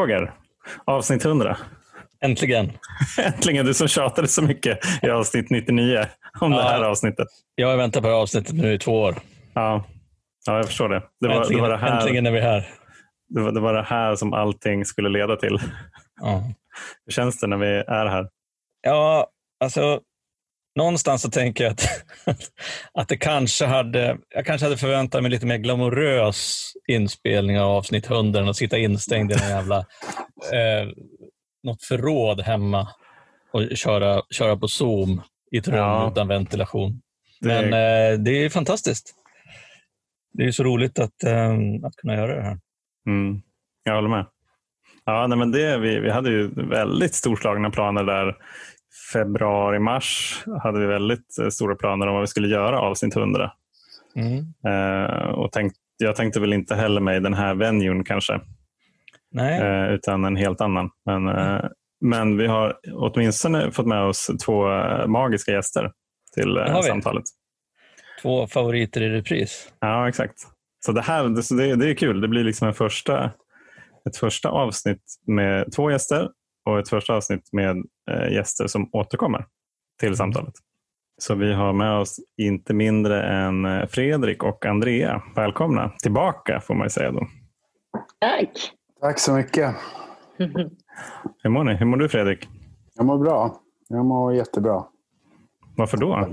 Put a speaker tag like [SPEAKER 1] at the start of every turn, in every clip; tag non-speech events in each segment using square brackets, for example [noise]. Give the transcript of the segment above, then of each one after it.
[SPEAKER 1] Roger, avsnitt 100.
[SPEAKER 2] Äntligen. [laughs]
[SPEAKER 1] Äntligen, du som tjatade så mycket i avsnitt 99 om ja, det här avsnittet.
[SPEAKER 2] Jag har väntat på det här avsnittet nu i två år.
[SPEAKER 1] Ja, ja jag förstår det. det, var,
[SPEAKER 2] äntligen,
[SPEAKER 1] det var det här,
[SPEAKER 2] äntligen är vi här.
[SPEAKER 1] Det var, det var det här som allting skulle leda till. Ja. Hur känns det när vi är här?
[SPEAKER 2] Ja, alltså någonstans så tänker jag [laughs] att, att det kanske hade, jag kanske hade förväntat mig lite mer glamorös inspelning av avsnitt 100 än att sitta instängd i en jävla, [laughs] eh, något förråd hemma och köra, köra på Zoom i ett rum ja. utan ventilation. Men eh, det är fantastiskt. Det är så roligt att, eh, att kunna göra det här.
[SPEAKER 1] Mm. Jag håller med. Ja, nej, men det, vi, vi hade ju väldigt storslagna planer där februari, mars hade vi väldigt eh, stora planer om vad vi skulle göra avsnitt 100. Mm. Och tänkt, jag tänkte väl inte heller mig den här venuen kanske. Uh, utan en helt annan. Men, uh, men vi har åtminstone fått med oss två magiska gäster till samtalet.
[SPEAKER 2] Två favoriter i repris.
[SPEAKER 1] Ja, exakt. Så det här det, det är kul. Det blir liksom en första, ett första avsnitt med två gäster och ett första avsnitt med eh, gäster som återkommer till mm. samtalet. Så vi har med oss inte mindre än eh, Fredrik och Andrea. Välkomna tillbaka får man ju säga då.
[SPEAKER 3] Tack.
[SPEAKER 4] Tack så mycket. [laughs]
[SPEAKER 1] Hur mår ni? Hur mår du Fredrik?
[SPEAKER 4] Jag mår bra. Jag mår jättebra.
[SPEAKER 1] Varför då?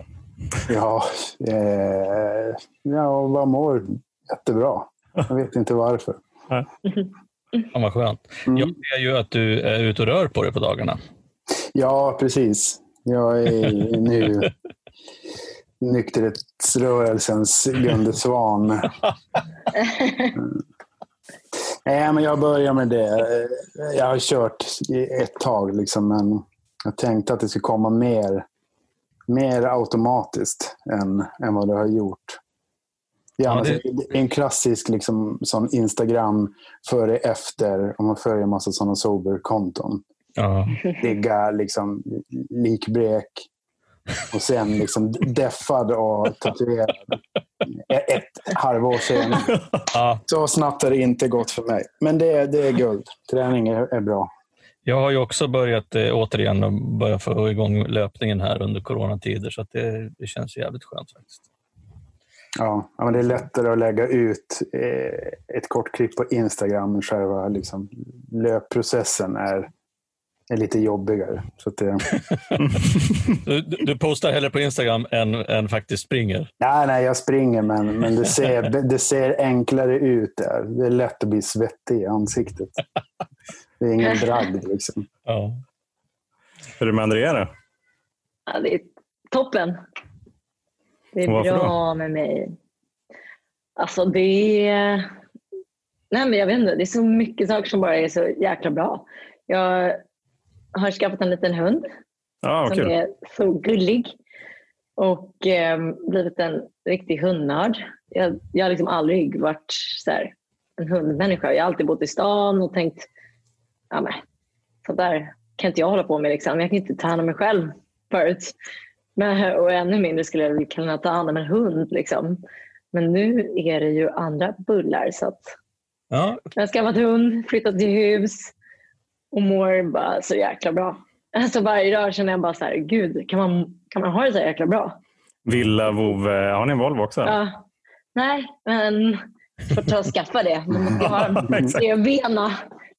[SPEAKER 4] Ja, eh, jag bara mår jättebra. Jag vet inte varför.
[SPEAKER 2] Ja, vad skönt. Mm. Jag ser ju att du är ute och rör på dig på dagarna.
[SPEAKER 4] Ja, precis. Jag är nu [laughs] nykterhetsrörelsens Gunde Svan. Nej, men jag börjar med det. Jag har kört ett tag, liksom, men jag tänkte att det skulle komma mer, mer automatiskt än, än vad det har gjort. Ja, det... det... är en klassisk liksom, sån Instagram före efter om man följer en massa sådana sober-konton. Ja. Ligga liksom likblek och sen liksom deffad och tatuerad. Ett halvår senare. Ja. Så snabbt har det inte gått för mig. Men det, det är guld. Träning är, är bra.
[SPEAKER 2] Jag har ju också börjat eh, återigen börja få igång löpningen här under coronatider så att det, det känns jävligt skönt faktiskt.
[SPEAKER 4] Ja, men det är lättare att lägga ut eh, ett kort klipp på Instagram. Själva liksom, löpprocessen är, är lite jobbigare. Så det... [laughs]
[SPEAKER 2] du, du postar hellre på Instagram än, än faktiskt springer?
[SPEAKER 4] Nej, nej jag springer men, men det, ser, [laughs] det ser enklare ut där. Det är lätt att bli svettig i ansiktet. Det är ingen bragd liksom. Ja.
[SPEAKER 1] Hur är det med Andrea?
[SPEAKER 3] Ja, det är toppen. Det är bra med mig. Alltså det är... Nej men jag vet inte, det är så mycket saker som bara är så jäkla bra. Jag har skaffat en liten hund
[SPEAKER 1] ah,
[SPEAKER 3] som är så gullig och eh, blivit en riktig hundnörd. Jag, jag har liksom aldrig varit så här, en hundmänniska. Jag har alltid bott i stan och tänkt ja, men, så där kan inte jag hålla på med. Liksom. Jag kan inte ta hand om mig själv förut. Men, och ännu mindre skulle jag kunna ta hand om en hund. Liksom. Men nu är det ju andra bullar. Så att ja. Jag har skaffat hund, flyttat till hus och mår bara så jäkla bra. Alltså varje dag känner jag bara så här, gud, kan man, kan man ha det så jäkla bra?
[SPEAKER 1] Villa, vovve, har ni en Volvo också?
[SPEAKER 3] Ja. Nej, men får ta och skaffa det. Man måste ha [laughs] tre bena.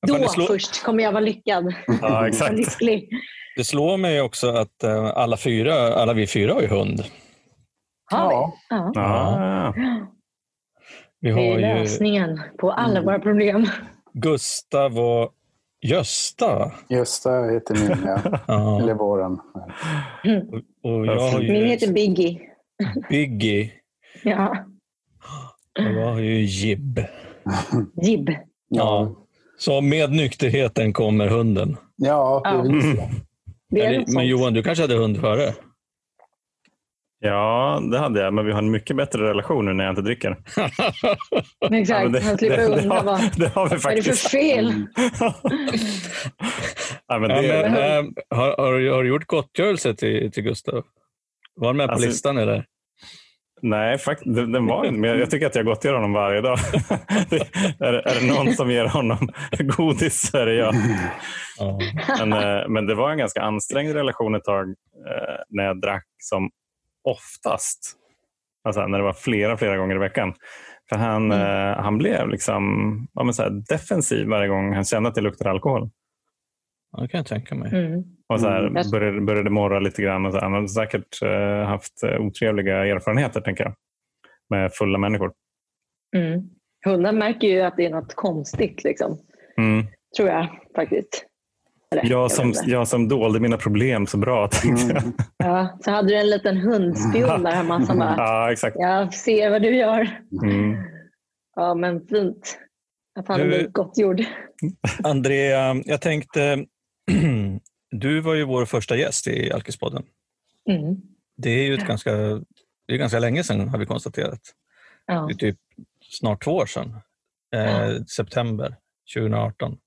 [SPEAKER 3] Då först kommer jag vara lyckad.
[SPEAKER 1] Ja, exakt. lycklig.
[SPEAKER 2] Det slår mig också att uh, alla, fyra, alla vi fyra har ju hund.
[SPEAKER 3] Har vi? Ja. ja.
[SPEAKER 2] Vi
[SPEAKER 3] har det är lösningen ju... på alla mm. våra problem.
[SPEAKER 2] Gustav och Gösta.
[SPEAKER 4] Gösta heter min, ja. [laughs] Eller våran.
[SPEAKER 3] Mm. Och, jag har ju... Min heter Biggie.
[SPEAKER 2] Biggie.
[SPEAKER 3] ja.
[SPEAKER 2] Och jag har ju Jib.
[SPEAKER 3] Jib.
[SPEAKER 2] Ja. Så med nykterheten kommer hunden.
[SPEAKER 4] Ja, det
[SPEAKER 2] det men Johan, du kanske hade hund före?
[SPEAKER 1] Ja, det hade jag, men vi har en mycket bättre relation nu när jag inte dricker. [laughs]
[SPEAKER 3] Exakt, ja, det, han slipper det, undra vad,
[SPEAKER 1] det har vi faktiskt.
[SPEAKER 3] vad är det för fel? [laughs]
[SPEAKER 2] ja, men det, ja, men, äh, har, har, har, du gjort gottgörelse till, till Gustav? Var han med på alltså, listan? Eller?
[SPEAKER 1] Nej, fakt, den, var inte men jag tycker att jag gått till honom varje dag. [laughs] är, är det någon som ger honom godis så är det jag.
[SPEAKER 2] Ja.
[SPEAKER 1] Men, eh, men det var en ganska ansträngd relation ett tag eh, när jag drack som oftast. Alltså när det var flera, flera gånger i veckan. För han,
[SPEAKER 3] Mm.
[SPEAKER 1] eh, han blev liksom ja, men så defensiv varje gång han kände att det luktade alkohol.
[SPEAKER 2] Det kan jag tänka mig.
[SPEAKER 3] Mm.
[SPEAKER 1] Och så här,
[SPEAKER 3] Mm.
[SPEAKER 1] började, började morra lite grann. Och så här. Han hade säkert eh, haft eh, otrevliga erfarenheter tänker jag. Med fulla människor.
[SPEAKER 3] Mm. Hundar märker ju att det är något konstigt, liksom.
[SPEAKER 1] Mm.
[SPEAKER 3] tror jag faktiskt. Eller,
[SPEAKER 1] Jag, som, jag som dolde mina problem så bra. [laughs] Tänkte jag.
[SPEAKER 4] Mm.
[SPEAKER 3] Ja, så hade du en liten hundspion där hemma som [laughs] bara,
[SPEAKER 1] Ja, exakt.
[SPEAKER 3] jag ser vad du gör.
[SPEAKER 1] Mm.
[SPEAKER 3] Ja, men fint. Att han
[SPEAKER 2] Du-
[SPEAKER 3] har blivit gottgjord.
[SPEAKER 2] Andrea, jag tänkte, [clears throat] du var ju vår första gäst i Alkispodden.
[SPEAKER 3] Mm.
[SPEAKER 2] Det är ju ett ganska, det är ganska länge sedan har vi konstaterat.
[SPEAKER 3] Ja.
[SPEAKER 2] Det är typ snart två år sedan. Eh, september 2018.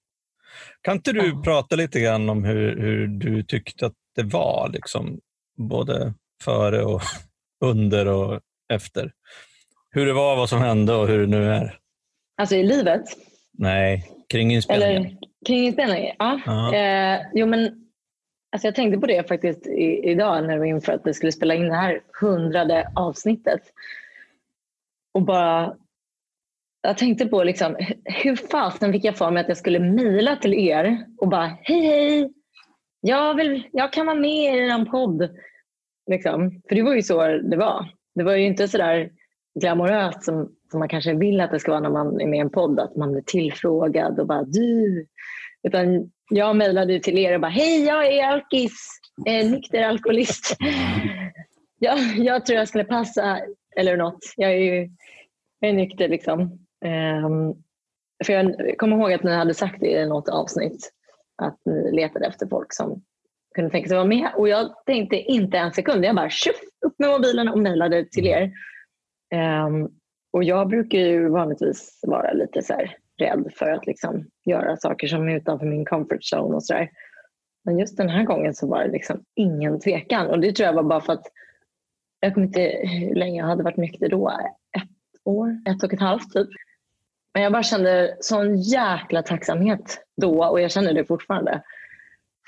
[SPEAKER 2] Kan inte du
[SPEAKER 3] Ja.
[SPEAKER 2] prata lite grann om hur, hur du tyckte att det var, liksom, både före och [laughs] under och efter? Hur det var, vad som hände och hur det nu är?
[SPEAKER 3] Alltså i livet?
[SPEAKER 2] Nej, kring inspelningen.
[SPEAKER 3] Eller kring inspelningen? Ja.
[SPEAKER 2] Ja.
[SPEAKER 3] Eh, jo, men alltså jag tänkte på det faktiskt i, idag när vi inför att vi skulle spela in det här hundrade avsnittet. Och bara... Jag tänkte på liksom, hur fasen fick jag för mig att jag skulle mejla till er och bara hej hej, jag, vill, jag kan vara med i er podd. Liksom. För det var ju så det var. Det var ju inte sådär glamoröst som, som man kanske vill att det ska vara när man är med i en podd. Att man blir tillfrågad och bara du. Utan jag mejlade ju till er och bara hej jag är alkis, eh, nykter alkoholist. [laughs] jag, jag tror jag skulle passa eller något. Jag är ju jag är nykter liksom. Um, för jag kommer ihåg att ni hade sagt det i något avsnitt att ni letade efter folk som kunde tänka sig vara med. Och jag tänkte inte en sekund. Jag bara tjuff, upp med mobilen och mejlade till er. Um, och jag brukar ju vanligtvis vara lite så här rädd för att liksom göra saker som är utanför min comfort zone och sådär. Men just den här gången så var det liksom ingen tvekan. Och det tror jag var bara för att jag kommer inte hur länge jag hade varit nykter då. Ett år, ett och ett halvt typ. Men jag bara kände sån jäkla tacksamhet då och jag känner det fortfarande.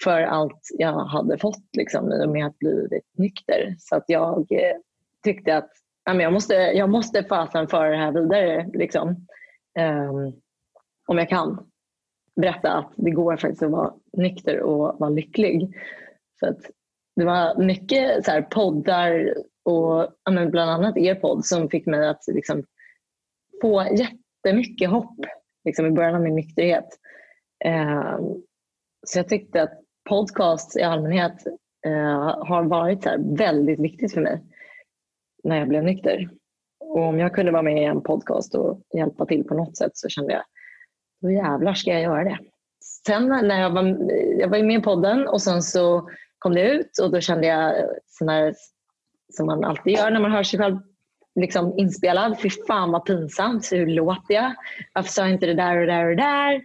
[SPEAKER 3] För allt jag hade fått liksom, i och med att bli nykter. Så att jag eh, tyckte att men jag måste, jag måste fasen föra det här vidare. Liksom. Um, om jag kan berätta att det går faktiskt att vara nykter och vara lycklig. Så att det var mycket så här, poddar och men bland annat er podd som fick mig att liksom, få jättemycket hopp liksom, i början av min nykterhet. Eh, så jag tyckte att podcasts i allmänhet eh, har varit så här, väldigt viktigt för mig när jag blev nykter. Och om jag kunde vara med i en podcast och hjälpa till på något sätt så kände jag, då jävlar ska jag göra det. Sen när jag var, jag var med i podden och sen så kom det ut och då kände jag sån här, som man alltid gör när man hör sig själv liksom inspelad. Fy fan vad pinsamt, hur låter jag? Varför sa jag inte det där och det där och det där?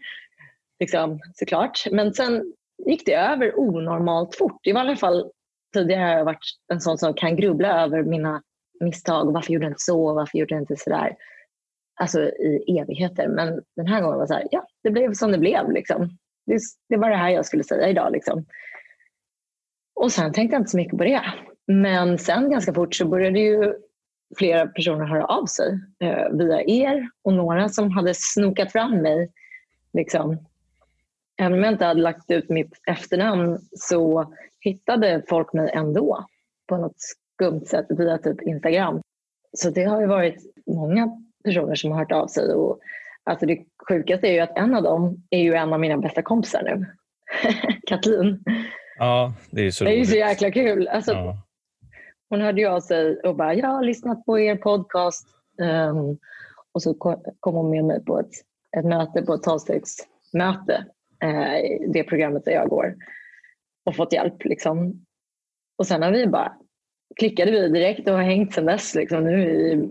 [SPEAKER 3] Liksom, såklart. Men sen gick det över onormalt fort. I alla fall tidigare har jag varit en sån som kan grubbla över mina misstag. Varför gjorde jag inte så? Varför gjorde jag inte sådär? Alltså i evigheter. Men den här gången var det så här, ja, det blev som det blev. Liksom. Det, det var det här jag skulle säga idag. Liksom. Och sen tänkte jag inte så mycket på det. Men sen ganska fort så började ju flera personer höra av sig eh, via er och några som hade snokat fram mig. Liksom. Även om jag inte hade lagt ut mitt efternamn så hittade folk mig ändå på något skumt sätt via typ Instagram. Så det har ju varit många personer som har hört av sig. Och, alltså det sjukaste är ju att en av dem är ju en av mina bästa kompisar nu. [laughs] Katlin.
[SPEAKER 2] Ja, det är så
[SPEAKER 3] Det är ju så jäkla kul. Alltså,
[SPEAKER 2] Ja.
[SPEAKER 3] Hon hörde ju av sig och bara, jag har lyssnat på er podcast. Ehm, och så ko- kom hon med mig på ett, ett möte, på ett tolvstegsmöte. I det programmet där jag går. Och fått hjälp. Liksom. Och sen har vi bara, klickade vi direkt och har hängt sedan dess. Liksom. Nu är vi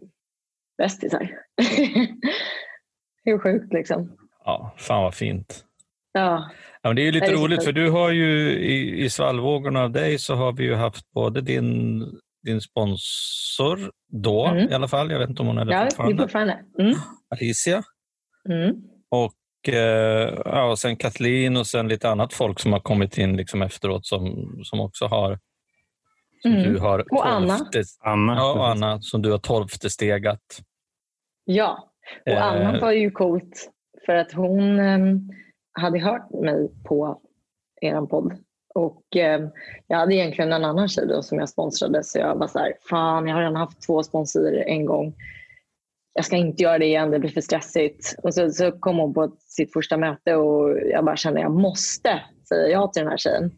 [SPEAKER 3] bästisar. [laughs] Hur sjukt liksom.
[SPEAKER 2] ja, fan vad fint.
[SPEAKER 3] Ja,
[SPEAKER 2] Ja, men det är ju lite
[SPEAKER 3] är
[SPEAKER 2] roligt för du har ju i, i svallvågorna av dig så har vi ju haft både din, din sponsor då
[SPEAKER 3] Mm.
[SPEAKER 2] i alla fall. Jag vet inte om hon är det
[SPEAKER 3] Ja, det är
[SPEAKER 2] fortfarande.
[SPEAKER 3] fortfarande. Mm.
[SPEAKER 2] Alicia.
[SPEAKER 3] Mm.
[SPEAKER 2] Och, eh, ja, och sen Kathleen och sen lite annat folk som har kommit in liksom efteråt som, som också har
[SPEAKER 3] Mm.
[SPEAKER 2] du har
[SPEAKER 3] Och Anna.
[SPEAKER 1] Anna.
[SPEAKER 2] Ja, och Anna som du har tolfte stegat.
[SPEAKER 3] Ja, och
[SPEAKER 2] Eh,
[SPEAKER 3] Anna var ju coolt för att hon em, hade hört mig på er podd. Och em, jag hade egentligen en annan tjej då som jag sponsrade så jag var så här, fan jag har redan haft två sponsorer en gång. Jag ska inte göra det igen, det blir för stressigt. Och så, så kom hon på sitt första möte och jag bara kände jag måste säga ja till den här tjejen.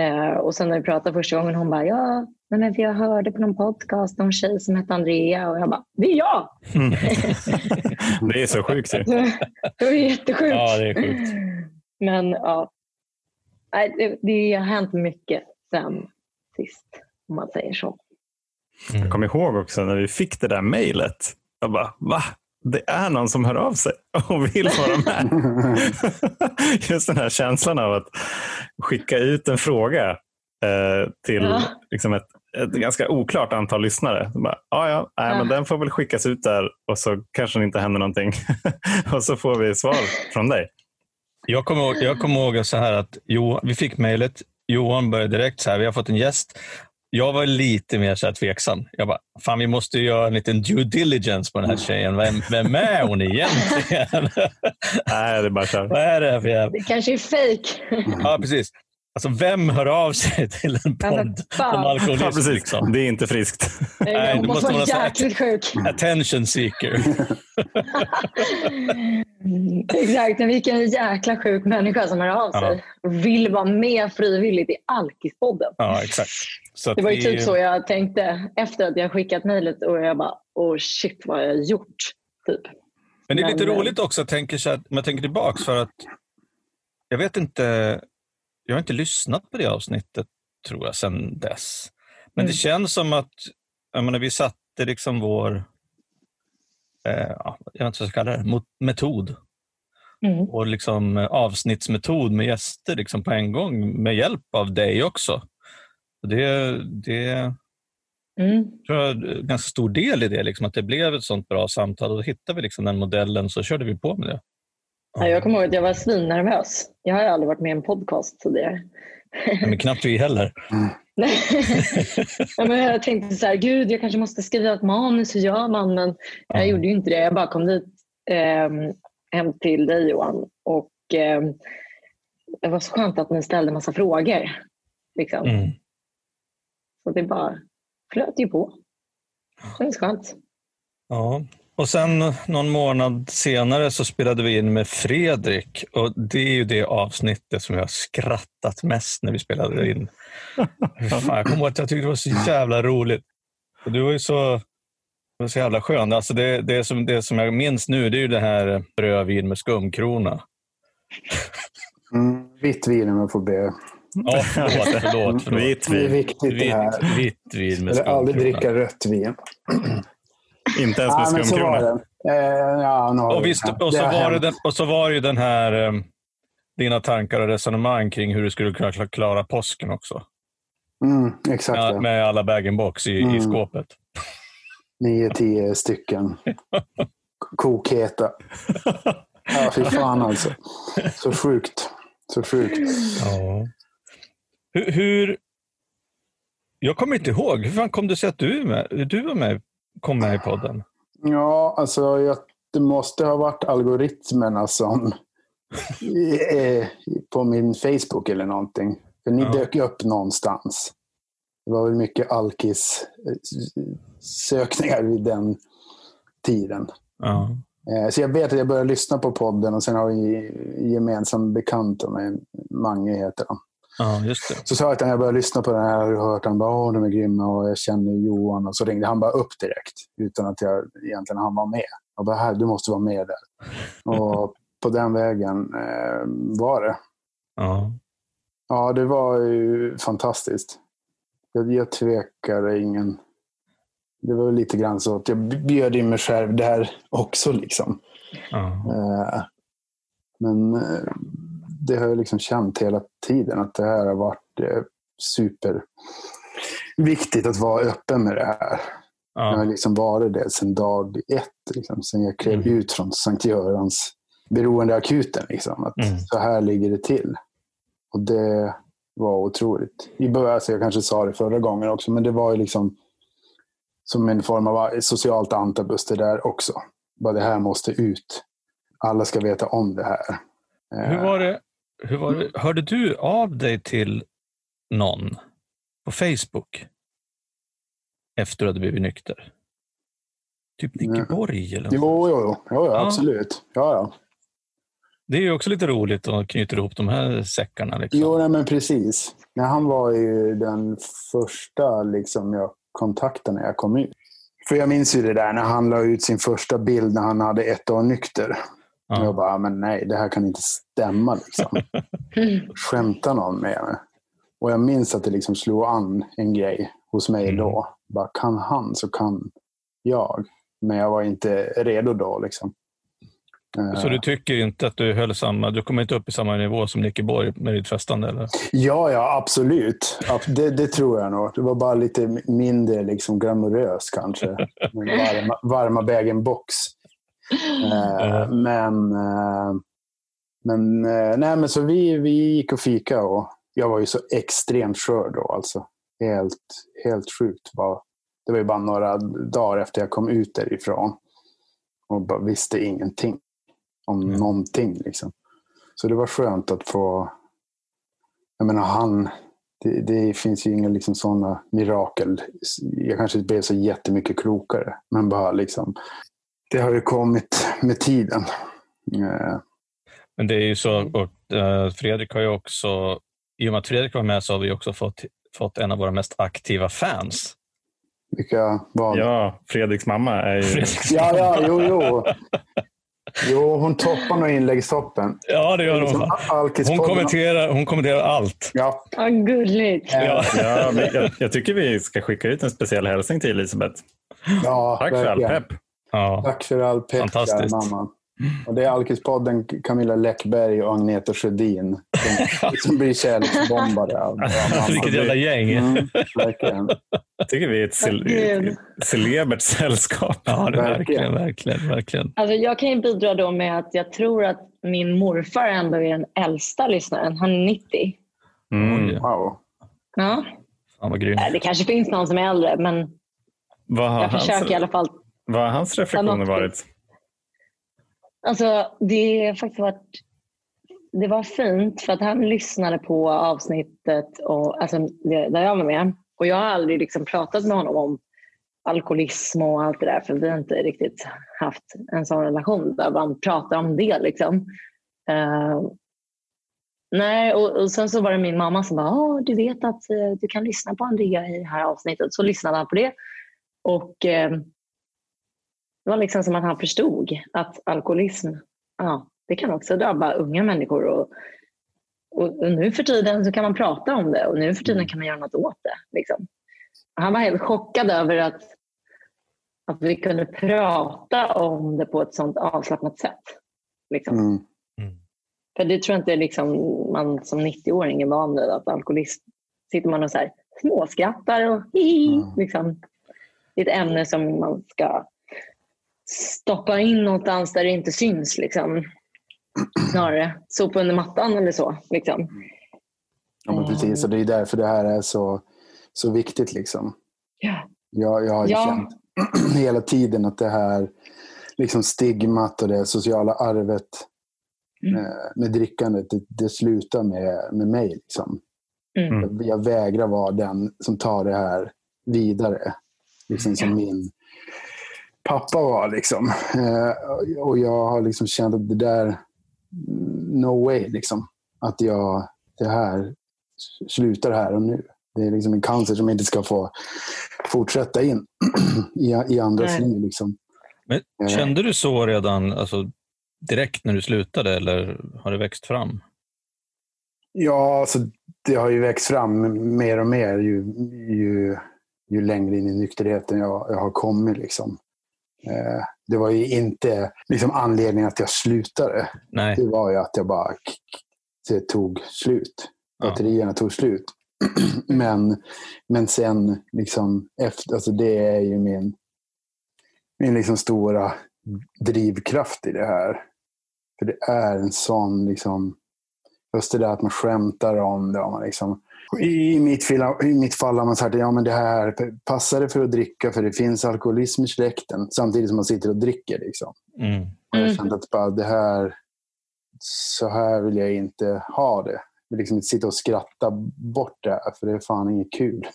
[SPEAKER 3] Eh, och sen när vi pratade första gången hon bara, ja, nej, men jag hörde på någon podcast om en tjej som hette Andrea och jag bara, det är jag! [laughs]
[SPEAKER 1] Det är så sjukt [laughs] ju.
[SPEAKER 3] Det var jättesjukt.
[SPEAKER 2] Ja, det är sjukt.
[SPEAKER 3] Men ja, det, det har hänt mycket sen sist, om man säger så.
[SPEAKER 2] Mm.
[SPEAKER 1] Jag kommer ihåg också när vi fick det där mejlet. Jag bara, va? Det är någon som hör av sig [laughs] och vill vara med. [laughs] Just den här känslan av att skicka ut en fråga eh, till
[SPEAKER 3] Ja.
[SPEAKER 1] liksom ett, ett ganska oklart antal lyssnare. Bara, ja, ja, nej,
[SPEAKER 3] Ja.
[SPEAKER 1] men den får väl skickas ut där och så kanske det inte händer någonting. [laughs] och så får vi svar från dig.
[SPEAKER 2] Jag kommer ihåg, jag kommer ihåg så här att jo, vi fick mejlet. Johan började direkt så här, vi har fått en gäst. Jag var lite mer så här tveksam. Jag bara, fan vi måste ju göra en liten due diligence på den här tjejen. Vem, vem är hon egentligen? [laughs]
[SPEAKER 1] Nej, det är bara kör.
[SPEAKER 2] Vad är det för jävla...
[SPEAKER 3] Det kanske är fejk.
[SPEAKER 2] Ja, precis. Alltså vem hör av sig [laughs] till en
[SPEAKER 3] Ja,
[SPEAKER 2] podd om
[SPEAKER 1] Ja,
[SPEAKER 2] alkoholism?
[SPEAKER 1] precis.
[SPEAKER 2] Liksom?
[SPEAKER 1] Det är inte friskt.
[SPEAKER 2] Nej,
[SPEAKER 3] Nej,
[SPEAKER 2] det måste
[SPEAKER 3] måste vara jäkligt sjuk.
[SPEAKER 2] Attention seeker. [laughs]
[SPEAKER 3] Exakt, men vilken jäkla sjuk människa som hör av sig och vill vara med frivilligt i Alkispodden.
[SPEAKER 2] Ja, exakt. Så att
[SPEAKER 3] Det var ju
[SPEAKER 2] vi-
[SPEAKER 3] typ så jag tänkte efter att jag skickat mejlet och jag bara, oh shit vad har jag gjort? Typ.
[SPEAKER 2] Men det är lite
[SPEAKER 3] Men, eh,
[SPEAKER 2] roligt också, tänker om jag tänker tillbaks för att jag vet inte, jag har inte lyssnat på det avsnittet tror jag sedan dess. Men det
[SPEAKER 3] Mm.
[SPEAKER 2] känns som att jag menar, vi satte liksom vår, eh, ja, jag vet inte vad jag ska kalla det, metod
[SPEAKER 3] Mm.
[SPEAKER 2] och liksom eh, avsnittsmetod med gäster liksom på en gång med hjälp av dig också. Det, det
[SPEAKER 3] Mm.
[SPEAKER 2] tror jag är en ganska stor del i det, liksom, att det blev ett sånt bra samtal och då hittade vi liksom den modellen så körde vi på med det.
[SPEAKER 3] Ja, jag kommer ihåg att jag var svinnervös. Jag har ju aldrig varit med i en podcast tidigare.
[SPEAKER 2] Men knappt vi heller. [laughs]
[SPEAKER 3] Ja, men jag tänkte så här, gud jag kanske måste skriva ett manus, hur gör man? Men jag
[SPEAKER 2] Ja.
[SPEAKER 3] gjorde ju inte det. Jag bara kom dit ehm, hem till dig Johan och ehm, det var så skönt att ni ställde massa frågor. Liksom.
[SPEAKER 2] Mm.
[SPEAKER 3] Så det bara flöt ju på. Det känns skönt.
[SPEAKER 2] Ja. Och sen någon månad senare så spelade vi in med Fredrik och det är ju det avsnittet som jag har skrattat mest när vi spelade in. Fan, jag kommer ihåg att jag tyckte det var så jävla roligt. Och du var ju så, var så jävla skön. Alltså det, det, som, det som jag minns nu det är ju det här rödvin med skumkrona.
[SPEAKER 4] Mm, vitt vin om jag får be.
[SPEAKER 2] Ja, förlåt. förlåt, förlåt.
[SPEAKER 1] Vitt
[SPEAKER 4] Det är
[SPEAKER 1] vin.
[SPEAKER 4] viktigt det här.
[SPEAKER 2] Vitt, vitt vin med
[SPEAKER 4] Eller aldrig
[SPEAKER 2] skumkrona.
[SPEAKER 4] dricka rött vin.
[SPEAKER 1] Inte ens med
[SPEAKER 4] Ja,
[SPEAKER 1] skumkrona.
[SPEAKER 4] Eh, ja, har
[SPEAKER 2] Och, visst, så var det
[SPEAKER 4] hänt.
[SPEAKER 2] den, och så var det ju den här, eh, dina tankar och resonemang kring hur du skulle kunna kla- klara påsken också.
[SPEAKER 4] Mm, exakt.
[SPEAKER 2] Ja,
[SPEAKER 4] Ja,
[SPEAKER 2] med alla bag-in-box i, i
[SPEAKER 4] Mm.
[SPEAKER 2] skåpet.
[SPEAKER 4] Nio, tio stycken. Kokheta. Ja, fy fan alltså. Så sjukt. Så sjukt.
[SPEAKER 2] Ja. Hur, hur... Jag kommer inte ihåg. Hur fan kom det sig att du, är med, du var med, kom med i podden?
[SPEAKER 4] Ja, alltså jag, det måste ha varit algoritmerna som [laughs] eh, på min Facebook eller någonting. För ni
[SPEAKER 2] Ja.
[SPEAKER 4] dök upp någonstans. Det var väl mycket alkis-sökningar vid den tiden.
[SPEAKER 2] Ja.
[SPEAKER 4] Eh, Så jag vet att jag började lyssna på podden och sen har vi gemensam bekant med Mange heter han.
[SPEAKER 2] Ja, just det.
[SPEAKER 4] Så sa jag att jag började lyssna på den här och hört han bara, åh de är grymma och jag känner Johan. Och så ringde han bara upp direkt utan att jag egentligen han var med. Jag bara, här, du måste vara med där. Och på den vägen eh, var det.
[SPEAKER 2] Ja.
[SPEAKER 4] Ja, det var ju fantastiskt. Jag, jag tvekade ingen. Det var lite grann så att jag bjöd in mig själv där också. liksom.
[SPEAKER 2] Ja.
[SPEAKER 4] Eh, Men eh, det har jag liksom känt hela tiden att det här har varit eh, super viktigt att vara öppen med det här. Jag har
[SPEAKER 2] Ja.
[SPEAKER 4] liksom varit det sedan dag ett. Liksom, sen jag klev
[SPEAKER 2] Mm.
[SPEAKER 4] ut från Sankt Görans beroendeakuten. Liksom, att
[SPEAKER 2] Mm.
[SPEAKER 4] Så här ligger det till. Och det var otroligt. I början, alltså jag kanske sa det förra gången också, men det var ju liksom som en form av socialt antabus det där också. Bara det här måste ut. Alla ska veta om det här.
[SPEAKER 2] Hur var det? Hur var det? Hörde du av dig till någon på Facebook efter att du hade blivit nykter? Typ Nicke. Borg eller något
[SPEAKER 4] Jo, jo, jo. jo,
[SPEAKER 2] Ja.
[SPEAKER 4] absolut. Ja, ja.
[SPEAKER 2] Det är ju också lite roligt att knyta ihop de här säckarna. Liksom.
[SPEAKER 4] Jo, nej, men precis. Nej, han var ju den första liksom, jag kontaktade när jag kom ut. För jag minns ju det där när han la ut sin första bild när han hade ett år nykter.
[SPEAKER 2] Ja.
[SPEAKER 4] Jag bara, men nej, det här kan inte stämma. Liksom. [laughs] Skämtar någon med mig? Och jag minns att det liksom slog an en grej hos mig
[SPEAKER 2] Mm.
[SPEAKER 4] då. Bara, kan han så kan jag. Men jag var inte redo då. Liksom.
[SPEAKER 2] Så
[SPEAKER 4] Eh,
[SPEAKER 2] du tycker inte att du höll samma, du kommer inte upp i samma nivå som Nicke Borg med ditt festande? Eller?
[SPEAKER 4] Ja, ja, absolut. Ab- Det, det tror jag nog. Det var bara lite mindre liksom, glamorös kanske. [laughs] Varma, varma bag-in-box. Eh, men eh, men, eh, nej, men så vi, vi gick och fika och jag var ju så extremt skör då. Alltså. Helt, helt sjukt. Bara, det var ju bara några dagar efter jag kom ut därifrån. Och bara visste ingenting om
[SPEAKER 2] Mm.
[SPEAKER 4] någonting. Liksom. Så det var skönt att få jag menar han, det, det finns ju inga liksom sådana mirakel. Jag kanske inte blev så jättemycket klokare. Men bara liksom, det har ju kommit med tiden. Eh,
[SPEAKER 2] Men det är ju så, och eh, Fredrik har ju också, i och med att Fredrik var med så har vi också fått, fått en av våra mest aktiva fans.
[SPEAKER 4] vilka var det?
[SPEAKER 1] Ja, Fredriks mamma är ju...
[SPEAKER 2] Fredriks
[SPEAKER 4] ja, ja,
[SPEAKER 2] mamma.
[SPEAKER 4] jo, jo. Jo, hon toppar nog inläggstoppen.
[SPEAKER 2] Ja, det gör hon. Hon kommenterar, hon kommenterar allt.
[SPEAKER 4] Ja,
[SPEAKER 3] Vad gulligt.
[SPEAKER 2] Ja.
[SPEAKER 1] Ja, men jag, jag tycker vi ska skicka ut en speciell hälsning till Elisabeth.
[SPEAKER 4] ja,
[SPEAKER 1] Tack för all
[SPEAKER 4] verkligen.
[SPEAKER 1] pepp.
[SPEAKER 2] Ja.
[SPEAKER 4] Tack för all pepp, mamma. Och det är Alkispodden, Camilla Läckberg och Agneta Sjödin som, [laughs] som blir kärleksbombade av, [laughs] mamma.
[SPEAKER 2] Vilket jävla gäng.
[SPEAKER 4] Mm, verkligen.
[SPEAKER 1] Jag tycker vi är ett cel- celebert sällskap.
[SPEAKER 2] Ja, verkligen,
[SPEAKER 4] Verkligen.
[SPEAKER 2] verkligen, verkligen.
[SPEAKER 3] Alltså jag kan ju bidra då med att jag tror att min morfar ändå är den äldsta lyssnaren. Han är 90.
[SPEAKER 1] Mm.
[SPEAKER 4] Wow.
[SPEAKER 3] Ja.
[SPEAKER 2] Fan vad grym.
[SPEAKER 3] Nej, Det kanske finns någon som är äldre, men jag försöker i alla fall.
[SPEAKER 1] Vad har hans reflektioner varit?
[SPEAKER 3] Alltså, det har faktiskt varit det var fint för att han lyssnade på avsnittet och, alltså, där jag var med. Och jag har aldrig liksom pratat med honom om alkoholism och allt det där för vi har inte riktigt haft en sån relation där man pratar om det. Liksom. Eh, nej, och, och sen så var det min mamma som bara, "Åh, du vet att eh, du kan lyssna på Andrea i det här avsnittet. Så lyssnade han på det. Och eh, det var liksom som att han förstod att alkoholism, ja, det kan också drabba unga människor. Och, och, och nu för tiden så kan man prata om det och nu för tiden kan man göra något åt det. Liksom. Han var helt chockad över att, att vi kunde prata om det på ett sånt avslappnat sätt. Liksom.
[SPEAKER 4] Mm.
[SPEAKER 3] För det tror jag inte liksom, man som 90-åring är van vid att alkoholist sitter man och så här, småskrattar och hihi,
[SPEAKER 4] Mm.
[SPEAKER 3] liksom. Det är ett ämne som man ska stoppa in någonstans där det inte syns. Liksom. Snarare sopa under mattan eller så. Liksom.
[SPEAKER 4] Ja, men precis. Och det är därför det här är så, så viktigt. Liksom.
[SPEAKER 3] Ja.
[SPEAKER 4] Jag, jag har ju
[SPEAKER 3] Ja.
[SPEAKER 4] känt [clears throat] hela tiden att det här liksom stigmat och det sociala arvet
[SPEAKER 3] Mm.
[SPEAKER 4] eh, med drickandet, det, det slutar med, med mig. Liksom.
[SPEAKER 3] Mm.
[SPEAKER 4] Jag, jag vägrar vara den som tar det här vidare. Liksom som min pappa var. Liksom. Eh, och jag har liksom känt att det där, no way. Liksom. Att jag, det här slutar här och nu. Det är liksom en cancer som inte ska få fortsätta in [clears throat] i, i andras
[SPEAKER 3] Nej.
[SPEAKER 4] liv. Liksom.
[SPEAKER 2] Men
[SPEAKER 4] Eh,
[SPEAKER 2] kände du så redan alltså, direkt när du slutade eller har det växt fram?
[SPEAKER 4] Ja, alltså, det har ju växt fram mer och mer ju, ju, ju längre in i nykterheten jag, jag har kommit. Liksom. Eh, det var ju inte liksom, anledningen att jag slutade.
[SPEAKER 2] Nej.
[SPEAKER 4] Det var ju att jag bara det tog slut.
[SPEAKER 2] Ja.
[SPEAKER 4] Batterierna tog slut. [clears throat] men, men sen, liksom, efter, alltså det är ju min, min liksom stora drivkraft i det här. För det är en sån, liksom, just det där att man skämtar om det. Och man liksom, i, mitt fall, I mitt fall har man sagt att ja, det här passar det för att dricka för det finns alkoholism i släkten. Samtidigt som man sitter och dricker. Liksom.
[SPEAKER 2] Mm.
[SPEAKER 4] Jag har känt att bara, det här, så här vill jag inte ha det. Jag vill liksom inte sitta och skratta bort det här, för det är fan inget kul.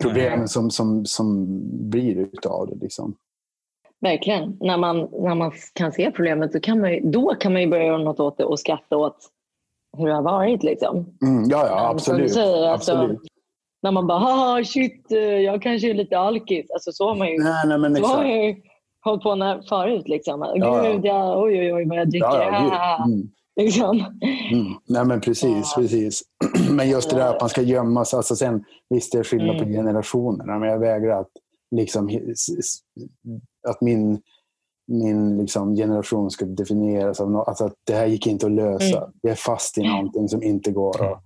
[SPEAKER 4] Problemen som, som, som blir utav det. Liksom.
[SPEAKER 3] Verkligen. När man, när man kan se problemet då kan, man ju, då kan man ju börja göra något åt det och skratta åt hur det har varit. Liksom.
[SPEAKER 4] Mm, ja, ja, absolut.
[SPEAKER 3] säger, alltså,
[SPEAKER 4] absolut.
[SPEAKER 3] När man bara, haha shit, eh, jag kanske är lite alkis. Alltså, så har man ju,
[SPEAKER 4] Nej, nej, men
[SPEAKER 3] så har jag ju hållit på när, förut. Liksom.
[SPEAKER 4] Ja, ja.
[SPEAKER 3] Gud, ja, oj, oj, oj vad jag dricker.
[SPEAKER 4] Ja, gud. mm.
[SPEAKER 3] liksom.
[SPEAKER 4] Mm. Nej, men precis, precis. [clears throat] Men just det där att man ska gömma sig. Alltså sen, visst, det är skillnad på
[SPEAKER 3] Mm.
[SPEAKER 4] generationerna, men jag vägrar att, liksom, att min, min liksom, generation ska definieras av något. Alltså att det här gick inte att lösa.
[SPEAKER 3] Mm.
[SPEAKER 4] Vi är fast i någonting som inte går att...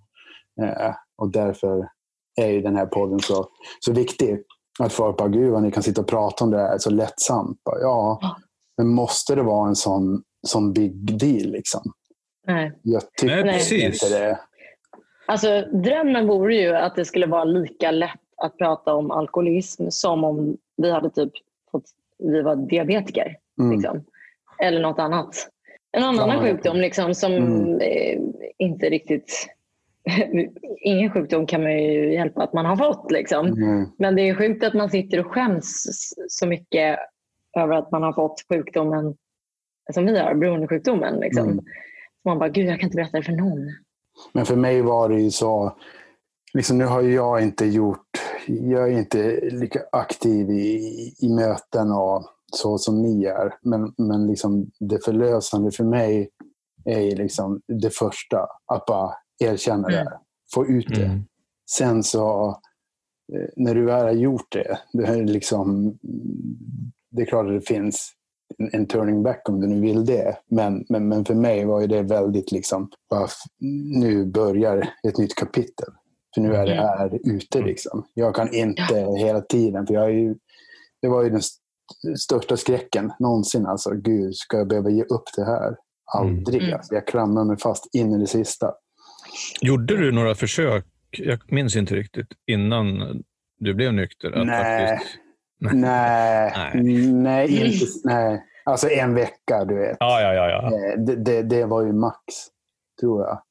[SPEAKER 4] Eh, och därför är ju den här podden så, så viktig. Att folk bara, gud vad ni kan sitta och prata om det här så lättsamt. Bara, ja,
[SPEAKER 3] Ja.
[SPEAKER 4] men måste det vara en sån, sån big deal? Liksom?
[SPEAKER 3] Nej.
[SPEAKER 4] Jag tycker
[SPEAKER 2] Nej,
[SPEAKER 3] Nej.
[SPEAKER 2] precis.
[SPEAKER 4] inte det.
[SPEAKER 3] Alltså, drömmen vore ju att det skulle vara lika lätt att prata om alkoholism som om vi hade typ fått, vi var diabetiker.
[SPEAKER 4] Mm.
[SPEAKER 3] Liksom. Eller något annat. En annan
[SPEAKER 4] Ja,
[SPEAKER 3] sjukdom liksom, som
[SPEAKER 4] Mm.
[SPEAKER 3] eh, inte riktigt... [laughs] Ingen sjukdom kan man ju hjälpa att man har fått. Liksom.
[SPEAKER 4] Mm.
[SPEAKER 3] Men det är sjukt att man sitter och skäms så mycket över att man har fått sjukdomen som vi har, beroendesjukdomen. Liksom.
[SPEAKER 4] Mm.
[SPEAKER 3] Så man bara, gud jag kan inte berätta det för någon.
[SPEAKER 4] Men för mig var det ju så, liksom nu har jag inte gjort, jag är inte lika aktiv i, i möten och så som ni är. Men, men liksom det förlösande för mig är liksom det första, att bara erkänna
[SPEAKER 3] Mm.
[SPEAKER 4] det, få ut det.
[SPEAKER 2] Mm.
[SPEAKER 4] Sen så, eh, när du väl har gjort det, det, är liksom, det är klart att det finns en, en turning back om du nu vill det. Men, men, men för mig var ju det väldigt liksom, bara, nu börjar ett nytt kapitel. För nu är det
[SPEAKER 3] Mm.
[SPEAKER 4] här ute. Liksom. Jag kan inte hela tiden, för jag är ju, det var ju den största skräcken någonsin. Alltså, Gud, ska jag behöva ge upp det här? Aldrig.
[SPEAKER 3] Mm.
[SPEAKER 4] Alltså, jag klamrar mig fast in i det sista.
[SPEAKER 2] Gjorde du några försök, jag minns inte riktigt, innan du blev nykter?
[SPEAKER 4] Nej.
[SPEAKER 2] Faktiskt... Nej.
[SPEAKER 4] Nej,
[SPEAKER 2] Nej.
[SPEAKER 4] inte, nej. Alltså en vecka, du vet.
[SPEAKER 2] Ja, ja, ja. ja.
[SPEAKER 4] Eh, Det, det, det var ju max, tror jag.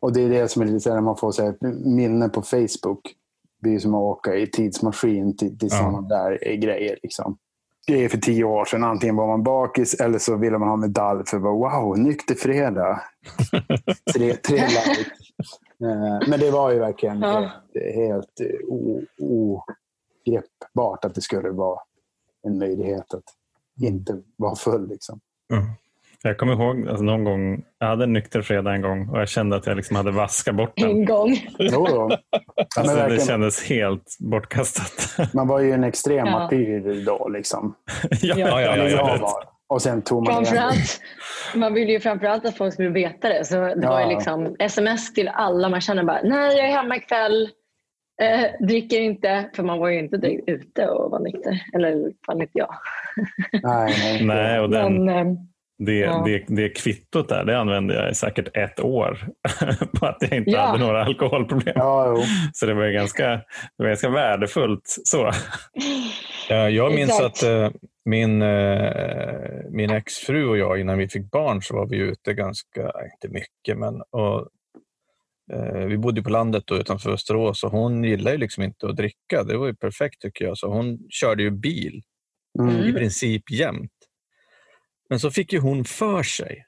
[SPEAKER 4] Och det är det som är lite så här, man får så här, minne på Facebook. Det blir som att åka i tidsmaskin till, till
[SPEAKER 2] Ja.
[SPEAKER 4] sådana där grejer. Liksom. Grejer för tio år sedan. Antingen var man bakis eller så ville man ha medalj för bara, wow, nykter fredag. [laughs] tre, tre. Eh, Men det var ju verkligen
[SPEAKER 3] Ja.
[SPEAKER 4] helt, helt eh, ogreppbart att det skulle vara en möjlighet att inte vara full. Liksom.
[SPEAKER 2] Mm.
[SPEAKER 1] Jag kommer ihåg alltså, någon gång, jag hade en nykter fredag en gång och jag kände att jag liksom hade vaskat bort den.
[SPEAKER 3] En gång.
[SPEAKER 4] Jo, jo. [laughs] Ja, men
[SPEAKER 1] Alltså, det
[SPEAKER 4] verkligen.
[SPEAKER 1] kändes helt bortkastat. [laughs]
[SPEAKER 4] Man var ju en extrem
[SPEAKER 3] Ja.
[SPEAKER 4] martyr då. Liksom.
[SPEAKER 1] ja,
[SPEAKER 2] Ja, ja, ja,
[SPEAKER 4] Eller
[SPEAKER 2] ja.
[SPEAKER 4] jag var. Och sen tog man.
[SPEAKER 3] Framförallt, man ville ju framförallt att folk skulle veta det. Så det var ju
[SPEAKER 4] Ja.
[SPEAKER 3] liksom sms till alla man känner bara, nej jag är hemma ikväll, eh, dricker inte. För man var ju inte direkt ute och var nykter. Eller fan inte jag.
[SPEAKER 4] Nej, nej.
[SPEAKER 1] Nej, och den,
[SPEAKER 3] Men, eh,
[SPEAKER 1] det,
[SPEAKER 3] Ja.
[SPEAKER 1] det, det kvittot där, det använde jag i säkert ett år [laughs] på att jag inte
[SPEAKER 3] Ja.
[SPEAKER 1] hade några alkoholproblem.
[SPEAKER 4] Ja, jo.
[SPEAKER 1] Så det var ju ganska, det var ganska värdefullt. Så.
[SPEAKER 2] Ja, jag minns
[SPEAKER 3] Exakt.
[SPEAKER 2] att eh, min, eh, min exfru och jag, innan vi fick barn, så var vi ute ganska, inte mycket, men och, eh, vi bodde på landet då, utanför Västerås och hon gillade ju liksom inte att dricka. Det var ju perfekt tycker jag. Så hon körde ju bil
[SPEAKER 4] Mm.
[SPEAKER 2] i princip jämt. Men så fick ju hon för sig.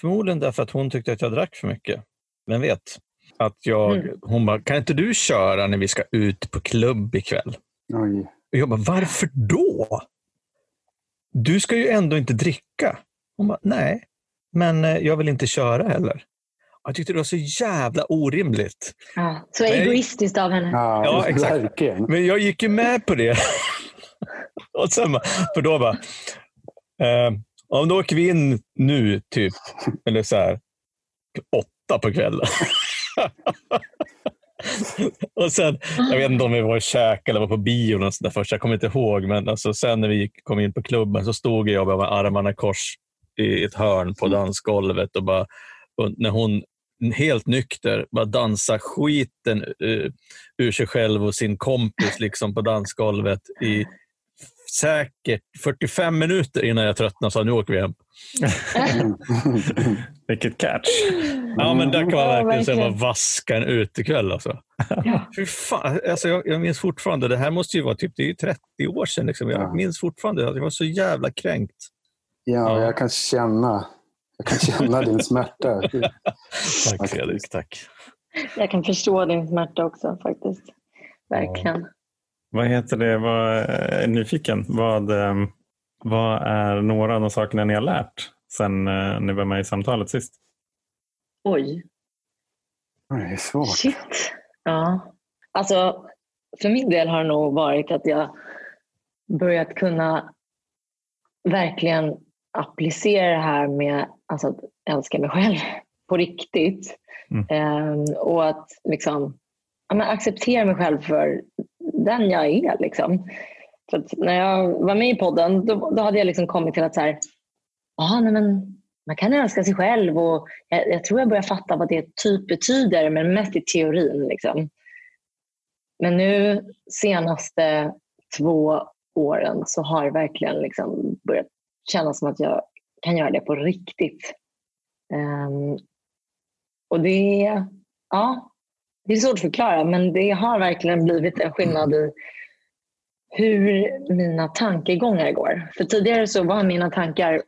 [SPEAKER 2] Förmodligen därför att hon tyckte att jag drack för mycket. Vem vet? Att jag,
[SPEAKER 3] Mm.
[SPEAKER 2] Hon bara, kan inte du köra när vi ska ut på klubb ikväll?
[SPEAKER 4] Oj.
[SPEAKER 2] Och jag bara, varför då? Du ska ju ändå inte dricka. Hon bara, nej, men eh, jag vill inte köra heller. Jag tyckte det var så jävla orimligt.
[SPEAKER 3] ja, så egoistiskt av henne.
[SPEAKER 4] Ja,
[SPEAKER 2] Ja, exakt.
[SPEAKER 4] verkligen.
[SPEAKER 2] Men jag gick ju med på det. [laughs] och sen, bara- för då bara, eh, om då åker vi in nu, typ, eller så här, åtta på kvällen. [laughs] och sen, jag vet inte om vi var i käk eller var på bio eller först. Jag kommer inte ihåg. Men alltså, sen när vi kom in på klubben så stod jag med armarna kors i ett hörn på dansgolvet och bara och när hon helt nykter bara dansar skiten uh, ur sig själv och sin kompis liksom på dansgolvet i säkert 45 minuter innan jag tröttnade och sa nu åker vi hem. [laughs]
[SPEAKER 1] Vilket catch.
[SPEAKER 2] Ja, men där kan man
[SPEAKER 3] Ja,
[SPEAKER 2] verkligen säga
[SPEAKER 3] verkligen.
[SPEAKER 2] att man vaskar en utekväll. Alltså.
[SPEAKER 3] Ja.
[SPEAKER 2] Fy fan, alltså jag, jag minns fortfarande, det här måste ju vara typ, det är ju 30 år sedan. Liksom. Jag
[SPEAKER 4] Ja.
[SPEAKER 2] minns fortfarande att jag var så jävla kränkt.
[SPEAKER 4] Ja,
[SPEAKER 2] Ja.
[SPEAKER 4] jag kan känna, jag kan känna din smärta. [laughs]
[SPEAKER 2] Tack Fredrik, tack.
[SPEAKER 3] Jag kan förstå din smärta också faktiskt. Verkligen.
[SPEAKER 1] Vad heter det? Vad, är nyfiken. Vad, eh, vad är några av de sakerna ni har lärt sen eh, ni var med i samtalet sist?
[SPEAKER 3] Oj.
[SPEAKER 4] Det är svårt.
[SPEAKER 3] Shit. Ja. Alltså, för min del har det nog varit att jag börjat kunna verkligen applicera det här med alltså, att älska mig själv [laughs] på riktigt.
[SPEAKER 1] Mm.
[SPEAKER 3] Ehm, och att liksom, ja, men acceptera mig själv för den jag är. Liksom. För att när jag var med i podden då, då hade jag liksom kommit till att så här, ah, nej, men man kan älska sig själv och jag, jag tror jag börjar fatta vad det typ betyder, men mest i teorin. Liksom. Men nu senaste två åren så har det verkligen liksom börjat kännas som att jag kan göra det på riktigt. Um, och det, ja, det är svårt att förklara, men det har verkligen blivit en skillnad i hur mina tankegångar går. För tidigare så var mina tankar,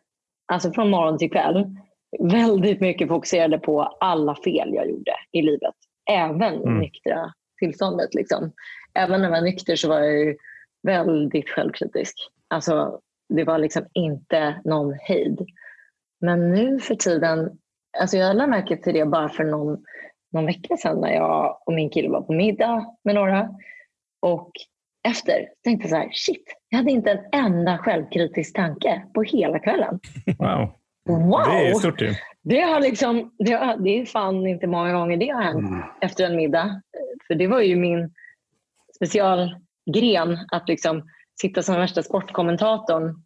[SPEAKER 3] alltså från morgon till kväll, väldigt mycket fokuserade på alla fel jag gjorde i livet. Även
[SPEAKER 1] Mm.
[SPEAKER 3] nyktra tillståndet. Liksom. Även när jag var nykter så var jag väldigt självkritisk. Alltså, det var liksom inte någon hejd. Men nu för tiden, alltså jag lade märke till det bara för någon, någon vecka sedan när jag och min kille var på middag med några. Och efter tänkte jag så här, shit, jag hade inte en enda självkritisk tanke på hela kvällen.
[SPEAKER 1] Wow,
[SPEAKER 3] Wow!
[SPEAKER 1] det är stort ju.
[SPEAKER 3] Det har liksom, det, har, det är fan inte många gånger det har hänt
[SPEAKER 4] Mm.
[SPEAKER 3] efter en middag. För det var ju min specialgren att liksom sitta som värsta sportkommentatorn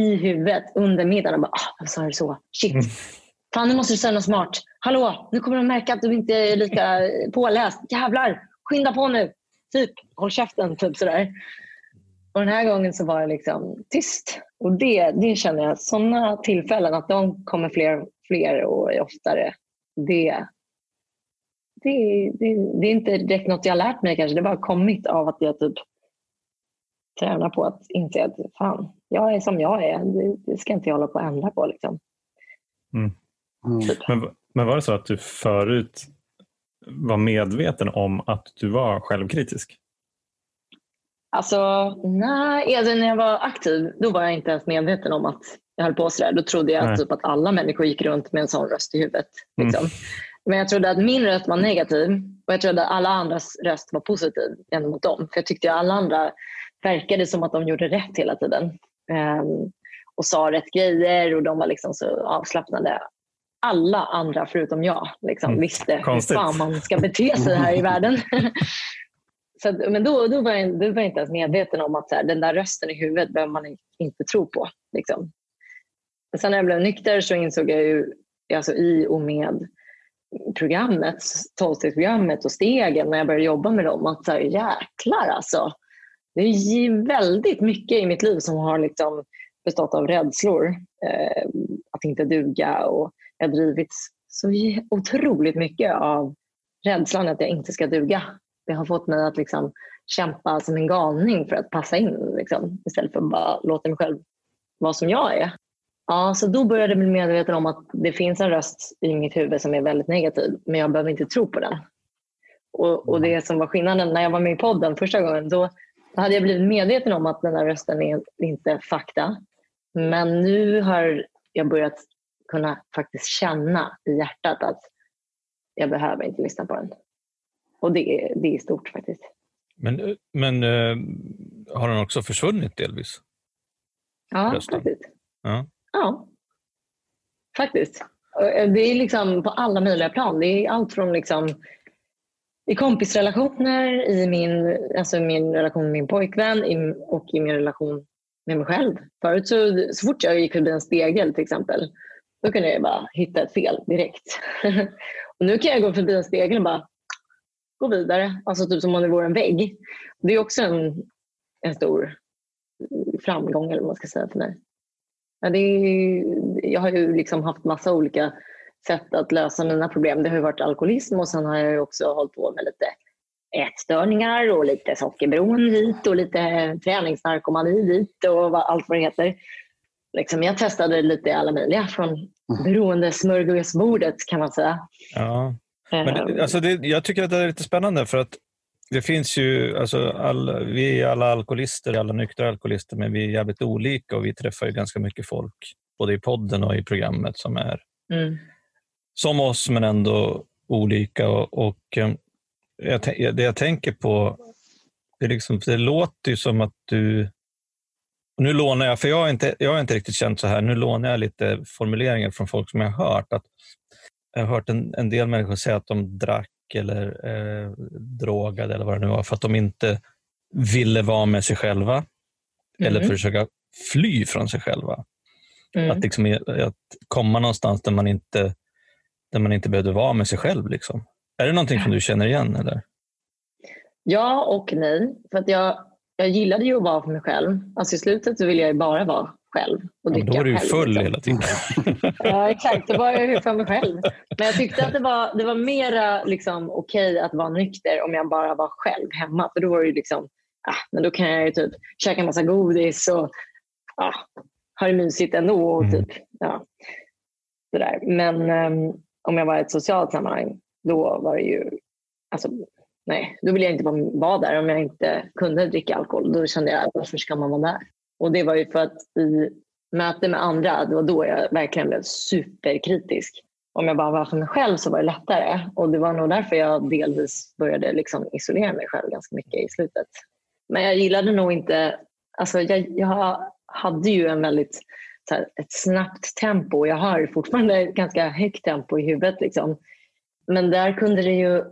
[SPEAKER 3] i huvudet under middagen och bara, ah, varför sa du så? Shit. Fan, nu måste du säga något smart. Hallå, nu kommer de märka att du inte är lika påläst. Jävlar, skynda på nu. Typ, håll käften. Typ sådär. Och den här gången så var det liksom tyst. Och det, det känner jag, sådana tillfällen, att de kommer fler, fler och oftare. Det, det, det, det är inte direkt något jag har lärt mig kanske. Det har bara kommit av att jag typ tränar på att inse att fan, jag är som jag är. Det, det ska inte jag hålla på att ändra på. Liksom.
[SPEAKER 4] Mm.
[SPEAKER 1] Men, men var det så att du förut var medveten om att du var självkritisk?
[SPEAKER 3] Alltså, nej, alltså, när jag var aktiv då var jag inte ens medveten om att jag höll på sådär. Då trodde jag
[SPEAKER 1] Nej.
[SPEAKER 3] typ att alla människor gick runt med en sån röst i huvudet.
[SPEAKER 1] Mm.
[SPEAKER 3] Liksom. Men jag trodde att min röst var negativ och jag trodde att alla andras röst var positiv gentemot dem. För jag tyckte att alla andra verkade som att de gjorde rätt hela tiden. Ehm, och sa rätt grejer och de var liksom så avslappnade. Alla andra förutom jag liksom,
[SPEAKER 1] Mm.
[SPEAKER 3] visste
[SPEAKER 1] Konstigt.
[SPEAKER 3] hur fan man ska bete sig här i världen. [laughs] Så, att- men då, då, var jag, då var jag inte ens medveten om att så här, den där rösten i huvudet behöver man inte tro på. Liksom. Men sen när jag blev nykter så insåg jag ju alltså i och med programmet, tolvstegsprogrammet och stegen när jag började jobba med dem att så här, jäklar alltså. Det är väldigt mycket i mitt liv som har liksom bestått av rädslor. Eh, att inte duga och jag har drivits så otroligt mycket av rädslan att jag inte ska duga. Det har fått mig att liksom kämpa som en galning för att passa in liksom, istället för att bara låta mig själv vara som jag är. Ja, så då började jag bli medveten om att det finns en röst i mitt huvud som är väldigt negativ, men jag behöver inte tro på den. Och, och det som var skillnaden när jag var med i podden första gången, då, då hade jag blivit medveten om att den här rösten är inte fakta. Men nu har jag börjat kunna faktiskt känna i hjärtat att jag behöver inte lyssna på den. Och det, är- det är stort faktiskt.
[SPEAKER 2] Men, men eh, har den också försvunnit delvis?
[SPEAKER 3] Ja,
[SPEAKER 2] Rösten.
[SPEAKER 3] faktiskt.
[SPEAKER 2] Ja.
[SPEAKER 3] Ja, faktiskt. Eh, Det är liksom på alla möjliga plan. Det är allt från liksom i kompisrelationer, i min, alltså min relation med min pojkvän i, och i min relation med mig själv. Förut så, så fort jag gick förbi en spegel till exempel, då kunde jag bara hitta ett fel direkt. [laughs] och nu kan jag gå förbi en spegel och bara gå vidare, alltså typ som om det vore en vägg. Det är också en, en stor framgång eller vad man ska säga för mig. Ja, det är, jag har ju liksom haft massa olika sätt att lösa mina problem. Det har varit alkoholism och sen har jag också hållit på med lite ätstörningar och lite sockerberoende hit och lite träningsnarkomani dit och allt vad det heter. Liksom jag testade lite alla möjliga från mm. beroendesmörgåsbordet kan man säga.
[SPEAKER 2] Ja. Men, ehm. alltså det, jag tycker att det är lite spännande för att det finns ju, alltså all, vi är alla alkoholister, alla nyktra alkoholister, men vi är jävligt olika och vi träffar ju ganska mycket folk, både i podden och i programmet som är mm. som oss, men ändå olika. Och, och ehm, jag, det jag tänker på, det, liksom, det låter ju som att du nu lånar jag, för jag har, inte, jag har inte riktigt känt så här, nu lånar jag lite formuleringar från folk som jag har hört. Att, jag har hört en, en del människor säga att de drack eller eh, drogade eller vad det nu var för att de inte ville vara med sig själva mm. eller försöka fly från sig själva. Mm. Att, liksom, att komma någonstans där man inte, där man inte behövde vara med sig själv. Liksom. Är det någonting som du känner igen? Eller?
[SPEAKER 3] Ja och nej. För att jag, jag gillade ju att vara för mig själv. Alltså I slutet så ville jag bara vara själv. Och
[SPEAKER 2] ja, då var du ju full liksom. hela tiden. [laughs]
[SPEAKER 3] ja, exakt. Då var jag ju för mig själv. Men jag tyckte att det var, det var mera liksom, okej okay att vara nykter om jag bara var själv hemma. För då var det liksom, ah, men då kan jag ju typ käka en massa godis och ah, ha det mysigt ändå. Och mm. typ, ja, sådär. Men um, om jag var i ett socialt sammanhang, då var det ju, alltså, nej, då ville jag inte vara där om jag inte kunde dricka alkohol. Då kände jag, varför ska man vara där? Och det var ju för att i möte med andra, det var då jag verkligen blev superkritisk. Om jag bara var för mig själv så var det lättare. Och det var nog därför jag delvis började liksom isolera mig själv ganska mycket i slutet. Men jag gillade nog inte, alltså jag, jag hade ju en väldigt här, ett snabbt tempo. Jag har fortfarande ett ganska högt tempo i huvudet. Liksom. Men där kunde det ju,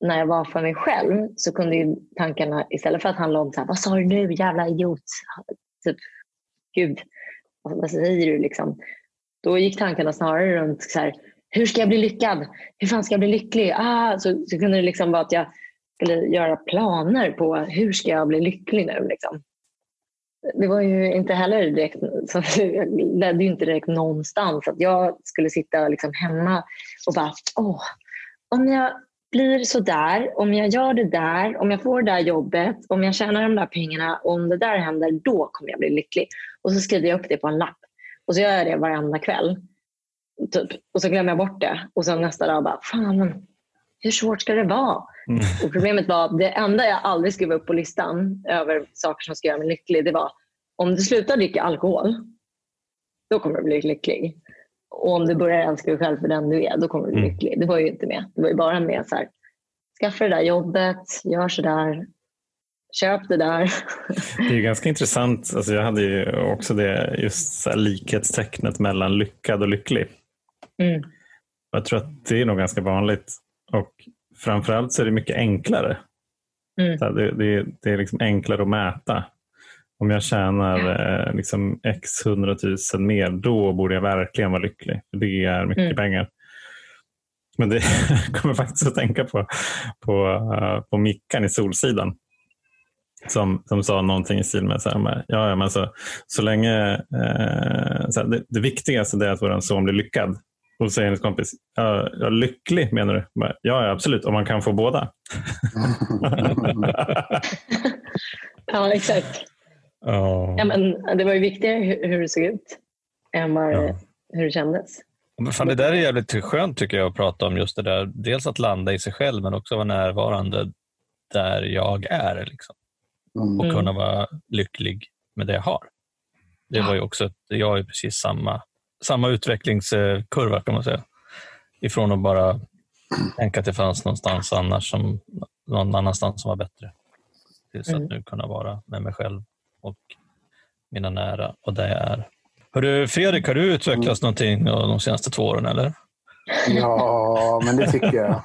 [SPEAKER 3] när jag var för mig själv, så kunde ju tankarna istället för att handla om så här, vad sa du nu jävla idiot? typ, gud, vad säger du liksom? Då gick tankarna snarare runt så här, hur ska jag bli lyckad? Hur fan ska jag bli lycklig? Ah, så, så kunde det liksom vara att jag skulle göra planer på hur ska jag bli lycklig nu. Liksom. Det var ju inte heller direkt, så det [laughs] ledde ju inte direkt någonstans. Att jag skulle sitta liksom hemma och bara, åh, om jag blir så där, om jag gör det där, om jag får det där jobbet, om jag tjänar de där pengarna, om det där händer, då kommer jag bli lycklig. Och så skriver jag upp det på en lapp. Och så gör jag det varenda kväll. Typ. Och så glömmer jag bort det. Och sen nästa dag bara, fan, hur svårt ska det vara? Mm. Och problemet var, det enda jag aldrig skrev upp på listan över saker som ska göra mig lycklig, det var om du slutar dricka alkohol, då kommer du bli lycklig. Och om du börjar älska dig själv för den du är, då kommer du bli mm. lycklig. Det var ju inte med. Det var ju bara med så här, skaffa det där jobbet, gör så där, köp det där. [laughs]
[SPEAKER 1] Det är ganska intressant. Alltså jag hade ju också det just likhetstecknet mellan lyckad och lycklig. Mm. Jag tror att det är nog ganska vanligt. Och framförallt så är det mycket enklare. Mm. Det, det, det, är liksom enklare att mäta. Om jag tjänar eh, liksom x hundratusen mer, då borde jag verkligen vara lycklig. Det är mycket mm. pengar. Men det [laughs] kommer faktiskt att tänka på, på, uh, på Mickan i Solsidan. Som, som sa någonting i stil med, så här, ja, men så, så länge eh, så här, det, det, viktigaste är att vår son blir lyckad. Och så säger hennes kompis, ja, ja, lycklig menar du? Ja, ja, absolut, om man kan få båda. [laughs] [laughs]
[SPEAKER 3] ja, exakt. Oh. Ja, men det var ju viktigare hur, det såg ut än vad, ja. hur det kändes.
[SPEAKER 2] Men fan, det där är jävligt skönt tycker jag att prata om. just det där. Dels att landa i sig själv men också vara närvarande där jag är. Liksom. Mm. Och kunna vara lycklig med det jag har. Det var ju också, jag har ju precis samma, samma utvecklingskurva kan man säga. Ifrån att bara tänka att det fanns någonstans annars som, någon annanstans som var bättre. Tills mm. att nu kunna vara med mig själv och mina nära och där jag är. Hörru, Fredrik, har du utvecklats mm. någonting de senaste två åren? Eller?
[SPEAKER 4] Ja, men det tycker jag.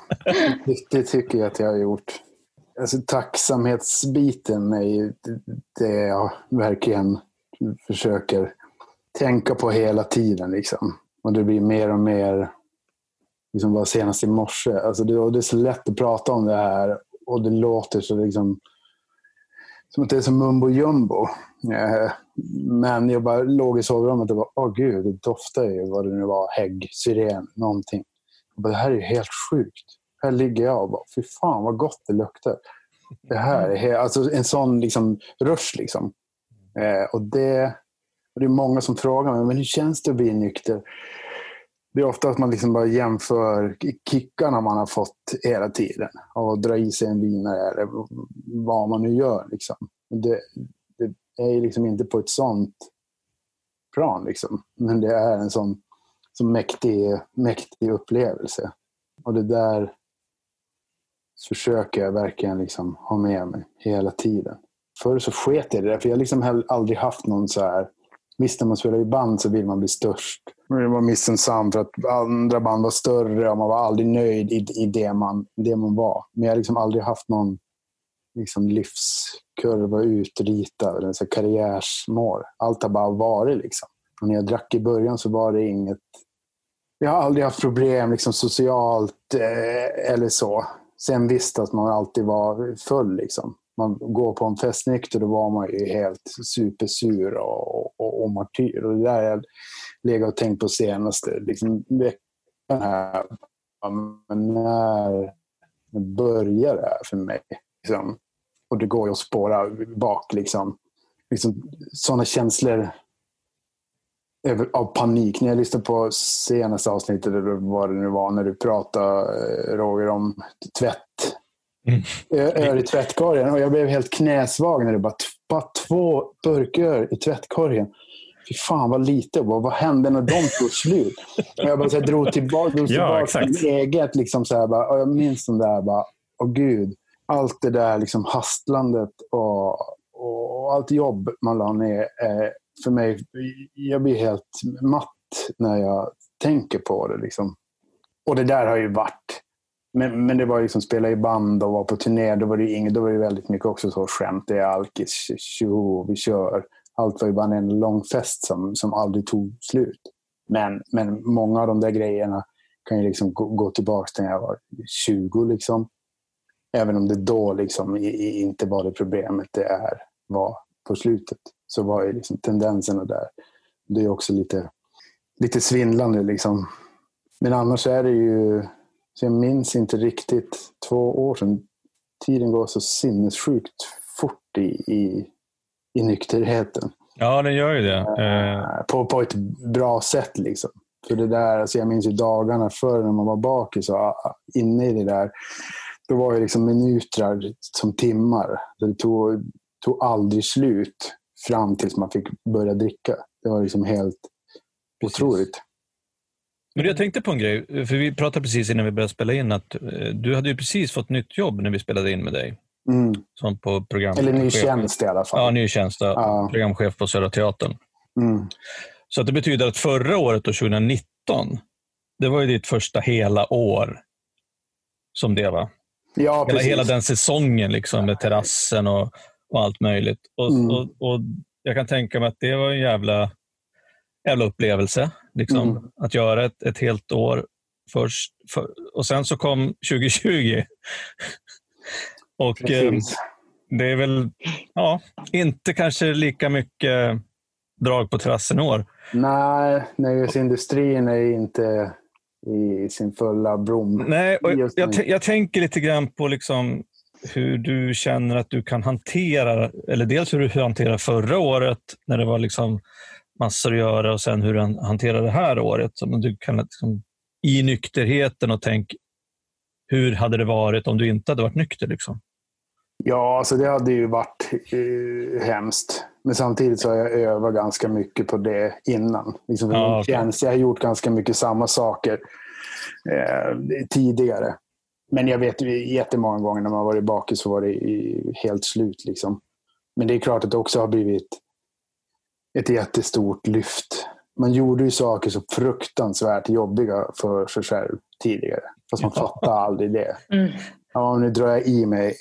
[SPEAKER 4] Det, tycker jag att jag har gjort. Alltså, tacksamhetsbiten är ju det jag verkligen försöker tänka på hela tiden. Liksom. Och det blir mer och mer, liksom var senast i morse, alltså det, det är så lätt att prata om det här och det låter så liksom, som att det är som mumbo jumbo. Eh, men jag bara låg i sovrummet och bara, åh gud, det doftar ju vad det nu var, hägg, syren, någonting. Jag bara, det här är ju helt sjukt. Här ligger jag och bara, fy fan vad gott det luktar. Det här är helt, alltså en sån liksom rush liksom. Eh, och det, och det är många som frågar mig, men hur känns det att bli nykter? Det är ofta att man liksom bara jämför kickarna man har fått hela tiden. Och dra i sig en vinare eller vad man nu gör. Liksom. Det, det är liksom inte på ett sånt plan. Liksom. Men det är en sån, sån mäktig, mäktig upplevelse. Och det där försöker jag verkligen liksom ha med mig hela tiden. Förr så sket jag i det där, för jag har liksom aldrig haft någon så här Visst, när man spelar i band så vill man bli störst. Det var missunnsam för att andra band var större och man var aldrig nöjd i, i det, man, det man var. Men jag har liksom aldrig haft någon liksom, livskurva utritad, eller så karriärsmål. Allt har bara varit. Liksom. Och när jag drack i början så var det inget... Jag har aldrig haft problem liksom, socialt eh, eller så. Sen visst att man alltid var full. Liksom man går på en fest nykter, då var man ju helt supersur och, och, och martyr. Och det där legat och tänkt på senaste liksom, veckan här. Men när, när börjar det här för mig? Liksom, och det går ju att spåra bak. Liksom, liksom, sådana känslor av panik. När jag lyssnade på senaste avsnittet, eller vad det nu var, när du pratade, eh, Roger, om tvätt Mm. Öl i tvättkorgen. Och jag blev helt knäsvag när det bara, bara två burköl i tvättkorgen. Fy fan vad lite. Vad, vad hände när de tog slut? Och jag bara så här, drog tillbaka, drog [laughs] tillbaka ja, till eget. Liksom så här, bara, och jag minns den där, bara, åh gud. Allt det där liksom hastlandet och, och allt jobb man la ner. Eh, för mig, jag blir helt matt när jag tänker på det. Liksom. Och det där har ju varit men, men det var liksom spela i band och vara på turné. Då var det, inget, då var det väldigt mycket också så skämt. Det är alkis, tjoho, vi kör. Allt var ju bara en lång fest som, som aldrig tog slut. Men, men många av de där grejerna kan ju liksom gå, gå tillbaka till när jag var 20. Liksom. Även om det då liksom inte var det problemet det är, var på slutet. Så var ju liksom tendenserna där. Det är också lite, lite svindlande. Liksom. Men annars är det ju så jag minns inte riktigt två år sedan. Tiden går så sinnessjukt fort i, i, i nykterheten.
[SPEAKER 2] Ja, den gör ju det.
[SPEAKER 4] Uh, på, på ett bra sätt. liksom. För det där, alltså jag minns ju dagarna förr när man var bakis och ah, inne i det där. Då var det liksom minuter som timmar. Det tog, tog aldrig slut fram tills man fick börja dricka. Det var liksom helt Precis. otroligt.
[SPEAKER 2] Men jag tänkte på en grej, för vi pratade precis innan vi började spela in att eh, du hade ju precis fått nytt jobb när vi spelade in med dig.
[SPEAKER 4] Mm.
[SPEAKER 2] Som på program...
[SPEAKER 4] Eller ny tjänst i alla fall.
[SPEAKER 2] Ja, ny tjänst. Ja. Programchef på Södra Teatern.
[SPEAKER 4] Mm.
[SPEAKER 2] Så att det betyder att förra året, då, 2019, det var ju ditt första hela år som det va?
[SPEAKER 4] Ja,
[SPEAKER 2] hela, hela den säsongen liksom, med terrassen och, och allt möjligt. Och, mm. och, och, Jag kan tänka mig att det var en jävla, jävla upplevelse. Liksom, mm. Att göra ett, ett helt år först. För, och sen så kom 2020. Och eh, det är väl ja, inte kanske lika mycket drag på terrassen i år.
[SPEAKER 4] Nej, nöjesindustrin är inte i sin fulla blom.
[SPEAKER 2] Nej, och jag, jag, tänker lite grann på liksom hur du känner att du kan hantera, eller dels hur du hanterade förra året när det var liksom massor att göra och sen hur han hanterar det här året. Så du kan liksom, I nykterheten och tänk, hur hade det varit om du inte hade varit nykter? Liksom?
[SPEAKER 4] Ja, alltså det hade ju varit eh, hemskt. Men samtidigt så har jag övat ganska mycket på det innan. Liksom ja, okay. jag har gjort ganska mycket samma saker eh, tidigare. Men jag vet jättemånga gånger när man varit bakis så var det helt slut. Liksom. Men det är klart att det också har blivit ett jättestort lyft man gjorde ju saker så fruktansvärt jobbiga för sig själv tidigare. Fast man
[SPEAKER 2] Ja.
[SPEAKER 4] fattade aldrig det.
[SPEAKER 3] Mm.
[SPEAKER 4] Ja, nu drar jag i mig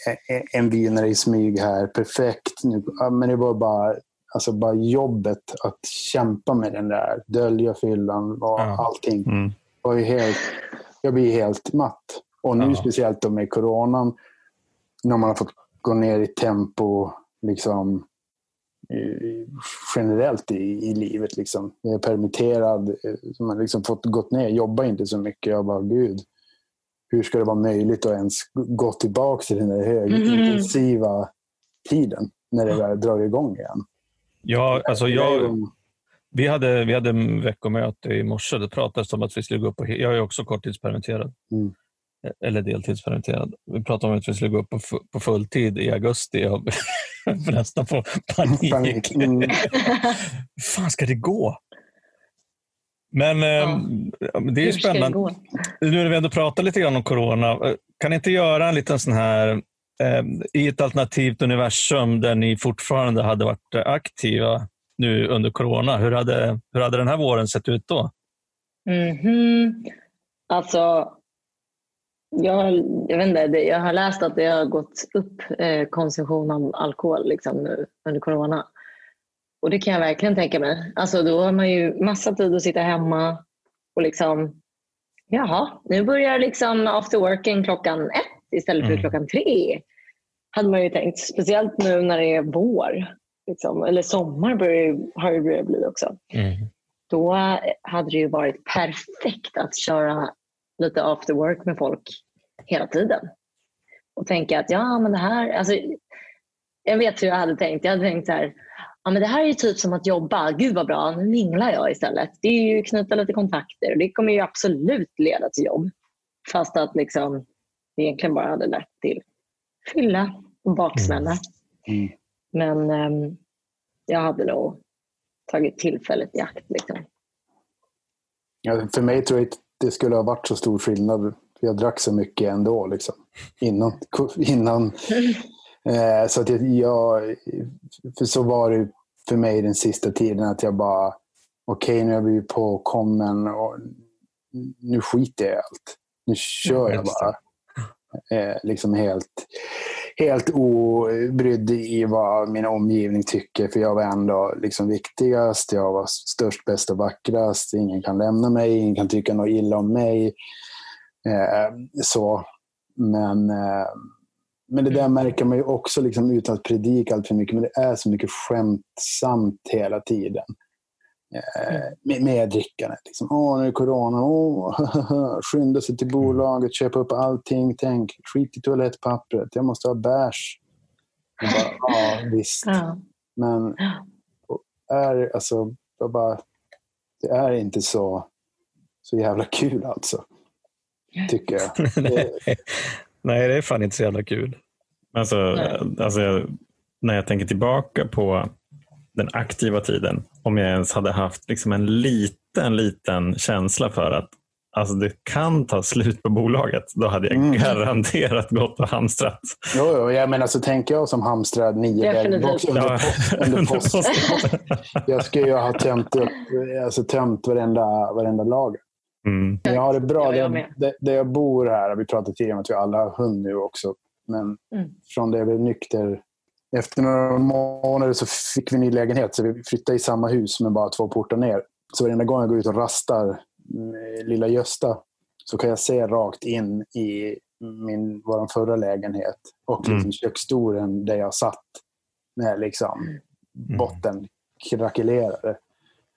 [SPEAKER 4] en- vinare i smyg här. Perfekt. Nu, ja, men det var bara, alltså bara jobbet att kämpa med den där. Dölja fyllan och
[SPEAKER 2] Ja.
[SPEAKER 4] allting.
[SPEAKER 1] Mm.
[SPEAKER 4] Var ju helt, jag blir helt matt. Och nu
[SPEAKER 2] Ja.
[SPEAKER 4] speciellt då med coronan. När man har fått gå ner i tempo liksom, generellt i, i livet. Liksom. Jag är permitterad. eh, Man har liksom fått gått ner. Jobbar inte så mycket. Jag bara, gud. Hur ska det vara möjligt att ens gå tillbaka till den där högintensiva tiden när det väl drar igång igen?
[SPEAKER 2] Ja, alltså jag, vi, hade, vi hade en veckomöte i morse. Det pratades om att vi skulle gå upp på... Jag är också korttidspermitterad.
[SPEAKER 4] Mm.
[SPEAKER 2] Eller deltidspermitterad. Vi pratade om att vi skulle gå upp på, fu- på fulltid i augusti. Jag [laughs] får nästan få panik.
[SPEAKER 4] Panik. Mm. [laughs]
[SPEAKER 2] Fan ska det gå? Men ehm, det är ju spännande. Nu när vi ändå pratar lite grann om corona, eh, kan ni inte göra en liten sån här eh, i ett alternativt universum där ni fortfarande hade varit eh, aktiva nu under corona. Hur hade, hur hade den här våren sett ut då?
[SPEAKER 3] Mhm. Alltså, jag, jag vet inte, jag har läst att det har gått upp eh, konsumtion av alkohol liksom, nu under corona. Och det kan jag verkligen tänka mig. Alltså, då har man ju massa tid att sitta hemma och liksom, jaha, nu börjar liksom after working klockan ett istället för
[SPEAKER 2] Mm.
[SPEAKER 3] klockan tre. Hade man ju tänkt, speciellt nu när det är vår. Liksom, eller sommar börjar, har det börjat bli också då hade det ju varit perfekt att köra lite after work med folk hela tiden. Och tänka att ja, men det här... Alltså, jag vet hur jag hade tänkt. Jag hade tänkt så här, ja, men det här är ju typ som att jobba. Gud vad bra, nu minglar jag istället. Det är ju knyta lite kontakter. Det kommer ju absolut leda till jobb. Fast att liksom, det egentligen bara hade lett till fylla och baksmälla.
[SPEAKER 4] Mm.
[SPEAKER 3] Men ehm, jag hade nog tagit tillfället i akt. Liksom.
[SPEAKER 4] Ja, för mig tror jag inte det skulle ha varit så stor skillnad. Jag drack så mycket ändå. Liksom, innan. innan eh, så att jag, för så var det för mig den sista tiden. Att jag bara, okej nu har jag blivit påkommen och nu skiter jag i allt. Nu kör jag bara. Eh, liksom helt, helt obrydd i vad min omgivning tycker. För jag var ändå liksom viktigast. Jag var störst, bäst och vackrast. Ingen kan lämna mig. Ingen kan tycka något illa om mig. Eh, så. Men, eh, men det där märker man ju också liksom, utan att predika allt för mycket. Men det är så mycket skämtsamt hela tiden. Eh, med, med drickandet. Liksom. Åh, nu är det corona. Åh, [laughs] skynda sig till bolaget, köpa upp allting. Tänk, skit i toalettpappret. Jag måste ha bärs. Bara, [laughs] Ja, visst.
[SPEAKER 3] Ja.
[SPEAKER 4] Men är, alltså, jag bara, det är inte så, så jävla kul alltså. Tycker jag. [laughs]
[SPEAKER 2] Nej, det är fan inte så jävla kul.
[SPEAKER 1] Alltså,
[SPEAKER 3] Nej.
[SPEAKER 1] alltså, när jag tänker tillbaka på den aktiva tiden, om jag ens hade haft liksom en liten, liten känsla för att alltså, det kan ta slut på bolaget, då hade jag
[SPEAKER 4] Mm.
[SPEAKER 1] garanterat gått och hamstrat.
[SPEAKER 4] Jo, jo, jag menar så tänker jag som hamstrar nio backbox under,
[SPEAKER 1] Ja,
[SPEAKER 4] post, under [laughs]
[SPEAKER 1] under
[SPEAKER 4] post.
[SPEAKER 1] posten.
[SPEAKER 4] Jag ska ju ha tömt, upp, alltså, tömt varenda, varenda lager.
[SPEAKER 1] Mm.
[SPEAKER 4] Jag har det bra.
[SPEAKER 3] Jag
[SPEAKER 4] där, där jag bor här, vi pratade tidigare om att vi alla har hund nu också. Men
[SPEAKER 3] Mm.
[SPEAKER 4] från det jag blev nykter. Efter några månader så fick vi ny lägenhet. Så vi flyttade i samma hus men bara två portar ner. Så varenda gång jag går ut och rastar med lilla Gösta så kan jag se rakt in i min, vår förra lägenhet. Och liksom
[SPEAKER 1] Mm.
[SPEAKER 4] köksstolen där jag satt. När liksom botten krackelerade.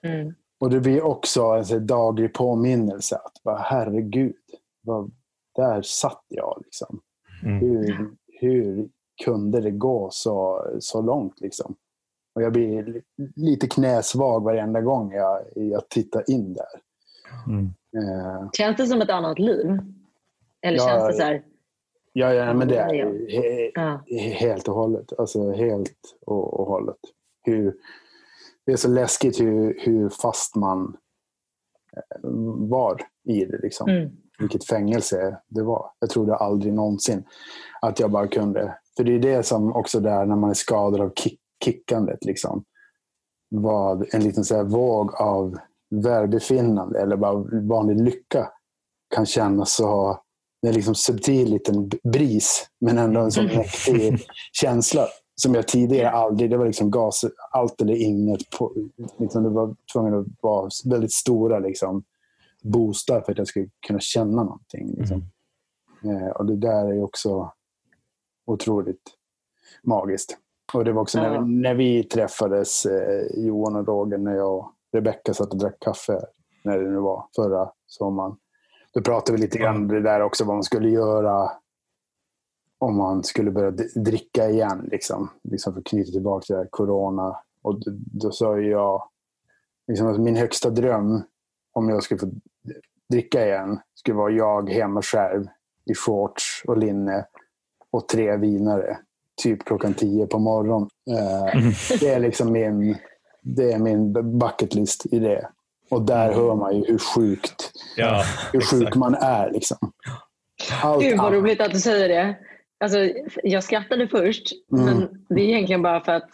[SPEAKER 3] Mm.
[SPEAKER 4] Och det blir också en här daglig påminnelse att bara, herregud, vad, där satt jag. Liksom.
[SPEAKER 2] Mm.
[SPEAKER 4] Hur, hur kunde det gå så, så långt? Liksom? Och jag blir li- lite knäsvag varenda gång jag, jag tittar in där.
[SPEAKER 1] Mm.
[SPEAKER 4] Eh,
[SPEAKER 3] Känns det som ett annat liv? Eller
[SPEAKER 4] Ja,
[SPEAKER 3] känns det så här...
[SPEAKER 4] ja, ja, men det är he,
[SPEAKER 3] Ja.
[SPEAKER 4] helt och hållet. Alltså helt och, och hållet. Hur, det är så läskigt hur, hur fast man eh, var i det. Liksom.
[SPEAKER 3] Mm.
[SPEAKER 4] vilket fängelse det var. Jag trodde aldrig någonsin att jag bara kunde. För det är det som också där när man är skadad av kick, kickandet. Liksom, vad en liten så våg av välbefinnande eller bara vanlig lycka kan kännas så det är liksom subtil liten bris, men ändå en sån mäktig känsla som jag tidigare aldrig, det var liksom gas, allt eller inget. På, liksom det var tvungen att vara väldigt stora liksom, boostar för att jag skulle kunna känna någonting. Liksom. Mm. Eh, och det där är också otroligt magiskt. Och det var också när, vi, när vi träffades, eh, Johan och Roger, när jag och Rebecka satt och drack kaffe, när det nu var, förra sommaren. Då pratade vi lite grann om det där också, vad man skulle göra om man skulle börja dricka igen. Liksom, liksom för att knyta tillbaka till det här corona. Och då, då sa jag, liksom att min högsta dröm om jag skulle få dricka igen skulle vara jag hemma själv i shorts och linne och tre vinare. Typ klockan tio på morgonen. Eh, mm. Det är liksom min, det är min bucket list i det. Och där mm. hör man ju hur sjukt ja, hur sjuk man är. Liksom.
[SPEAKER 3] Allt Gud vad roligt att du säger det. Alltså, jag skrattade först, mm. men det är egentligen bara för att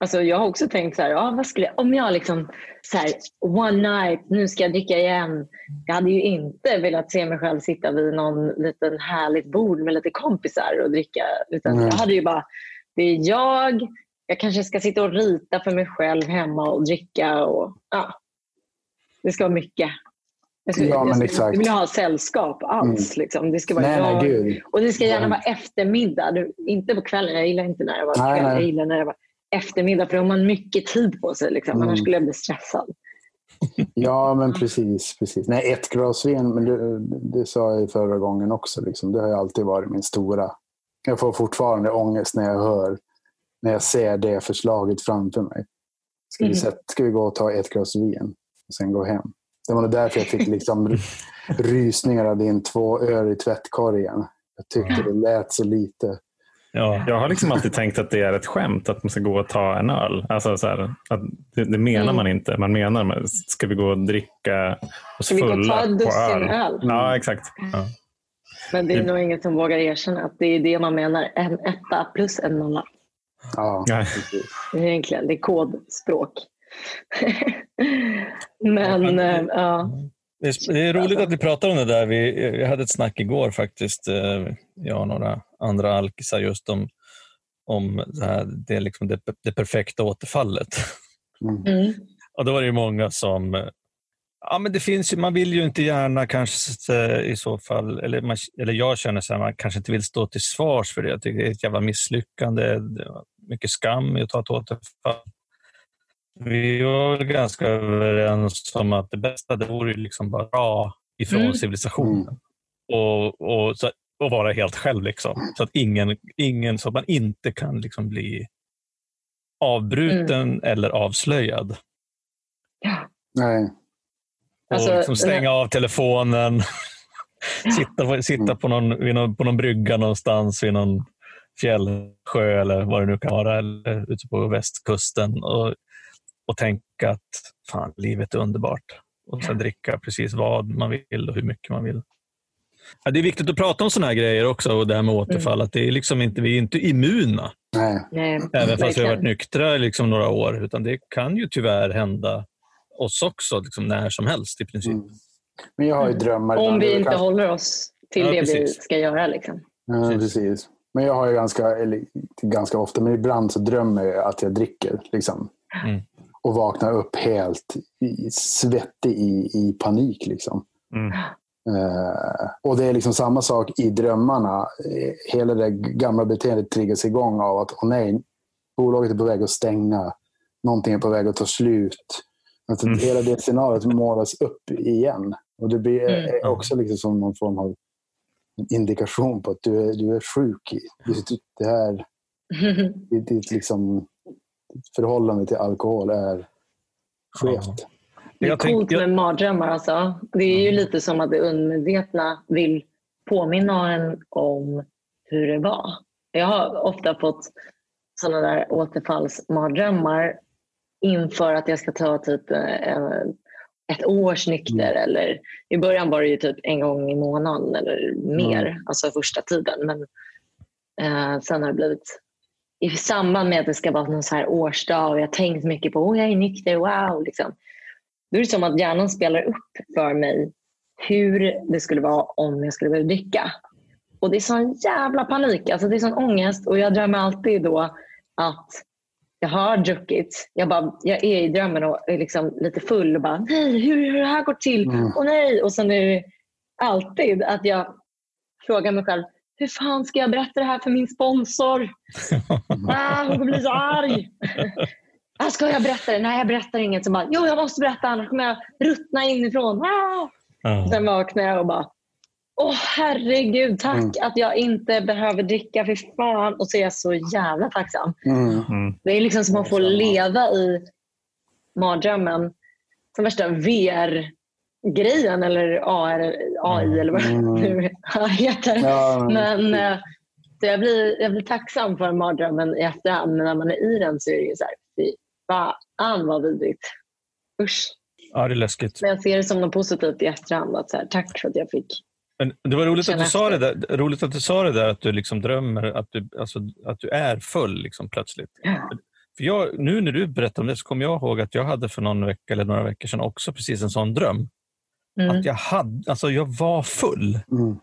[SPEAKER 3] alltså, jag har också tänkt så här, ja, vad skulle, om jag liksom så här, one night, nu ska jag dricka igen. Jag hade ju inte velat se mig själv sitta vid någon liten härligt bord med lite kompisar och dricka. Utan mm. jag hade ju bara, det är jag, jag kanske ska sitta och rita för mig själv hemma och dricka. Och, ja, det ska vara mycket. Jag, skulle, ja, jag, skulle, jag vill ha sällskap alls. Mm. Liksom. Det ska vara nej, jag. Nej, och det ska gärna vara eftermiddag. Inte på kvällen. Jag gillar inte när det var nej, kväll. Jag gillar när det var eftermiddag. För då har man mycket tid på sig. Liksom. Mm. Annars skulle jag bli stressad. [laughs]
[SPEAKER 4] Ja, men precis. precis. Nej, ett glas vin, men det, det sa jag förra gången också. Liksom. Det har alltid varit min stora... Jag får fortfarande ångest när jag hör, när jag ser det förslaget framför mig. Ska, mm. vi, sätta, ska vi gå och ta ett glas vin och sen gå hem? Det var nog därför jag fick liksom rysningar av din två öl i tvättkorgen. Jag tyckte det lät så lite.
[SPEAKER 1] Ja, jag har liksom alltid tänkt att det är ett skämt att man ska gå och ta en öl. Alltså så här, att det, det menar mm. man inte. Man menar, ska vi gå och dricka oss fulla på öl? Ska vi gå och ta ett dussin öl? Ja, exakt. Ja.
[SPEAKER 3] Men det är nog ingen som vågar erkänna att det är det man menar. En etta plus en nolla. Ja, det är egentligen det är kodspråk. [laughs] Men äh, ja.
[SPEAKER 2] Det är, det är, roligt att vi pratar om det där. Vi, vi hade ett snack igår faktiskt, eh, jag och några andra alkisar just om, om det, här, det, liksom det, det perfekta återfallet. Mm. mm. [laughs] Och då var det många som Ja, men det finns ju, man vill ju inte gärna kanske i så fall, eller, man, eller jag känner att man kanske inte vill stå till svars för det. Jag tycker det är ett jävla misslyckande. Mycket skam i att ta ett återfall. Vi var ganska överens om att det bästa det vore liksom bara dra ifrån mm. civilisationen. Mm. Och, och, så, och vara helt själv. Liksom. Så, att ingen, ingen, så att man inte kan liksom bli avbruten mm. eller avslöjad.
[SPEAKER 3] Ja.
[SPEAKER 4] Nej.
[SPEAKER 2] Och alltså, liksom stänga av telefonen. [laughs] sitta på, sitta mm. på, någon, någon, på någon brygga någonstans vid någon fjällsjö eller vad det nu kan vara, eller ute på västkusten. Och och tänka att fan, livet är underbart. Och sen dricka precis vad man vill och hur mycket man vill. Ja, det är viktigt att prata om sådana här grejer också, och det här med återfall. Mm. Att det är liksom inte, vi är inte immuna.
[SPEAKER 3] Nej.
[SPEAKER 2] Även fast vi har varit nyktra liksom några år. Utan det kan ju tyvärr hända oss också, liksom när som helst i princip. Mm.
[SPEAKER 4] Men jag har ju drömmar.
[SPEAKER 3] Om vi inte kan... håller oss till ja, det precis. vi ska göra. Liksom.
[SPEAKER 4] Ja, precis. Men jag har ju ganska, eller ganska ofta, men ibland så drömmer jag att jag dricker. Liksom. Mm och vaknar upp helt svettig i, i panik. Liksom. Mm. Uh, och det är liksom samma sak i drömmarna. Hela det gamla beteendet triggas igång av att oh nej, bolaget är på väg att stänga. Någonting är på väg att ta slut. Alltså, mm. Hela det scenariot målas upp igen. Och Det blir mm. också liksom som någon form av indikation på att du är, du är sjuk. [laughs] Det här ditt liksom, förhållande till alkohol är skevt.
[SPEAKER 3] Det är coolt med mardrömmar. Alltså. Det är ju mm. lite som att det undermedvetna vill påminna en om hur det var. Jag har ofta fått sådana där återfallsmardrömmar inför att jag ska ta typ eh, ett års nykter. Mm. Eller, I början var det ju typ en gång i månaden eller mer, mm. alltså första tiden. Men eh, sen har det blivit i samband med att det ska vara någon så här årsdag och jag har tänkt mycket på att jag är nykter, wow. Liksom. då är det som att hjärnan spelar upp för mig hur det skulle vara om jag skulle börja dricka. Och det är sån jävla panik, alltså det är sån ångest och jag drömmer alltid då att jag har druckit. Jag, bara, jag är i drömmen och är liksom lite full och bara nej, hur har det här gått till?
[SPEAKER 4] Mm.
[SPEAKER 3] Och nej. Och sen är det alltid att jag frågar mig själv hur fan ska jag berätta det här för min sponsor? [laughs] Ah, hon kommer bli så arg. Ah, ska jag berätta det? Nej, jag berättar inget. Så bara, jo, jag måste berätta annars kommer jag ruttna inifrån. Ah!
[SPEAKER 2] Ja.
[SPEAKER 3] Sen vaknar jag och bara, åh herregud, tack
[SPEAKER 4] Mm.
[SPEAKER 3] att jag inte behöver dricka, för fan. Och så är jag så jävla tacksam.
[SPEAKER 4] Mm.
[SPEAKER 1] Mm.
[SPEAKER 3] Det är liksom som att få leva i mardrömmen. Som värsta VR-grejen eller AR, AI eller vad
[SPEAKER 4] Mm. [laughs]
[SPEAKER 3] det nu heter.
[SPEAKER 4] Ja,
[SPEAKER 3] Men eh, så jag, blir, jag blir tacksam för mardrömmen i efterhand, men när man är i den så är det ju så här, fy fan vad vidrigt. Usch.
[SPEAKER 2] ja, det är läskigt.
[SPEAKER 3] Men jag ser det som något positivt i efterhand. Att så här, tack för att jag fick.
[SPEAKER 2] Men det var roligt att, du sa det där, roligt att du sa det där att du liksom drömmer att du, alltså, att du är full liksom, plötsligt. För jag, nu när du berättar om det så kommer jag ihåg att jag hade för någon vecka eller några veckor sedan också precis en sån dröm.
[SPEAKER 3] Mm.
[SPEAKER 2] Att jag, hade, alltså, jag var full,
[SPEAKER 4] Mm.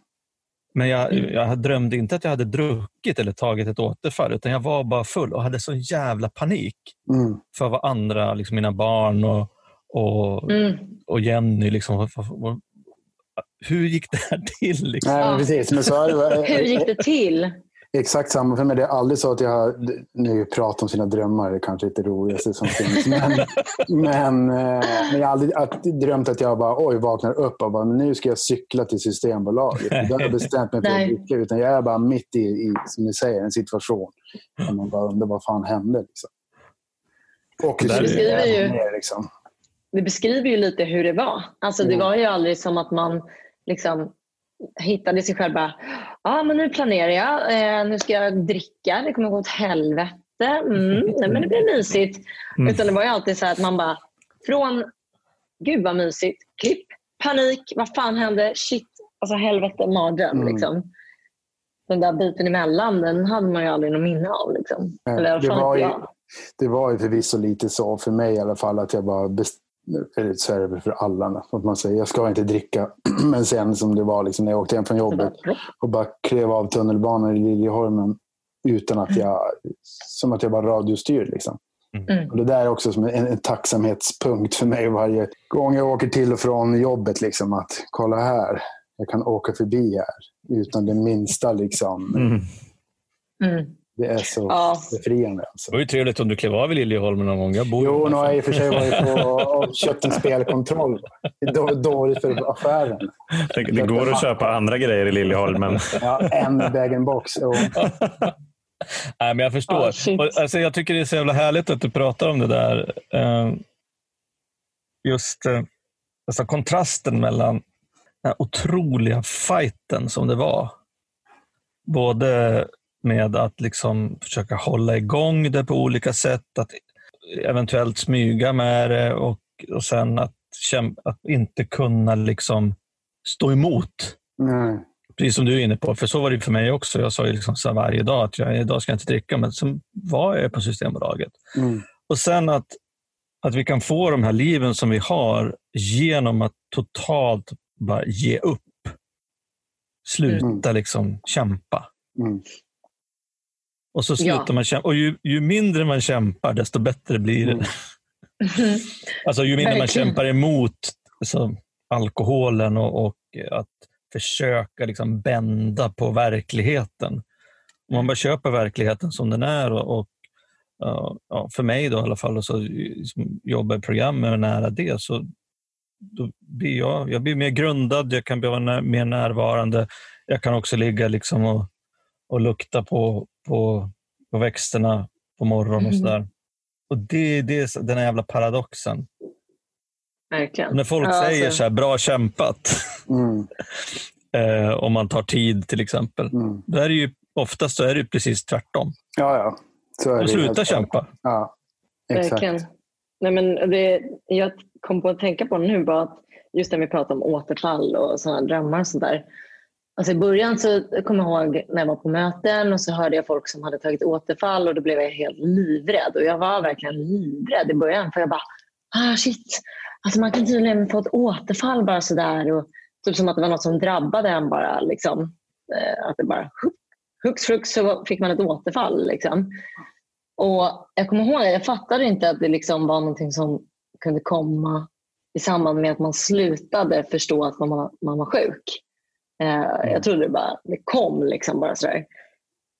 [SPEAKER 2] men jag,
[SPEAKER 3] Mm.
[SPEAKER 2] jag drömde inte att jag hade druckit eller tagit ett återfall, utan jag var bara full och hade så jävla panik
[SPEAKER 4] Mm.
[SPEAKER 2] för vad andra, liksom mina barn och, och,
[SPEAKER 3] Mm.
[SPEAKER 2] och Jenny, liksom, hur gick det här till? Liksom?
[SPEAKER 4] Nej, men precis. Men så är det,
[SPEAKER 3] Hur gick det till?
[SPEAKER 4] Exakt samma för mig. Det är aldrig så att jag nu pratar om sina drömmar, det är kanske inte det roligaste som finns. Men, [laughs] men, eh, men jag har aldrig att, drömt att jag bara, oj, vaknar upp och bara, men nu ska jag cykla till Systembolaget. Då har jag bestämt mig för att dricka. Utan jag är bara mitt i, i som ni säger, en situation. Där man bara undrar vad fan hände. Liksom. Och
[SPEAKER 2] Det är-
[SPEAKER 3] beskriver ju-
[SPEAKER 4] ner, liksom.
[SPEAKER 3] Det beskriver ju lite hur det var. Alltså, det
[SPEAKER 4] Mm.
[SPEAKER 3] var ju aldrig som att man liksom hittade sig själv bara, ja men nu planerar jag, eh, nu ska jag dricka, det kommer gå åt helvete, mm, nej, men det blir mysigt.
[SPEAKER 2] Mm.
[SPEAKER 3] Utan det var ju alltid så att man bara, från gud vad mysigt, klipp, panik, vad fan hände, shit, alltså helvete, mardröm.
[SPEAKER 4] Mm.
[SPEAKER 3] Liksom. Den där biten emellan, den hade man ju aldrig någon minne av. Liksom. Eller
[SPEAKER 4] det var ju-. Det var ju förvisso lite så, för mig i alla fall, att jag bara best- eller så är det väl för alla. Att man säger jag ska inte dricka. [clears throat] Men sen som det var liksom, när jag åkte hem från jobbet och bara klev av tunnelbanan i Liljeholmen utan att jag, som att jag var radiostyrd. Liksom.
[SPEAKER 3] Mm.
[SPEAKER 4] Och det där är också som en, en tacksamhetspunkt för mig varje gång jag åker till och från jobbet. Liksom, att kolla här, jag kan åka förbi här utan det minsta. Liksom.
[SPEAKER 1] Mm.
[SPEAKER 3] Mm.
[SPEAKER 4] Det är så
[SPEAKER 3] Ja.
[SPEAKER 4] befriande. Alltså.
[SPEAKER 2] Det var ju trevligt om du klev av i Liljeholmen någon gång. Jag bor
[SPEAKER 4] Jo, nu har jag i och för sig varit på [laughs] och köpt en spelkontroll. Det är då- dåligt för affären.
[SPEAKER 1] Det, det går att köpa andra grejer i Liljeholmen.
[SPEAKER 4] Ja, en bag-in-box. Och, [laughs]
[SPEAKER 2] Nej, men jag förstår. Och, alltså, jag tycker det är så jävla härligt att du pratar om det där. Eh, just eh, alltså, kontrasten mellan den här otroliga fighten som det var. Både med att liksom försöka hålla igång det på olika sätt, att eventuellt smyga med det och, och sen att, kämpa, att inte kunna liksom stå emot.
[SPEAKER 4] nej.
[SPEAKER 2] Precis som du är inne på, för så var det för mig också. Jag sa ju liksom så varje dag att jag, idag ska jag inte dricka, men sen var jag på Systembolaget.
[SPEAKER 4] Mm.
[SPEAKER 2] Och sen att, att vi kan få de här liven som vi har genom att totalt bara ge upp. Sluta liksom kämpa.
[SPEAKER 4] Mm.
[SPEAKER 2] Och så slutar
[SPEAKER 3] Ja.
[SPEAKER 2] man kämpa. Och ju, ju mindre man kämpar, desto bättre blir det.
[SPEAKER 4] Mm. [laughs]
[SPEAKER 2] Alltså, ju mindre man kämpar emot alltså, alkoholen och, och att försöka liksom bända på verkligheten. Om man bara köper verkligheten som den är och, och ja, för mig då i alla fall, och så liksom jobbar i program med nära det, så då blir jag, jag blir mer grundad, jag kan bli mer närvarande. Jag kan också ligga liksom och, och lukta på, på, på växterna på morgonen och
[SPEAKER 3] Mm.
[SPEAKER 2] sådär. Och det, det är den här jävla paradoxen.
[SPEAKER 3] Verkligen.
[SPEAKER 2] När folk
[SPEAKER 3] Ja,
[SPEAKER 2] säger
[SPEAKER 3] alltså-
[SPEAKER 2] så här, bra kämpat,
[SPEAKER 4] Mm. [laughs]
[SPEAKER 2] eh, om man tar tid till exempel,
[SPEAKER 4] Mm.
[SPEAKER 2] då är det ju oftast så är det ju precis tvärtom.
[SPEAKER 4] Ja, ja. Så är
[SPEAKER 2] Och
[SPEAKER 4] det
[SPEAKER 2] sluta kämpa.
[SPEAKER 4] Ja, exakt.
[SPEAKER 3] Verkligen. Nej, men det, jag kom på att tänka på nu bara att just när vi pratar om återfall och sådana drömmar och sådär. Alltså I början så kommer jag ihåg när jag var på möten och så hörde jag folk som hade tagit återfall och då blev jag helt livrädd. Och jag var verkligen livrädd i början för jag bara, ah shit, Alltså man kan tydligen få ett återfall bara sådär. Och, typ som att det var något som drabbade en bara. Liksom. Eh, att det bara hux flux så fick man ett återfall. Liksom. Och jag kommer ihåg, jag fattade inte att det liksom var någonting som kunde komma i samband med att man slutade förstå att man, man var sjuk. Eh, jag trodde det bara det kom liksom bara sådär.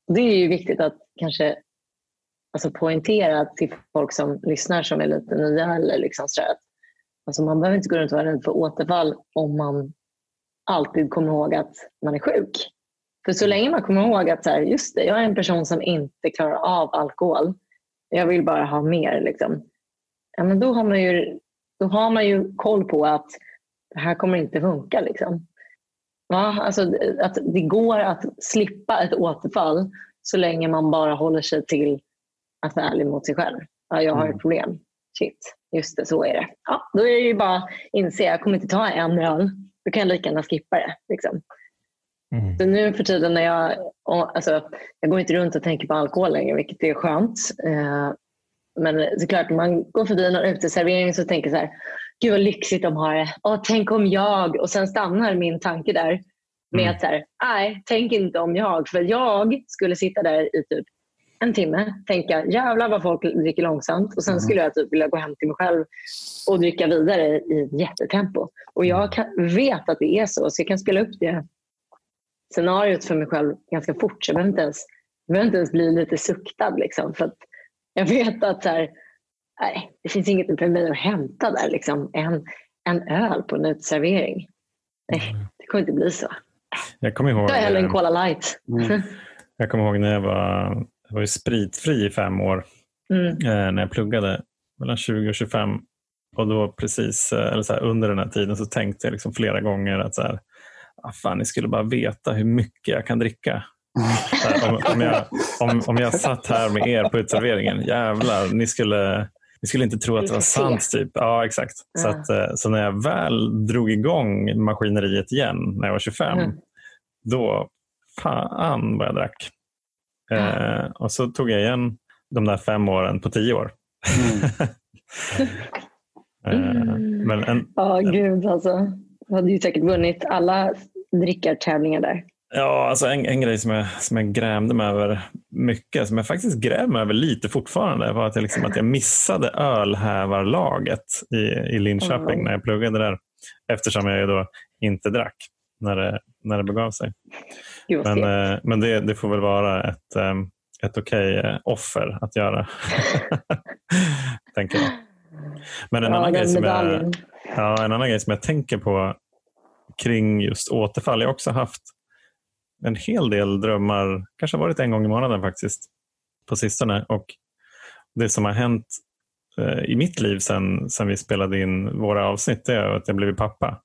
[SPEAKER 3] Det är ju viktigt att kanske alltså poängtera till folk som lyssnar som är lite nya. Eller liksom sådär. Alltså man behöver inte gå runt och vara rädd för återfall om man alltid kommer ihåg att man är sjuk. För så länge man kommer ihåg att så här, just det, jag är en person som inte klarar av alkohol. Jag vill bara ha mer. Liksom. Ja, men då, har man ju, då har man ju koll på att det här kommer inte funka. Liksom. Ja, alltså, att det går att slippa ett återfall så länge man bara håller sig till att vara ärlig mot sig själv. Ja, jag har ett mm. problem. Shit, just det, så är det. Ja, då är det ju bara att inse, jag kommer inte ta en öl. Då kan jag lika gärna skippa det. Liksom. Mm. Så nu för tiden när jag, alltså, jag går inte runt och tänker på alkohol längre, vilket är skönt. Eh, men såklart, när man går förbi någon uteservering så tänker jag så här, gud vad lyxigt de har det. Åh, tänk om jag... Och sen stannar min tanke där med mm. att så här, nej, tänk inte om jag. För jag skulle sitta där i typ en timme, tänka jävlar vad folk dricker långsamt och sen mm. skulle jag typ vilja gå hem till mig själv och dricka vidare i jättetempo. Och jag mm. kan, vet att det är så, så jag kan spela upp det scenariot för mig själv ganska fort. Så jag behöver inte ens, jag behöver inte ens bli lite suktad. Liksom, för jag vet att så här, nej, det finns inget för mig att hämta där. Liksom, en, en öl på en uteservering. Nej, mm. det kommer inte bli så.
[SPEAKER 1] Jag kommer ihåg,
[SPEAKER 3] jag hellre en Cola light.
[SPEAKER 1] Mm. [laughs] Jag kommer ihåg när jag var, jag var spritfri i fem år. Mm. Eh, när jag pluggade mellan 20 och 25. Och då precis, eh, eller så här, under den här tiden så tänkte jag liksom flera gånger att så här, ah, fan, ni skulle bara veta hur mycket jag kan dricka. Här, om, om, jag, om, om jag satt här med er på utserveringen, jävlar, ni skulle, ni skulle inte tro att det var sant. Typ. Ja, exakt. Så, att, eh, så när jag väl drog igång maskineriet igen när jag var 25, mm. då fan vad jag drack. Eh, och så tog jag igen de där fem åren på tio år.
[SPEAKER 3] Mm. [laughs] eh, men en, ja, gud alltså. Du hade ju säkert vunnit alla drickartävlingar där.
[SPEAKER 1] Ja, alltså en, en grej som jag, som jag grämde mig över mycket, som jag faktiskt mig över lite fortfarande, var att jag, liksom, att jag missade ölhävarlaget i, i Linköping mm. när jag pluggade där. Eftersom jag då inte drack när det, när det begav sig. Men, eh, men det, det, får väl vara ett, eh, ett okej okay eh, offer att göra. [laughs] tänker jag. Men en, ja, annan grej som jag, ja, en annan grej som jag tänker på kring just återfall. Jag har också haft en hel del drömmar, kanske varit en gång i månaden faktiskt, på sistone. Och det som har hänt eh, i mitt liv sen, sen vi spelade in våra avsnitt är att jag blivit pappa.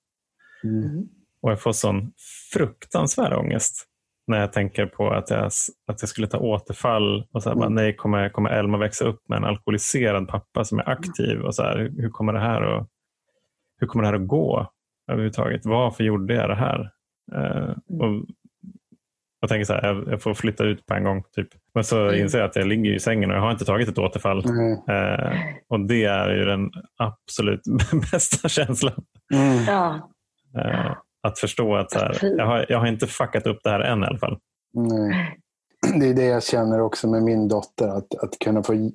[SPEAKER 1] Mm. Och jag får sån fruktansvärd ångest när jag tänker på att jag, att jag skulle ta återfall. och så här, mm. bara, Nej, kommer, kommer Elma växa upp med en alkoholiserad pappa som är aktiv? och så här, Hur kommer det här att, hur kommer det här att gå överhuvudtaget? Varför gjorde jag det här? Uh, och jag tänker så här, jag får flytta ut på en gång. Typ. Men så mm. inser jag att jag ligger i sängen och jag har inte tagit ett återfall. Mm. Uh, och det är ju den absolut [laughs] bästa känslan. Mm. Ja. Uh, att förstå att så här, jag, har, jag har inte fuckat upp det här än i alla fall.
[SPEAKER 4] Nej. Det är det jag känner också med min dotter. Att, att kunna få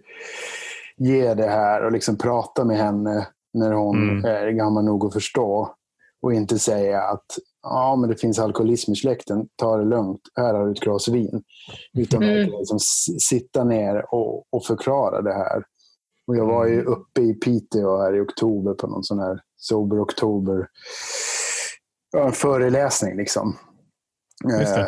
[SPEAKER 4] ge det här och liksom prata med henne när hon mm. är gammal nog att förstå. Och inte säga att ja, men det finns alkoholism i släkten, ta det lugnt, här har du ett glas vin. Utan mm. liksom sitta ner och, och förklara det här. Och jag var ju mm. uppe i Piteå här i oktober på någon sån här Sober Oktober ja, föreläsning. Liksom. Eh, eh,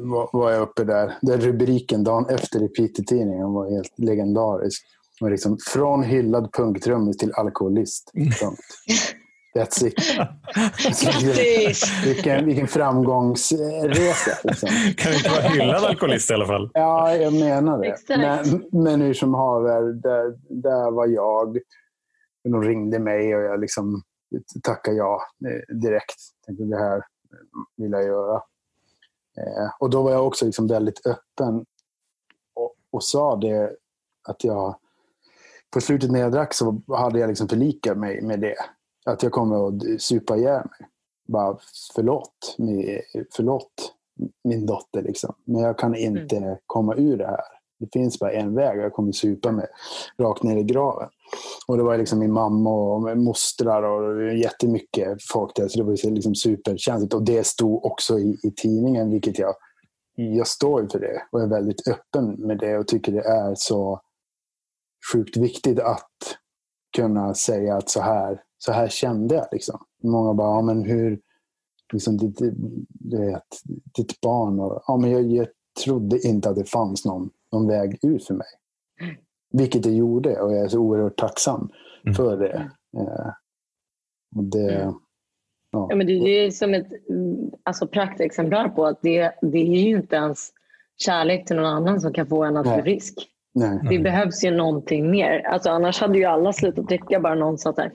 [SPEAKER 4] var, var jag uppe där. Den rubriken dagen efter i Piteå-tidningen var helt legendarisk. Och liksom, från hyllad punktrummis till alkoholist. Punkt. [laughs] That's it. vilken, vilken framgångsresa. Liksom.
[SPEAKER 1] Kan du inte vara hyllad alkoholist i alla fall?
[SPEAKER 4] Ja, jag menar det. Men, men hur som haver, där, där var jag. De ringde mig och jag liksom tackade ja eh, direkt. Tänkte det här vill jag göra. Eh, och då var jag också liksom väldigt öppen och, och sa det att jag på slutet när jag drack så hade jag liksom förlikat mig med det. Att jag kommer att supa ihjäl mig. Bara förlåt, förlåt min dotter. Liksom. Men jag kan inte mm. komma ur det här. Det finns bara en väg jag kommer supa mig rakt ner i graven. Och det var liksom min mamma och mostrar och jättemycket folk där. Så det var liksom superkänsligt. Och det stod också i, i tidningen, vilket jag, jag står för det. Och är väldigt öppen med det och tycker det är så sjukt viktigt att kunna säga att så här, så här kände jag. Liksom. Många bara, ja, men hur, liksom, ditt, det, ditt barn. Och, ja, men jag, jag trodde inte att det fanns någon, någon väg ut för mig. Vilket det gjorde och jag är så oerhört tacksam mm. för det. Eh, och det,
[SPEAKER 3] mm. ja. ja. men det är som ett alltså, praktexemplar på att det, det är ju inte ens kärlek till någon annan som kan få en att bli frisk. Nej. Det behövs ju någonting mer. Alltså, annars hade ju alla slutat dricka bara någon sa där.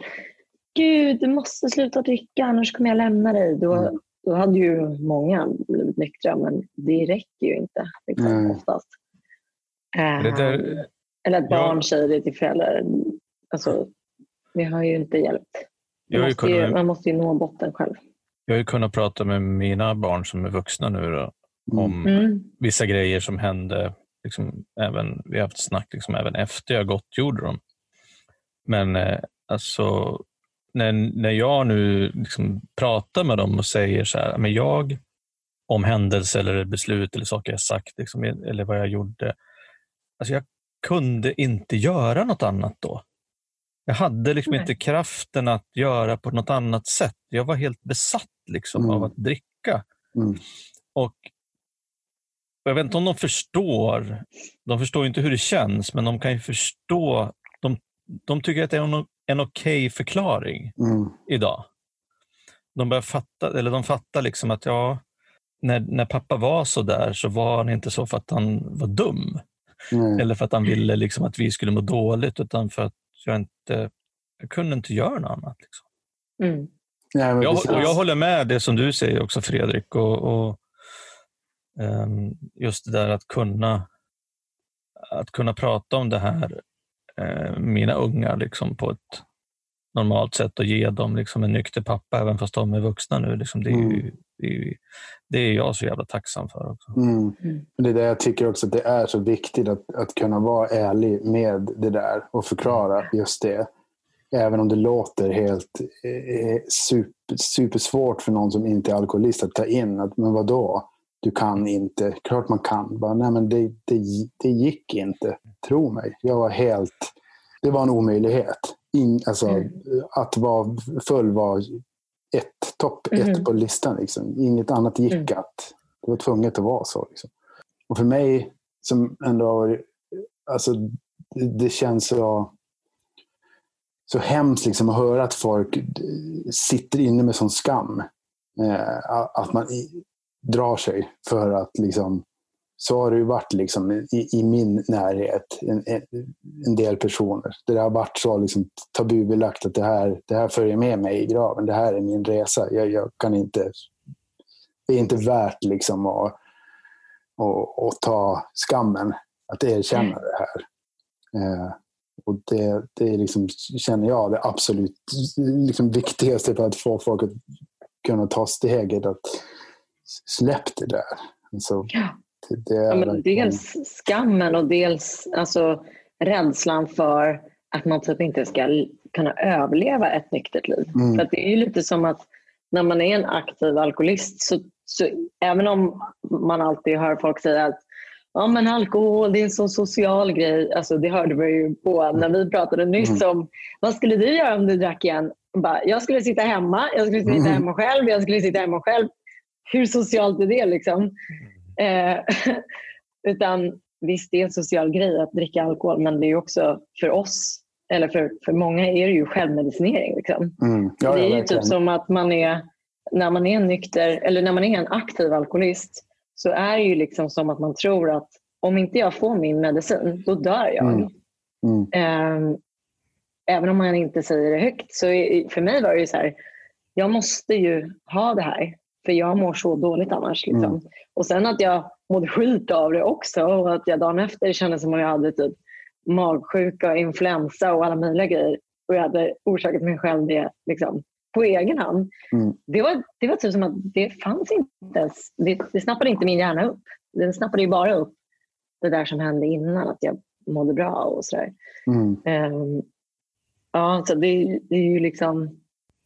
[SPEAKER 3] Gud, du måste sluta dricka annars kommer jag lämna dig. Då, mm. då hade ju många blivit nyktra men det räcker ju inte liksom, mm. oftast. Uh, där, eller att barn jag, säger det till föräldrar. Alltså, det har ju inte hjälpt. Man måste, kunnat, ju, man måste ju nå botten själv.
[SPEAKER 2] Jag har ju kunnat prata med mina barn som är vuxna nu då, om mm. vissa grejer som hände liksom, även, vi har haft snack liksom, även efter jag gottgjorde dem. Men eh, alltså, när, när jag nu liksom pratar med dem och säger så här, men jag om händelser eller beslut eller saker jag sagt liksom, eller vad jag gjorde. Alltså jag kunde inte göra något annat då. Jag hade liksom inte kraften att göra på något annat sätt. Jag var helt besatt liksom, mm. av att dricka. Mm. Och jag vet inte om de förstår. De förstår inte hur det känns, men de kan ju förstå. De, tycker att det är en, en okej okay förklaring mm. idag. De börjar fatta, eller de fattar liksom att ja, när, när pappa var så där så var han inte så för att han var dum. Mm. Eller för att han ville liksom att vi skulle må dåligt, utan för att jag inte jag kunde inte göra något annat. Liksom. Mm. Ja, jag, och jag håller med det som du säger också Fredrik. Och, och Ehm, just det där att kunna, att kunna prata om det här, mina ungar, liksom på ett normalt sätt och ge dem liksom en nykter pappa, även fast de är vuxna nu. Liksom, det, är ju, mm. det, är ju, det är jag så jävla tacksam för. också.
[SPEAKER 4] Mm. mm. Det är det jag tycker också att det är så viktigt att, att kunna vara ärlig med det där och förklara just det. Även om det låter helt eh, super, supersvårt för någon som inte är alkoholist att ta in. Att, men vadå? Du kan inte. Klart man kan. Bara, nej, men det, det, det gick inte. Tro mig. Jag var helt... Det var en omöjlighet. In, alltså, mm. Att vara full var ett, topp mm. ett på listan. Liksom. Inget annat gick mm. att... Det var tvunget att vara så. Liksom. Och för mig som ändå alltså, det, det känns så, så hemskt liksom, att höra att folk sitter inne med sån skam. Eh, att man drar sig för att liksom, så har det ju varit liksom i, i min närhet, en, en, en, del personer. Det har varit så liksom tabubelagt att det här, det här följer med mig i graven. Det här är min resa. Jag, jag kan inte... Det är inte värt liksom att, att, att ta skammen, att erkänna det här. Eh, och det, det är liksom, känner jag det absolut liksom viktigaste för att få folk att kunna ta steget. Att, släpp det där. Alltså,
[SPEAKER 3] ja. det, det ja, dels skammen och dels alltså, rädslan för att man typ inte ska kunna överleva ett nyktert liv. Mm. För det är ju lite som att när man är en aktiv alkoholist så, så även om man alltid hör folk säga att ja, men alkohol det är en så social grej. Alltså, det hörde vi ju på när vi pratade nyss mm. om vad skulle du göra om du drack igen? Bara, jag skulle sitta hemma, jag skulle sitta mm. hemma själv, jag skulle sitta hemma själv hur socialt är det liksom? Mm. Eh, [laughs] utan visst, det är en social grej att dricka alkohol, men det är också för oss, eller för, för många, är det ju självmedicinering. Liksom. Mm. Ja, det är ju typ som att man är, när man är nykter, eller när man är en aktiv alkoholist, så är det ju liksom som att man tror att om inte jag får min medicin, då dör jag. Mm. Mm. Eh, även om man inte säger det högt. Så för mig var det ju så här, jag måste ju ha det här. För jag mår så dåligt annars. Liksom. Mm. Och sen att jag mådde skit av det också och att jag dagen efter kände som om jag hade typ magsjuka och influensa och alla möjliga grejer. Och jag hade orsakat mig själv det liksom, på egen hand.
[SPEAKER 4] Mm.
[SPEAKER 3] Det var, det var typ som att det fanns inte ens, det, det snappade inte min hjärna upp. Den snappade ju bara upp det där som hände innan, att jag mådde bra och sådär.
[SPEAKER 4] Mm.
[SPEAKER 3] Ehm, ja, så det, det är ju liksom,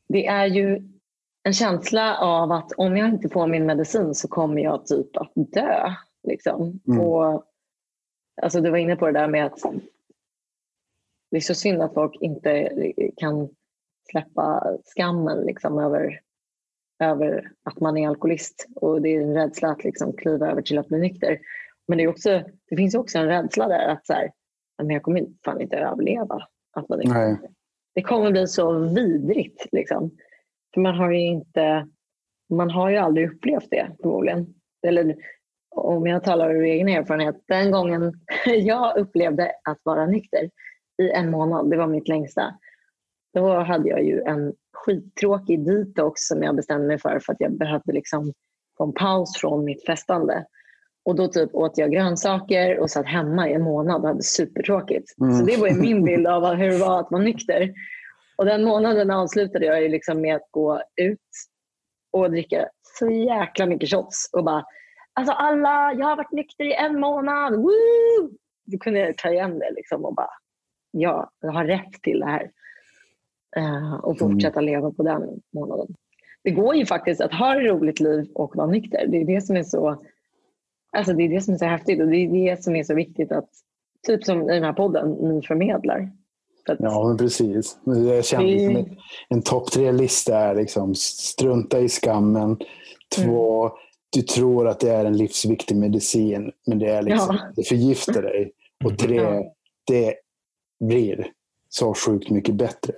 [SPEAKER 3] det är ju en känsla av att om jag inte får min medicin så kommer jag typ att dö. Liksom.
[SPEAKER 4] Mm.
[SPEAKER 3] Och, alltså du var inne på det där med att det är så synd att folk inte kan släppa skammen liksom, över, över att man är alkoholist. Och det är en rädsla att liksom, kliva över till att bli nykter. Men det, är också, det finns också en rädsla där att så här, men jag kommer fan inte överleva att vara nykter. Det kommer bli så vidrigt. Liksom. För man har ju inte, man har ju aldrig upplevt det förmodligen. Eller om jag talar ur egen erfarenhet, den gången [laughs] jag upplevde att vara nykter i en månad, det var mitt längsta. Då hade jag ju en skittråkig detox som jag bestämde mig för för att jag behövde liksom få en paus från mitt festande. Och då typ åt jag grönsaker och satt hemma i en månad och hade supertråkigt.
[SPEAKER 4] Mm.
[SPEAKER 3] Så det var ju min [laughs] bild av hur det var att vara nykter. Och den månaden avslutade jag ju liksom med att gå ut och dricka så jäkla mycket shots. Och bara, alltså alla, jag har varit nykter i en månad. Woo! Då kunde jag ta igen det liksom och bara, ja, jag har rätt till det här. Eh, och fortsätta leva på den månaden. Det går ju faktiskt att ha ett roligt liv och vara nykter. Det är det som är så, alltså det är det som är så häftigt och det är det som är så viktigt att, typ som i den här podden, ni förmedlar.
[SPEAKER 4] Ja, men precis. Jag känner liksom en, en topp tre-lista är liksom strunta i skammen. Två, du tror att det är en livsviktig medicin, men det, är liksom,
[SPEAKER 3] Ja.
[SPEAKER 4] det förgiftar dig. Och tre,
[SPEAKER 3] Ja.
[SPEAKER 4] det blir så sjukt mycket bättre.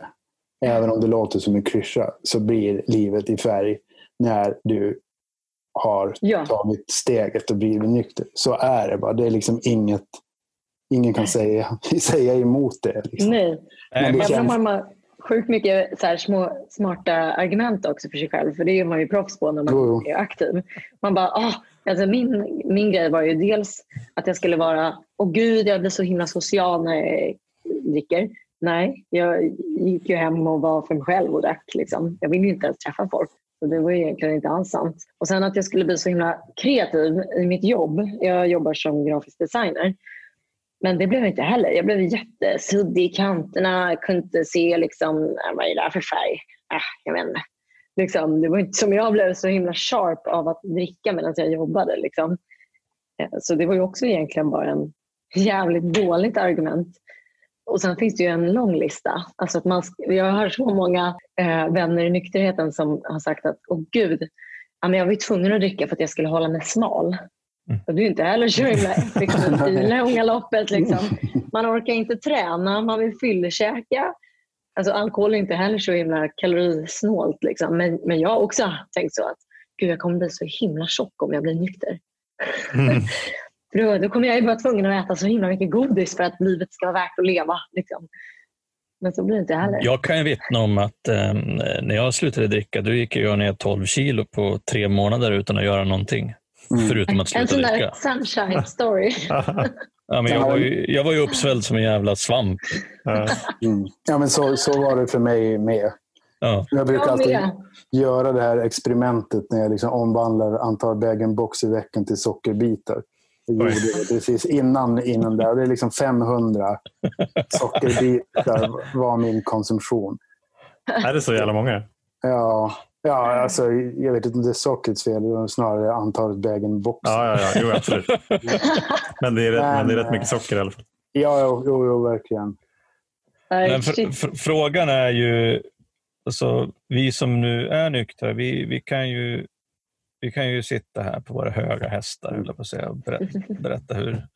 [SPEAKER 4] Även om det låter som en klyscha så blir livet i färg när du har
[SPEAKER 3] Ja.
[SPEAKER 4] tagit steget och blivit nykter. Så är det bara. Det är liksom inget, ingen kan [laughs] säga, [laughs] säga emot det. Liksom.
[SPEAKER 3] Nej,
[SPEAKER 4] Men det
[SPEAKER 3] även om
[SPEAKER 4] känns-
[SPEAKER 3] man har sjukt mycket så här små smarta argument också för sig själv. För det är man ju proffs på när man
[SPEAKER 4] Jo, jo.
[SPEAKER 3] är aktiv. Man bara, ah, alltså min, min grej var ju dels att jag skulle vara, åh gud jag blir så himla social när jag dricker. Nej, jag gick ju hem och var för mig själv och drack. Liksom. Jag ville ju inte ens träffa folk. Så det var ju egentligen inte alls sant. Och sen att jag skulle bli så himla kreativ i mitt jobb. Jag jobbar som grafisk designer. Men det blev jag inte heller. Jag blev jättesuddig i kanterna. Jag kunde inte se liksom, äh, vad är det här för färg. Äh, jag vet inte. Liksom, det var inte som jag blev så himla sharp av att dricka medan jag jobbade. Liksom. Eh, så det var ju också egentligen bara en jävligt dåligt argument. Och sen finns det ju en lång lista. Alltså att man, jag har så många eh, vänner i nykterheten som har sagt att åh gud, jag var ju tvungen att dricka för att jag skulle hålla mig smal.
[SPEAKER 2] Mm.
[SPEAKER 3] Och det är inte heller så himla effektivt i långa loppet. Liksom. Man orkar inte träna, man vill fyllekäka. Alltså, alkohol är inte heller så himla kalorisnålt. Liksom. Men, men jag har också tänkt så att gud, jag kommer bli så himla tjock om jag blir nykter.
[SPEAKER 1] Mm. [laughs]
[SPEAKER 3] För då, då kommer jag ju vara tvungen att äta så himla mycket godis för att livet ska vara värt att leva. Liksom. Men så blir det inte heller.
[SPEAKER 2] jag kan ju vittna om att eh, när jag slutade dricka, då gick jag ner 12 kilo på tre månader utan att göra någonting.
[SPEAKER 4] Mm.
[SPEAKER 2] Förutom att
[SPEAKER 3] en
[SPEAKER 2] sluta
[SPEAKER 3] sån där
[SPEAKER 2] dricka.
[SPEAKER 3] sunshine story. [laughs]
[SPEAKER 2] Ja, men jag, var ju, jag var ju uppsvälld som en jävla svamp.
[SPEAKER 1] Ja.
[SPEAKER 4] Mm. Ja, men så, så var det för mig med.
[SPEAKER 2] Ja.
[SPEAKER 4] Jag brukar
[SPEAKER 3] Jag
[SPEAKER 4] alltid
[SPEAKER 3] med.
[SPEAKER 4] göra det här experimentet när jag liksom omvandlar antal bag-in-box i veckan till sockerbitar. Jag gjorde det precis innan, innan där. Det är liksom 500 [laughs] sockerbitar var min konsumtion.
[SPEAKER 1] Är det så jävla många?
[SPEAKER 4] Ja, ja alltså, jag vet inte om det är sockrets fel, det är snarare antalet bag-in-box.
[SPEAKER 1] Ja, ja, ja. Jo, absolut. [laughs] Men det, är, rätt- men det är rätt
[SPEAKER 4] Men,
[SPEAKER 1] mycket socker i alla fall.
[SPEAKER 4] ja jo, jo, jo, verkligen.
[SPEAKER 2] Men fr, fr, frågan är ju, alltså, vi som nu är nyktra, vi, vi, kan ju, vi kan ju sitta här på våra höga hästar eller på att säga, och berätta, [laughs] berätta hur,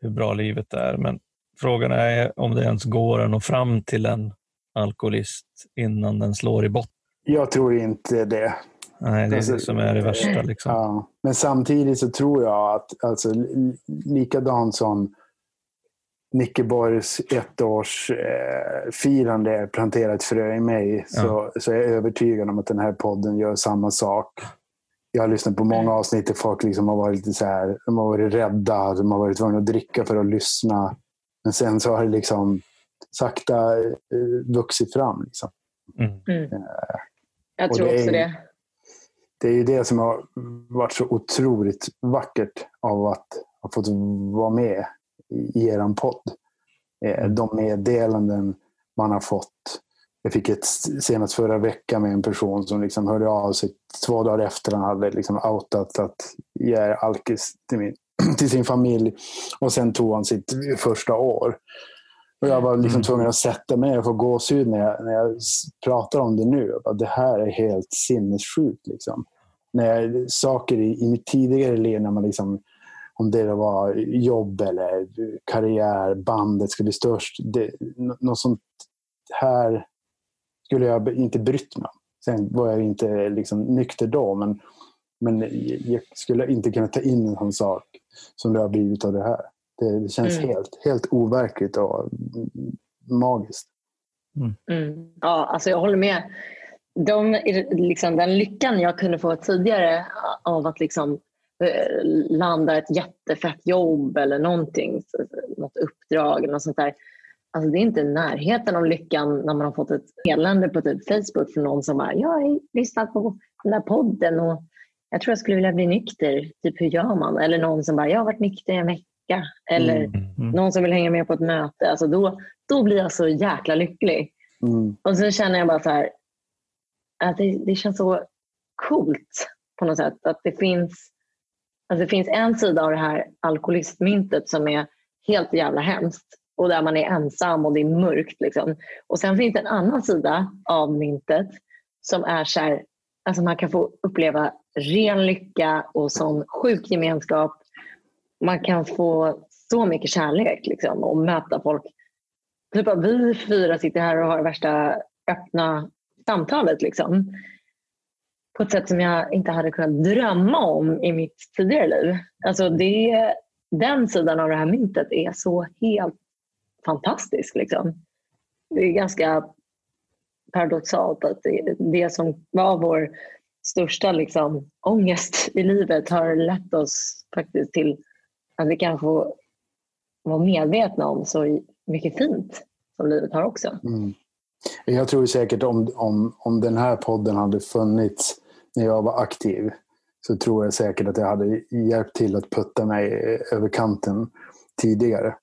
[SPEAKER 2] hur bra livet är. Men frågan är om det ens går att nå fram till en alkoholist innan den slår i botten.
[SPEAKER 4] Jag tror inte det.
[SPEAKER 2] Nej, det är
[SPEAKER 4] Alltså,
[SPEAKER 2] det som är det värsta. Liksom.
[SPEAKER 4] Ja. Men samtidigt så tror jag att alltså, li- likadant som Nicke Borgs ettårsfirande planterat ett frö i mig så, så är jag övertygad om att den här podden gör samma sak. Jag har lyssnat på många avsnitt där folk liksom har varit lite så här, de har varit rädda, de har varit tvungna att dricka för att lyssna. Men sen så har det liksom sakta eh, vuxit fram. Liksom.
[SPEAKER 3] Mm. Jag
[SPEAKER 4] Och
[SPEAKER 3] tror
[SPEAKER 4] det är-
[SPEAKER 3] också det.
[SPEAKER 4] Det är ju det som har varit så otroligt vackert av att ha fått vara med i, er podd. Eh, De meddelanden man har fått. Jag fick ett senast förra veckan med en person som liksom hörde av sig två dagar efter han hade liksom outat att jag är alkis till, min, [clears throat] till sin familj. Och sen tog han sitt första år. Och jag var liksom
[SPEAKER 1] Mm.
[SPEAKER 4] tvungen att sätta mig och få gåshud när jag, när jag pratar om det nu. Bara, det här är helt sinnessjukt. Liksom. När saker i, i mitt tidigare liv, när man liksom, om det var jobb eller karriär, bandet skulle bli störst. Det, nå- något sånt här skulle jag inte brytt mig om. Sen var jag inte liksom nykter då, men, men jag skulle inte kunna ta in en sån sak som det har blivit av det här. Det, det känns
[SPEAKER 3] Mm.
[SPEAKER 4] helt, helt overkligt och magiskt.
[SPEAKER 3] Mm. Ja, alltså jag håller med. De, liksom, den lyckan jag kunde få tidigare av att liksom, eh, landa ett jättefett jobb eller någonting, något uppdrag eller något sånt där. Alltså det är inte närheten av lyckan när man har fått ett meddelande på typ Facebook från någon som bara “jag har lyssnat på den där podden och jag tror jag skulle vilja bli nykter, typ hur gör man?” Eller någon som bara “jag har varit nykter i en vecka” eller
[SPEAKER 4] Mm.
[SPEAKER 1] Mm.
[SPEAKER 3] någon som vill hänga med på ett möte. Alltså då, då blir jag så jäkla lycklig.
[SPEAKER 4] Mm.
[SPEAKER 3] Och så känner jag bara så här, att det, det känns så coolt på något sätt. Att det finns, att det finns en sida av det här alkoholistmyntet som är helt jävla hemskt och där man är ensam och det är mörkt. Liksom. Och sen finns det en annan sida av myntet som är så här, alltså man kan få uppleva ren lycka och sån sjuk gemenskap. Man kan få så mycket kärlek liksom, och möta folk Typ att vi fyra sitter här och har värsta öppna samtalet. Liksom. På ett sätt som jag inte hade kunnat drömma om i mitt tidigare liv. Alltså det, den sidan av det här myntet är så helt fantastisk. Liksom. Det är ganska paradoxalt att det, det som var vår största liksom, ångest i livet har lett oss faktiskt till att vi kan få vara medvetna om så mycket fint som livet har också.
[SPEAKER 4] Mm. Jag tror säkert om, om, om den här podden hade funnits när jag var aktiv så tror jag säkert att jag hade hjälpt till att putta mig över kanten tidigare.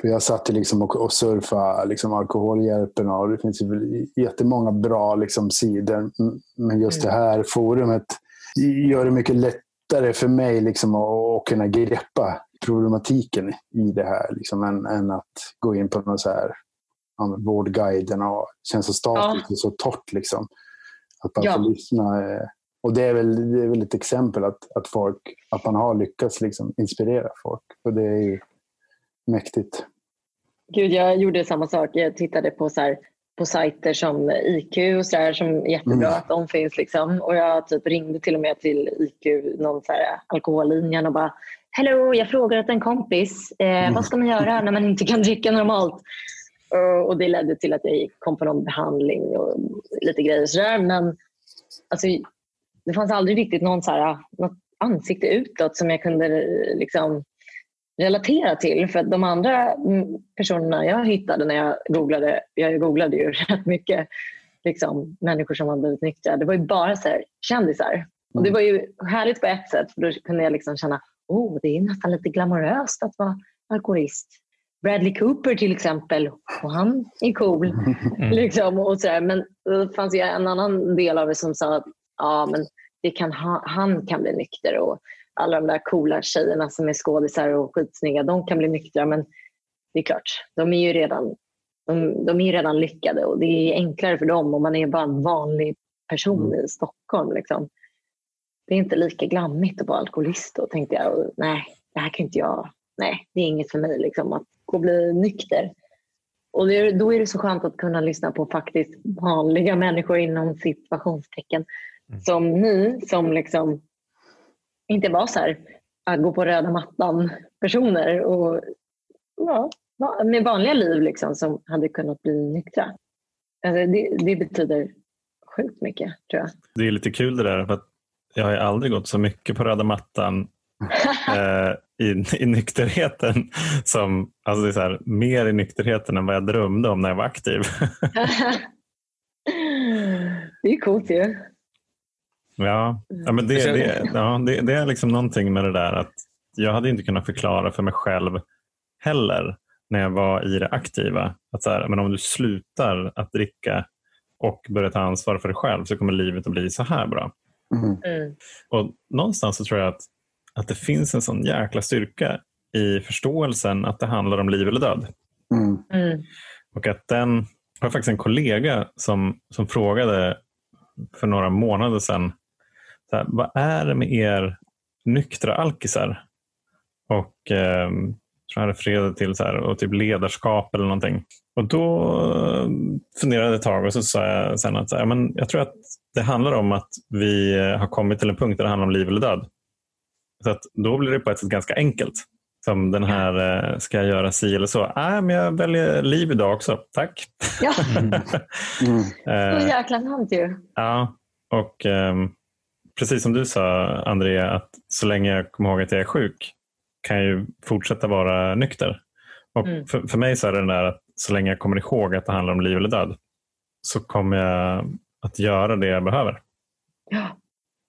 [SPEAKER 4] För jag satt liksom och, och surfade liksom alkoholhjälpen och det finns ju jättemånga bra liksom sidor. Men just det här forumet gör det mycket lättare för mig liksom att, kunna greppa problematiken i det här liksom, än, än att gå in på någon så här ja, Vårdguiden och känns så statiskt och så torrt. Liksom. Att bara
[SPEAKER 3] Ja.
[SPEAKER 4] få lyssna. eh, Och det är väl, det är väl ett exempel att, att, folk, att man har lyckats liksom inspirera folk. Och det är ju mäktigt.
[SPEAKER 3] Gud, jag gjorde samma sak. Jag tittade på, så här, på sajter som IQ och så här, som är jättebra
[SPEAKER 4] Mm.
[SPEAKER 3] att de finns. Liksom. Och jag typ ringde till och med till IQ, någon så här, alkohollinjen och bara Hello, jag frågar åt en kompis. Eh, Vad ska man göra när man inte kan dricka normalt? Och, det ledde till att jag kom på någon behandling och lite grejer sådär. Men alltså, det fanns aldrig riktigt någon så här, något ansikte utåt som jag kunde liksom, relatera till. För att de andra mm, personerna jag hittade när jag googlade, jag googlade ju [laughs] rätt mycket liksom, människor som hade blivit nyktra. Det var ju bara så här, kändisar. Och det var ju härligt på ett sätt för då kunde jag liksom känna oh, det är nästan lite glamoröst att vara alkoholist. Bradley Cooper till exempel, och han är cool. [laughs]
[SPEAKER 2] Mm.
[SPEAKER 3] Liksom, och så där. Men det fanns ju en annan del av det som sa att ja, men det kan ha, han kan bli nykter och alla de där coola tjejerna som är skådisar och skitsnygga, de kan bli nyktra. Men det är klart, de är ju redan, de, de är ju redan lyckade och det är enklare för dem om man är bara en vanlig person i Stockholm. Liksom. Det är inte lika glammigt att vara alkoholist då, tänkte jag. Och, nej, det här kan inte jag. Nej, det är inget för mig liksom, att gå och bli nykter. Och det, då är det så skönt att kunna lyssna på faktiskt vanliga människor inom situationstecken. Som ni som liksom inte var så här att gå på röda mattan personer och ja, med vanliga liv liksom, som hade kunnat bli nyktra. Alltså det, det betyder sjukt mycket tror jag.
[SPEAKER 1] Det är lite kul det där för jag har ju aldrig gått så mycket på röda mattan [laughs] eh, i, i nykterheten som, alltså det är här, mer i nykterheten än vad jag drömde om när jag var aktiv. [laughs]
[SPEAKER 3] det är coolt ju.
[SPEAKER 1] Ja, ja men det, det, ja, det, det är liksom någonting med det där att jag hade inte kunnat förklara för mig själv heller när jag var i det aktiva. Att så här, men om du slutar att dricka och börjar ta ansvar för dig själv så kommer livet att bli så här bra.
[SPEAKER 4] Mm.
[SPEAKER 3] Mm.
[SPEAKER 1] Och Någonstans så tror jag att, att det finns en sån jäkla styrka i förståelsen att det handlar om liv eller död.
[SPEAKER 4] Mm.
[SPEAKER 3] Mm.
[SPEAKER 1] Och att den, jag har faktiskt en kollega som, som frågade för några månader sedan, så här, vad är det med er nyktra alkisar? Och eh, tror jag refererade till så här, och typ ledarskap eller någonting. Och då eh, funderade jag ett tag och så sa jag sen att så här, men jag tror att det handlar om att vi har kommit till en punkt där det handlar om liv eller död. Så att då blir det på ett sätt ganska enkelt. Som den här, eh, ska jag göra si eller så? Nej, men jag väljer liv idag också. Tack.
[SPEAKER 3] Ja, [laughs]
[SPEAKER 4] Mm.
[SPEAKER 3] så
[SPEAKER 1] Eh,
[SPEAKER 3] jäkla sant ju.
[SPEAKER 1] Ja, och ehm, precis som du sa Andrea, att så länge jag kommer ihåg att jag är sjuk kan jag ju fortsätta vara nykter. Och
[SPEAKER 3] Mm.
[SPEAKER 1] för, för mig så är det den där att så länge jag kommer ihåg att det handlar om liv eller död så kommer jag att göra det jag behöver.
[SPEAKER 3] Ja.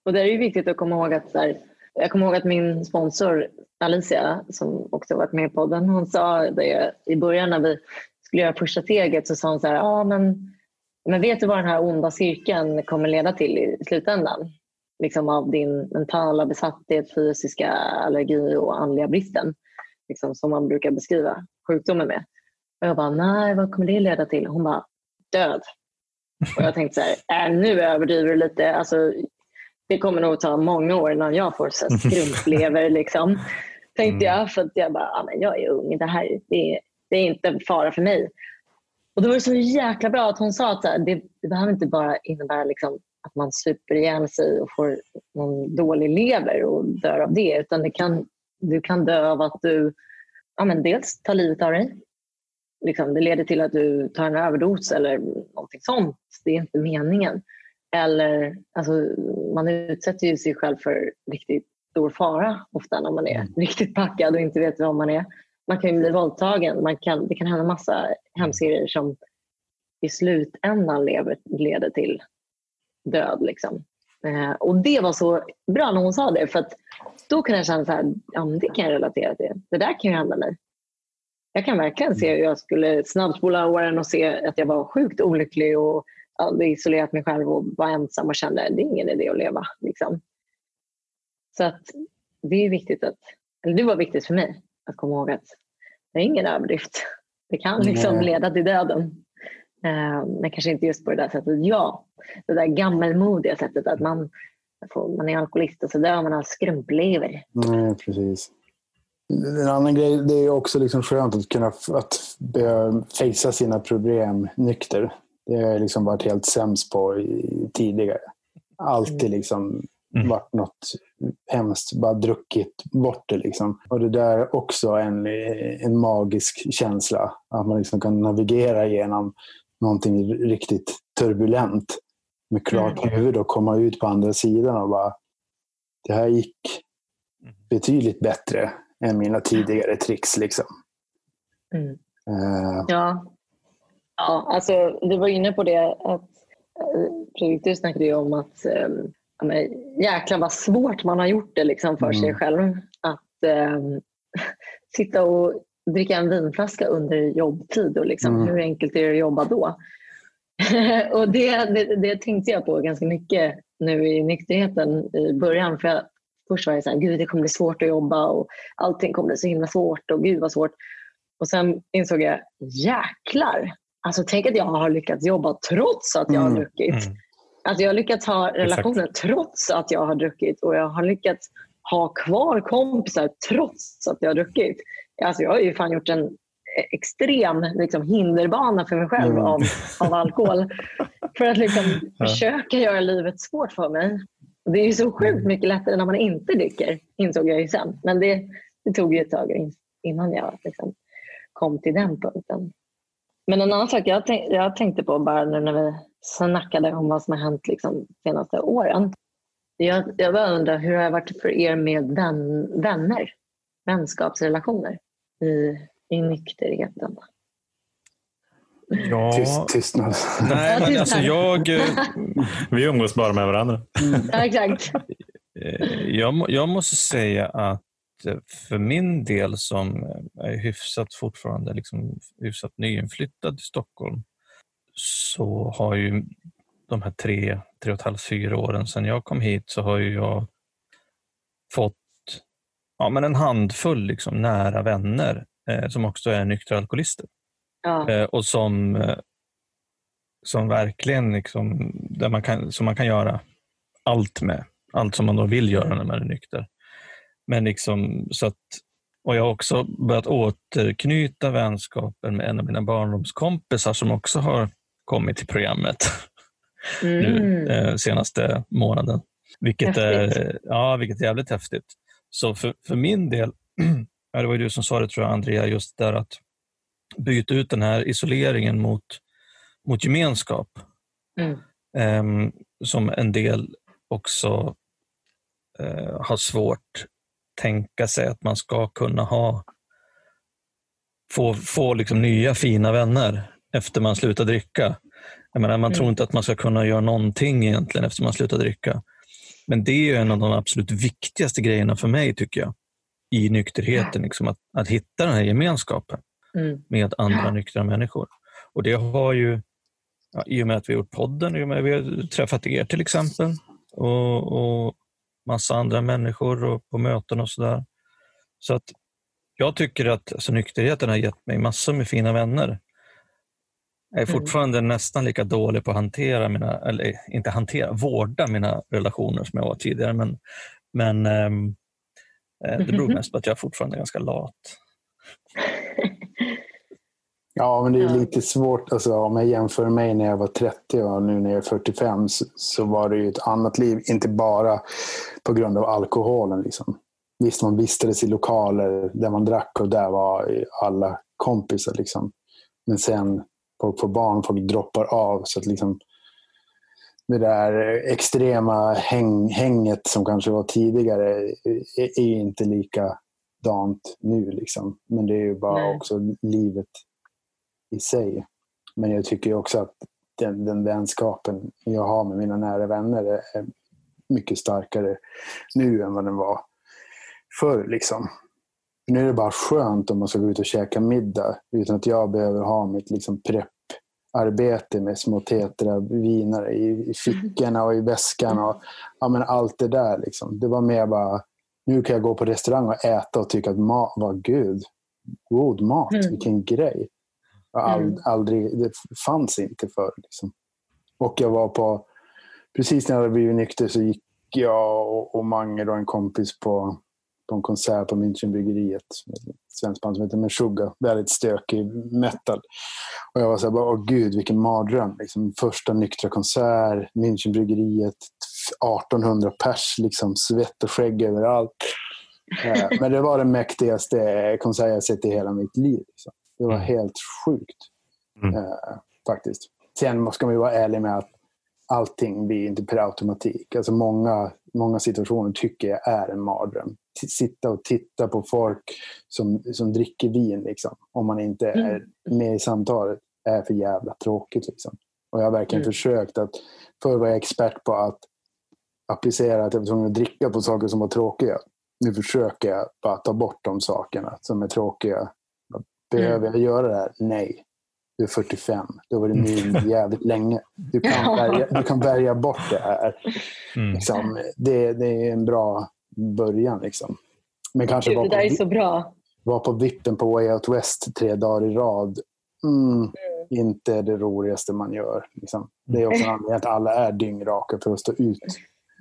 [SPEAKER 3] Och det är ju viktigt att komma ihåg att så här, jag kommer ihåg att min sponsor Alicia som också varit med i podden, hon sa det i början när vi skulle göra första steget så sa hon så här, ja men, men vet du vad den här onda cirkeln kommer leda till i slutändan? Liksom av din mentala besatthet, fysiska allergi och andliga bristen. Liksom som man brukar beskriva sjukdomen med. Och jag bara, nej vad kommer det leda till? Hon bara, död. Och jag tänkte så här, äh, nu överdriver du lite. Alltså, det kommer nog ta många år innan jag får så här skrumplever. liksom. Tänkte
[SPEAKER 1] Mm.
[SPEAKER 3] jag, för att jag bara, men jag är ung, det här det, det är inte fara för mig. Och då var det så jäkla bra att hon sa att det, det behöver inte bara innebära liksom, att man super ihjäl sig och får någon dålig lever och dör av det. Utan det kan, du kan dö av att du ja, men dels tar livet av dig. Liksom, det leder till att du tar en överdos eller någonting sånt. Det är inte meningen. Eller, alltså, man utsätter ju sig själv för riktigt stor fara ofta när man är
[SPEAKER 1] Mm.
[SPEAKER 3] riktigt packad och inte vet vad man är. Man kan ju bli våldtagen. Man kan, det kan hända massa hemska grejer som i slutändan lever, leder till död. Liksom. Eh, och det var så bra när hon sa det. För att då kan jag känna så här, ja, det kan jag relatera till. Det där kan ju hända mig. Jag kan verkligen se hur jag skulle snabbspola åren och se att jag var sjukt olycklig och hade isolerat mig själv och var ensam och kände att det är ingen idé att leva. Liksom. Så att det är viktigt att, eller det var viktigt för mig att komma ihåg att det är ingen överdrift. Det kan liksom leda till döden. Eh, men kanske inte just på det där sättet. Ja, det där gammelmodiga sättet att man, man är alkoholist och så dör man av skrumplever.
[SPEAKER 4] Nej, precis. En annan grej, det är också liksom skönt att kunna att facea sina problem nykter. Det har jag liksom varit helt sämst på i, tidigare. Alltid liksom
[SPEAKER 1] Mm.
[SPEAKER 4] varit något hemskt, bara druckit bort det. Liksom. Och det där är också en, en magisk känsla. Att man liksom kan navigera genom någonting riktigt turbulent med klart huvud och komma ut på andra sidan och bara det här gick betydligt bättre än mina tidigare tricks. Liksom.
[SPEAKER 3] Mm.
[SPEAKER 4] Eh,
[SPEAKER 3] Ja. ja, alltså du var inne på det att eh, Fredrik, du snackade ju om att ja, men, jäklar vad svårt man har gjort det liksom för sig
[SPEAKER 4] Mm.
[SPEAKER 3] själv. Att eh, [laughs] sitta och dricka en vinflaska under jobbtid och liksom,
[SPEAKER 4] Mm.
[SPEAKER 3] hur enkelt är det att jobba då? [laughs] och det, det, det tänkte jag på ganska mycket nu i nykterheten i början. För jag, först var jag så här, gud det kommer bli svårt att jobba och allting kommer bli så himla svårt och gud vad svårt. Och sen insåg jag, jäklar! Alltså tänk att jag har lyckats jobba trots att jag har
[SPEAKER 4] Mm.
[SPEAKER 3] druckit.
[SPEAKER 2] Mm.
[SPEAKER 3] Att jag har lyckats ha relationer trots att jag har druckit och jag har lyckats ha kvar kompisar trots att jag har druckit. Alltså jag har ju fan gjort en extrem liksom, hinderbana för mig själv
[SPEAKER 4] Mm.
[SPEAKER 3] av, av alkohol. [laughs] för att liksom,
[SPEAKER 1] Ja.
[SPEAKER 3] försöka göra livet svårt för mig. Det är ju så sjukt mycket lättare när man inte dricker, insåg jag ju sen. Men det, det tog ju ett tag in- innan jag liksom, kom till den punkten. Men en annan sak jag, tänk, jag tänkte på bara nu när vi snackade om vad som har hänt liksom, de senaste åren. Jag, jag bara undrar, hur har det varit för er med vän, vänner? vänskapsrelationer i, i nykterheten?
[SPEAKER 2] Ja,
[SPEAKER 4] Tyst, tystnad.
[SPEAKER 2] nej, men alltså jag, eh,
[SPEAKER 1] Vi umgås bara med varandra.
[SPEAKER 3] Ja, exakt.
[SPEAKER 2] eh, jag, jag måste säga att eh, för min del som är hyfsat fortfarande liksom, hyfsat nyinflyttad till Stockholm så har ju de här tre, tre och ett halvt, fyra åren sedan jag kom hit så har ju jag fått ja, men en handfull liksom, nära vänner eh, som också är nyktra alkoholister.
[SPEAKER 3] Ja.
[SPEAKER 2] Eh, och som, eh, som verkligen liksom, där man kan, som man kan göra allt med. Allt som man då vill göra när man är nykter. Men liksom, så att, och jag har också börjat återknyta vänskapen med en av mina barndomskompisar som också har kommit till programmet [laughs] nu
[SPEAKER 3] Mm.
[SPEAKER 2] eh, senaste månaden. Vilket är, ja, vilket är jävligt häftigt. Så för, för min del, [clears throat] det var ju du som sa det tror jag Andrea, just där att byta ut den här isoleringen mot, mot gemenskap.
[SPEAKER 3] Mm.
[SPEAKER 2] Ehm, som en del också eh, har svårt tänka sig att man ska kunna ha få, få liksom nya fina vänner efter man slutar dricka. Jag menar, man
[SPEAKER 3] Mm.
[SPEAKER 2] tror inte att man ska kunna göra någonting egentligen efter man slutar dricka. Men det är ju en av de absolut viktigaste grejerna för mig tycker jag i nykterheten, liksom att, att hitta den här gemenskapen
[SPEAKER 3] Mm.
[SPEAKER 2] med andra nyktra människor. Och det har ju, ja, i och med att vi har gjort podden, i och med att vi har träffat er till exempel och, och massa andra människor och på möten och sådär. Så att jag tycker att alltså, nykterheten har gett mig massor med fina vänner. Jag är
[SPEAKER 3] Mm.
[SPEAKER 2] fortfarande nästan lika dålig på att hantera mina, eller inte hantera, vårda mina relationer som jag var tidigare. Men, men eh, det beror [laughs] mest på att jag fortfarande är ganska lat. [laughs]
[SPEAKER 4] Ja, men det är lite svårt. Alltså, om jag jämför mig när jag var 30 och nu när jag är 45 så, så var det ju ett annat liv. Inte bara på grund av alkoholen. Liksom. Visst, man vistades i lokaler där man drack och där var alla kompisar. Liksom. Men sen folk får barn, folk droppar av. Så att liksom, det där extrema häng, hänget som kanske var tidigare är, är inte likadant nu. Liksom. Men det är ju bara
[SPEAKER 3] Nej.
[SPEAKER 4] också livet i sig. Men jag tycker också att den, den vänskapen jag har med mina nära vänner är mycket starkare nu än vad den var förr. Liksom. Nu är det bara skönt om man ska gå ut och käka middag utan att jag behöver ha mitt liksom, prepparbete med små tetra viner i, i fickorna och i väskan och ja, men allt det där. Liksom. Det var mer bara, nu kan jag gå på restaurang och äta och tycka att mat var gud, god mat,
[SPEAKER 3] Mm.
[SPEAKER 4] vilken grej.
[SPEAKER 3] Mm.
[SPEAKER 4] aldrig, det fanns inte förr. Liksom. Och jag var på, precis när jag hade blivit nykter så gick jag och, och Mange och en kompis på en konsert på Münchenbryggeriet. Ett svenskt band som heter Meshuggah. Väldigt stökig metal. Och jag var så här, bara, åh gud vilken mardröm. Liksom, första nyktra konsert, Münchenbryggeriet, 1800 pers, liksom, svett och skägg överallt. Eh, Men det var den mäktigaste konsert jag sett i hela mitt liv. Liksom. Det var
[SPEAKER 1] Mm.
[SPEAKER 4] helt sjukt.
[SPEAKER 1] Mm.
[SPEAKER 4] Eh, faktiskt. Sen ska man ju vara ärlig med att allting blir inte per automatik. Alltså många, många situationer tycker jag är en mardröm. T- Sitta och titta på folk som, som dricker vin, liksom, om man inte är med i samtalet, är för jävla tråkigt. Liksom. Och jag har verkligen
[SPEAKER 3] Mm.
[SPEAKER 4] försökt att, förr var jag expert på att applicera att jag var tvungen att dricka på saker som var tråkiga. Nu försöker jag bara ta bort de sakerna som är tråkiga. Behöver jag göra det här? Nej. Du är 45. Du har varit med jävligt länge. Du kan, välja, du kan välja bort det här.
[SPEAKER 2] Mm.
[SPEAKER 4] Liksom, det, det är en bra början. Liksom. Men kanske
[SPEAKER 3] Gud,
[SPEAKER 4] vara
[SPEAKER 3] det där är
[SPEAKER 4] på,
[SPEAKER 3] så bra.
[SPEAKER 4] var på vippen på Way Out West tre dagar i rad. Mm, inte det roligaste man gör. Liksom. Det är också en anledning att alla är dyngraka för att stå ut.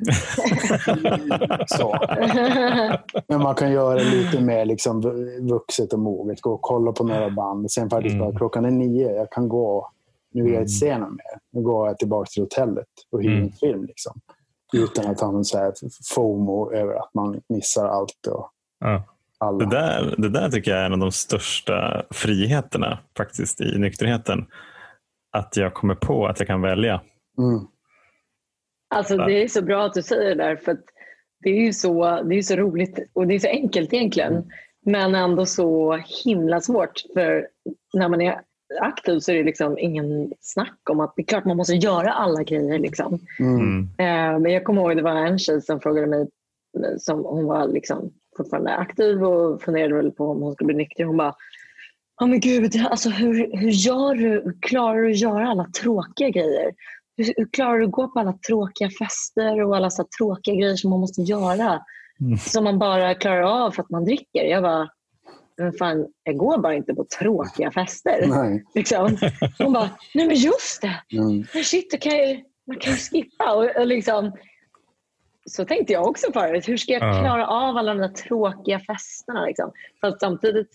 [SPEAKER 4] [laughs] Så. [laughs] Men man kan göra lite mer liksom, vuxet och moget. Gå och kolla på några band. Sen faktiskt
[SPEAKER 2] Mm.
[SPEAKER 4] bara, klockan är nio, jag kan gå. Nu vill jag inte se något mer. Nu går jag tillbaka till hotellet och hyr
[SPEAKER 2] Mm.
[SPEAKER 4] en film. Liksom. Utan att ha någon så här FOMO över att man missar allt och
[SPEAKER 2] Ja.
[SPEAKER 4] alla.
[SPEAKER 1] Det där, det där tycker jag är en av de största friheterna faktiskt i nykterheten. Att jag kommer på att jag kan välja.
[SPEAKER 4] Mm.
[SPEAKER 3] Alltså, det är så bra att du säger det där. För att det är ju så, det är så roligt och det är så enkelt egentligen. Men ändå så himla svårt. För när man är aktiv så är det liksom ingen snack om att det är klart man måste göra alla grejer. Liksom.
[SPEAKER 1] Mm.
[SPEAKER 3] Eh, men jag kommer ihåg det var en tjej som frågade mig, som hon var liksom fortfarande aktiv och funderade väl på om hon skulle bli nykter. Hon bara, oh men gud, alltså hur, hur, gör du, hur klarar du att göra alla tråkiga grejer? Hur, hur klarar du att gå på alla tråkiga fester och alla så tråkiga grejer som man måste göra?
[SPEAKER 1] Mm.
[SPEAKER 3] Som man bara klarar av för att man dricker. Jag bara, men fan, jag går bara inte på tråkiga fester.
[SPEAKER 4] Nej. [laughs]
[SPEAKER 3] Liksom. Hon bara, nej men just det.
[SPEAKER 4] Mm.
[SPEAKER 3] Men shit, kan jag, man kan ju skippa. Och, och liksom, så tänkte jag också förut. Hur ska jag
[SPEAKER 2] Ja.
[SPEAKER 3] klara av alla de där tråkiga festerna? Liksom? Fast samtidigt,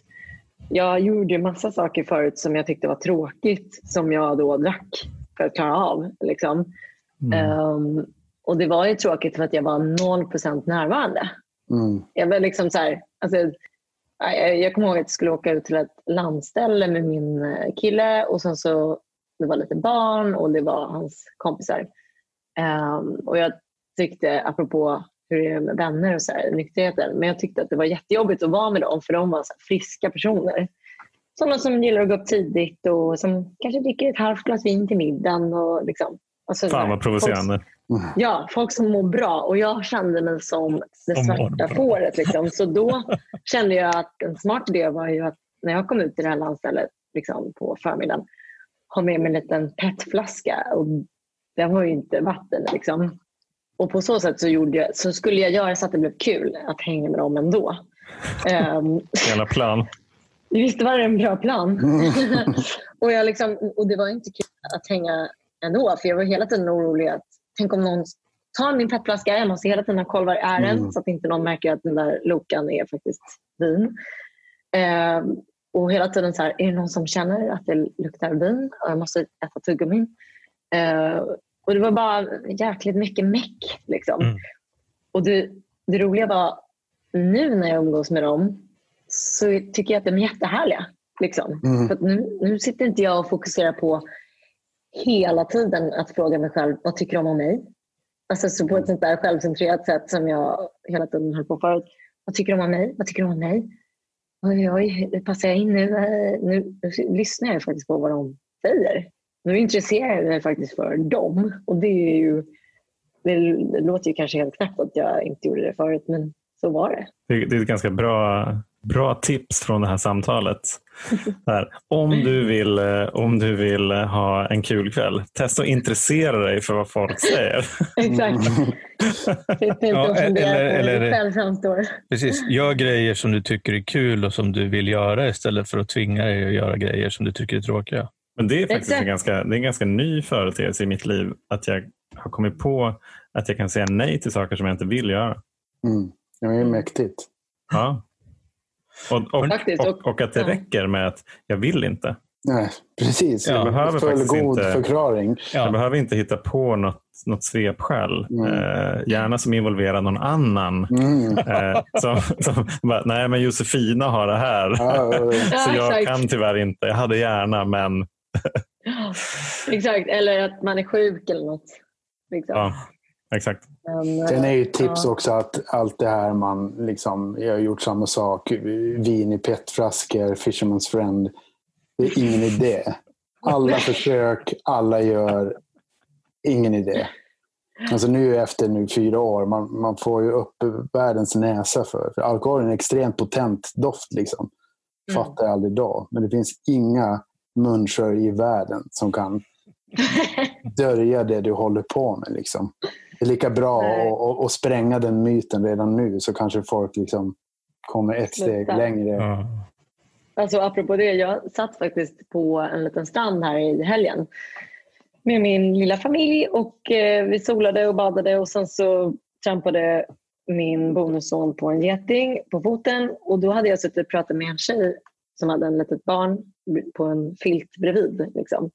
[SPEAKER 3] jag gjorde massa saker förut som jag tyckte var tråkigt som jag då drack för att klara av. Liksom.
[SPEAKER 1] Mm.
[SPEAKER 3] Ehm, och det var ju tråkigt för att jag var 0% närvarande.
[SPEAKER 4] Mm.
[SPEAKER 3] Jag var liksom så här, alltså, jag, jag kommer ihåg att jag skulle åka ut till ett landställe med min eh, kille och sen så det var lite barn och det var hans kompisar. Ehm, och jag tyckte, apropå hur det är med vänner och så här, nykterheten, men jag tyckte att det var jättejobbigt att vara med dem för de var friska personer. Sådana som gillar att gå upp tidigt och som kanske dricker ett halvt glas vin till middagen. Och liksom, alltså, så
[SPEAKER 1] Fan
[SPEAKER 3] här,
[SPEAKER 1] vad provocerande.
[SPEAKER 3] Ja, folk som mår bra. Och jag kände mig som det
[SPEAKER 2] Som
[SPEAKER 3] svarta fåret. Liksom. Så då kände jag att en smart idé var ju att när jag kom ut till det här landstället liksom, på förmiddagen ha med mig en liten petflaska. Och den var ju inte vatten. Liksom. Och på så sätt så, gjorde jag, så skulle jag göra så att det blev kul att hänga med dem ändå. [laughs] Um,
[SPEAKER 1] Hela plan.
[SPEAKER 3] Visst var det en bra plan? [laughs] och, jag liksom, och det var inte kul att hänga ändå, för jag var hela tiden orolig att tänk om någon tar min petflaska, jag måste hela tiden ha koll var är den
[SPEAKER 4] Mm.
[SPEAKER 3] så att inte någon märker att den där lokan är faktiskt vin. Ehm, och hela tiden så här, är det någon som känner att det luktar vin och jag måste äta tuggummin? Ehm, och det var bara jäkligt mycket meck. Liksom.
[SPEAKER 2] Mm.
[SPEAKER 3] Och det, det roliga var, nu när jag umgås med dem så tycker jag att de är jättehärliga. Liksom.
[SPEAKER 4] Mm.
[SPEAKER 3] För att nu, nu sitter inte jag och fokuserar på hela tiden att fråga mig själv, vad tycker de om mig? Alltså så på ett sånt där självcentrerat sätt som jag hela tiden höll på förut. Vad tycker de om mig? Vad tycker de om mig? Oj, oj, hur passar jag in nu? Eh, Nu, nu lyssnar jag faktiskt på vad de säger. Nu intresserar jag mig faktiskt för dem. Och det är ju, det, det låter ju kanske helt knäppt att jag inte gjorde det förut, men så var det.
[SPEAKER 1] Det, det är ett ganska bra, bra tips från det här samtalet. [laughs] Här. Om, du vill, eh, om du vill eh, ha en kul kväll, testa att intressera dig för vad folk säger. [laughs]
[SPEAKER 3] Exakt. [laughs] Sitt inte
[SPEAKER 2] Ja,
[SPEAKER 3] och fundera
[SPEAKER 2] eller- eller-
[SPEAKER 3] själv framstår.
[SPEAKER 2] Precis. Gör grejer som du tycker är kul och som du vill göra istället för att tvinga dig att göra grejer som du tycker är tråkiga.
[SPEAKER 1] Men det är faktiskt en ganska, det är en ganska ny företeelse i mitt liv att jag har kommit på att jag kan säga nej till saker som jag inte vill göra.
[SPEAKER 4] Mm. Ja, det är mäktigt.
[SPEAKER 1] Ja. Och, och,
[SPEAKER 3] Faktiskt,
[SPEAKER 1] och, och att det
[SPEAKER 3] ja.
[SPEAKER 1] räcker med att jag vill inte.
[SPEAKER 4] Nej, precis.
[SPEAKER 2] Ja,
[SPEAKER 1] jag behöver faktiskt
[SPEAKER 4] Fullgod
[SPEAKER 1] inte-
[SPEAKER 4] förklaring.
[SPEAKER 1] Jag
[SPEAKER 2] Ja.
[SPEAKER 1] behöver inte hitta på något, något svepskäl.
[SPEAKER 4] Mm.
[SPEAKER 1] Eh, gärna som involverar någon annan.
[SPEAKER 4] Mm.
[SPEAKER 1] Eh, som, som bara, nej men Josefina har det här.
[SPEAKER 4] Ja, ja, ja. [laughs]
[SPEAKER 1] Så jag kan tyvärr inte. Jag hade gärna men
[SPEAKER 3] Exakt, eller att man är sjuk eller något. Liksom.
[SPEAKER 1] ja, exakt.
[SPEAKER 3] Men,
[SPEAKER 4] Sen är ju ett tips
[SPEAKER 3] ja.
[SPEAKER 4] också att allt det här man liksom, jag har gjort samma sak, vin i petflaskor, Fisherman's friend. Det är ingen idé. Alla försök, alla gör, ingen idé. Alltså nu efter nu fyra år, man, man får ju upp världens näsa för, för alkohol är en extremt potent doft. Liksom.
[SPEAKER 3] Mm.
[SPEAKER 4] Fattar jag aldrig då. Men det finns inga munskör i världen som kan [laughs] dölja det du håller på med. Liksom. Det är lika bra att, spränga den myten redan nu så kanske folk liksom kommer ett steg
[SPEAKER 3] Sluta.
[SPEAKER 4] längre.
[SPEAKER 2] Ja.
[SPEAKER 3] Alltså, apropå det, jag satt faktiskt på en liten strand här i helgen med min lilla familj och eh, vi solade och badade och sen så trampade min bonusson på en geting på foten och då hade jag suttit och pratat med en tjej som hade en litet barn på en filt bredvid liksom,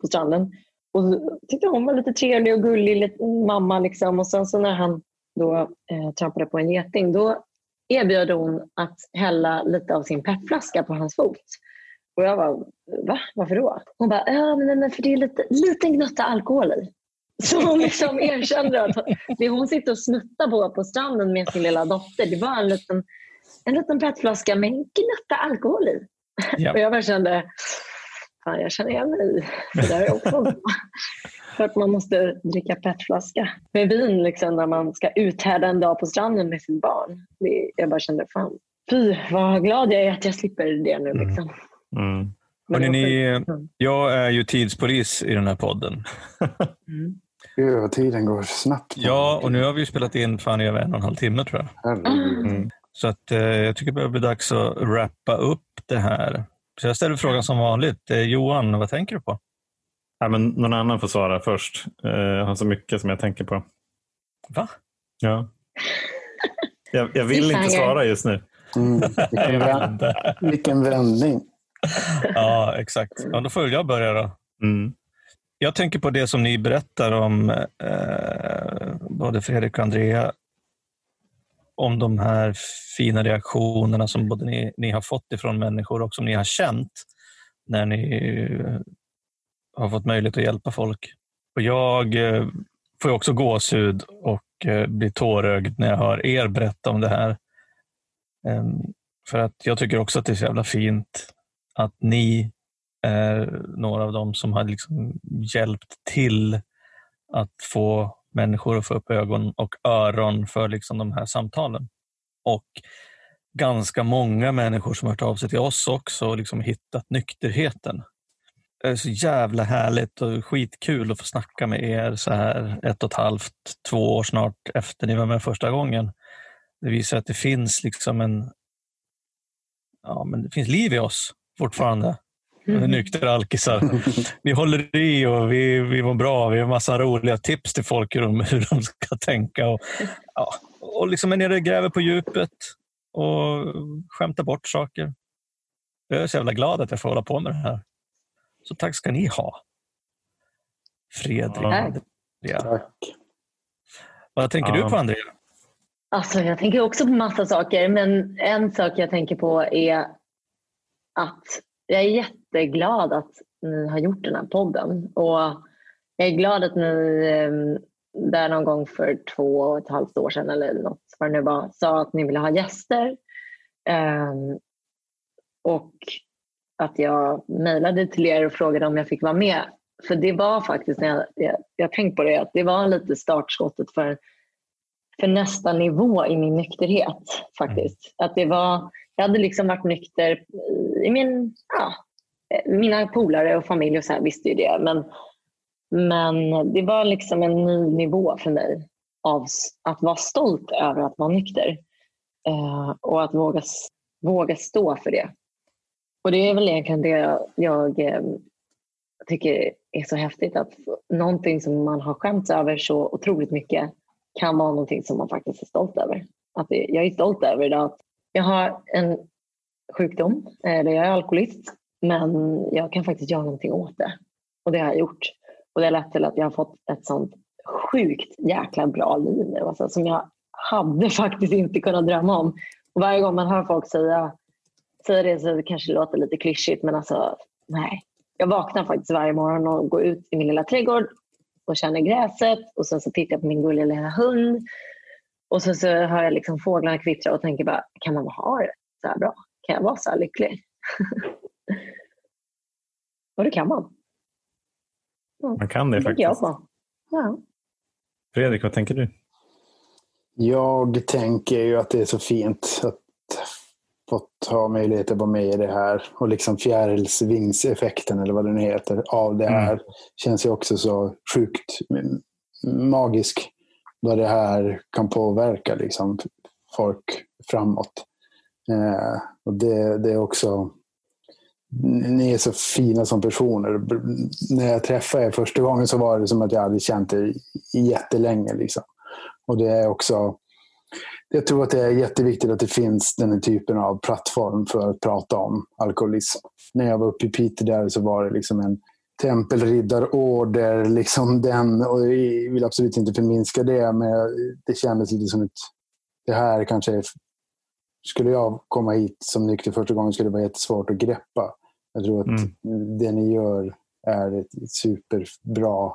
[SPEAKER 3] på stranden. Och tyckte hon var lite trevlig och gullig, lite mamma liksom. Och sen så när han då eh, trampade på en geting då erbjöd hon att hälla lite av sin petflaska på hans fot. Och jag bara, va? Varför då? Hon bara, ja men, men för det är lite liten gnutta alkohol i. [laughs] Så hon liksom erkände att det hon sitter och snuttar på på stranden med sin lilla dotter, det var en liten en liten petflaska med en gnutta alkohol i.
[SPEAKER 2] Ja.
[SPEAKER 3] Och jag bara kände, fan jag känner igen mig i det där är också. [laughs] För att man måste dricka petflaska med vin liksom, när man ska uthärda en dag på stranden med sitt barn. Det, jag bara kände, fan, fy vad glad jag är att jag slipper det nu.
[SPEAKER 2] Mm.
[SPEAKER 3] Liksom.
[SPEAKER 1] Mm.
[SPEAKER 3] Men
[SPEAKER 2] Hörrni, ni.
[SPEAKER 3] Mm.
[SPEAKER 2] jag är ju tidspolis i den här podden.
[SPEAKER 3] Mm.
[SPEAKER 4] Gud vad tiden går snabbt.
[SPEAKER 2] Ja, och nu har vi ju spelat in fan i över en och en halv timme tror jag.
[SPEAKER 1] Mm.
[SPEAKER 2] Så att, eh, jag tycker det börjar bli dags att wrappa upp det här. Så jag ställer frågan som vanligt. Eh, Johan, vad tänker du på?
[SPEAKER 1] Ja, men någon annan får svara först. Eh, Jag har så mycket som jag tänker på.
[SPEAKER 2] Va?
[SPEAKER 1] Ja. Jag, jag vill inte svara just nu.
[SPEAKER 4] Mm. Vilken, vä- [laughs] vilken vändning.
[SPEAKER 2] Ja, exakt. Ja, då får väl jag börja då.
[SPEAKER 1] Mm.
[SPEAKER 2] Jag tänker på det som ni berättar om, eh, både Fredrik och Andrea, om de här fina reaktionerna som både ni, ni har fått ifrån människor och som ni har känt när ni eh, har fått möjlighet att hjälpa folk. Och jag eh, får också gåshud och eh, blir tårögd när jag hör er berätta om det här. Ehm, för att jag tycker också att det är så jävla fint att ni är några av dem som har liksom hjälpt till att få människor att få upp ögon och öron för liksom de här samtalen. Och ganska många människor som har hört av sig till oss också och liksom hittat nykterheten. Det är så jävla härligt och skitkul att få snacka med er så här ett och ett halvt, två år snart efter ni var med första gången. Det visar att det finns liksom en ja, men det finns liv i oss fortfarande.
[SPEAKER 3] Mm.
[SPEAKER 2] Nyktra alkisar. Vi håller i och vi, vi mår bra. Vi har massa roliga tips till folk hur de, hur de ska tänka. Och, ja, och liksom är nere och gräver på djupet och skämtar bort saker. Jag är så jävla glad att jag får hålla på med det här. Så tack ska ni ha. Fredrik.
[SPEAKER 1] Ja.
[SPEAKER 4] Tack.
[SPEAKER 2] Vad tänker
[SPEAKER 1] Ja.
[SPEAKER 2] du på Andrea?
[SPEAKER 3] Alltså, jag tänker också på massa saker, men en sak jag tänker på är att jag är jätteglad att ni har gjort den här podden. Och jag är glad att ni ehm, där någon gång för två och ett halvt år sedan eller något vad det nu var, sa att ni ville ha gäster. Ehm, och att jag mejlade till er och frågade om jag fick vara med. För det var faktiskt, när jag, jag, jag har tänkt på det, att det var lite startskottet för för nästa nivå i min nykterhet. faktiskt. Att det var, jag hade liksom varit nykter i min, ja, Eh, mina polare och familj och så här visste ju det. Men, men det var liksom en ny nivå för mig av att vara stolt över att vara nykter. Eh, och att våga, våga stå för det. Och det är väl egentligen det jag, jag eh, tycker är så häftigt. Att någonting som man har skämts över så otroligt mycket kan vara någonting som man faktiskt är stolt över. Att det, jag är stolt över att jag har en sjukdom, eh, eller jag är alkoholist, men jag kan faktiskt göra någonting åt det. Och det har jag gjort. Och det har lett till att jag har fått ett sånt sjukt jäkla bra liv nu, alltså, som jag hade [laughs] faktiskt inte kunnat drömma om. Och varje gång man hör folk säga, säga det så det kanske låter lite klyschigt, men alltså nej. Jag vaknar faktiskt varje morgon och går ut i min lilla trädgård och känner gräset och sen så tittar jag på min gulliga lilla hund. Och sen så hör jag liksom fåglarna kvittra och tänker bara, kan man ha det så här bra? Kan jag vara så här lycklig? [laughs] och det kan man.
[SPEAKER 1] Man kan det
[SPEAKER 3] Det tänker jag
[SPEAKER 1] faktiskt.
[SPEAKER 3] på. Ja.
[SPEAKER 1] Fredrik, vad tänker du?
[SPEAKER 4] Jag tänker ju att det är så fint att få ha möjlighet att vara med i det här. Och liksom fjärilsvingseffekten eller vad den heter av det här känns ju också så sjukt magisk. Vad det här kan påverka liksom, folk framåt. Eh, och det, det är också ni är så fina som personer. När jag träffade er första gången så var det som att jag hade känt er jättelänge. Liksom. Och det är också, jag tror att det är jätteviktigt att det finns den här typen av plattform för att prata om alkoholism. När jag var uppe i Piteå där så var det liksom en tempelriddarorder, liksom den, och jag vill absolut inte förminska det, men det kändes lite som ett, det här kanske är, skulle jag komma hit som nykter första gången skulle det vara jättesvårt att greppa. Jag tror att
[SPEAKER 1] Mm.
[SPEAKER 4] det ni gör är ett superbra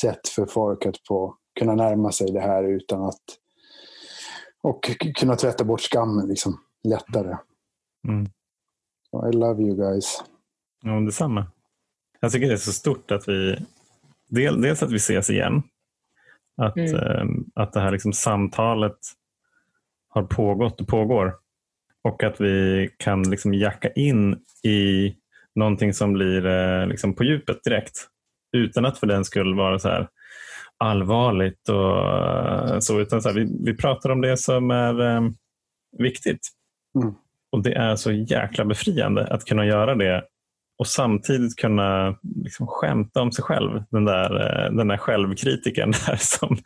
[SPEAKER 4] sätt för folk att få kunna närma sig det här utan att och kunna tvätta bort skammen liksom, lättare.
[SPEAKER 1] Mm.
[SPEAKER 4] I love you guys.
[SPEAKER 1] Ja, detsamma. Jag tycker det är så stort att vi del, dels att vi ses igen. Att,
[SPEAKER 3] Mm.
[SPEAKER 1] eh, att det här liksom samtalet har pågått och pågår. Och att vi kan liksom jacka in i någonting som blir eh, liksom på djupet direkt. Utan att för den skull vara så här allvarligt och eh, så. Utan så här, vi, vi pratar om det som är eh, viktigt.
[SPEAKER 4] Mm.
[SPEAKER 1] Och det är så jäkla befriande att kunna göra det och samtidigt kunna liksom skämta om sig själv. Den där, eh, den där självkritiken [laughs] där som,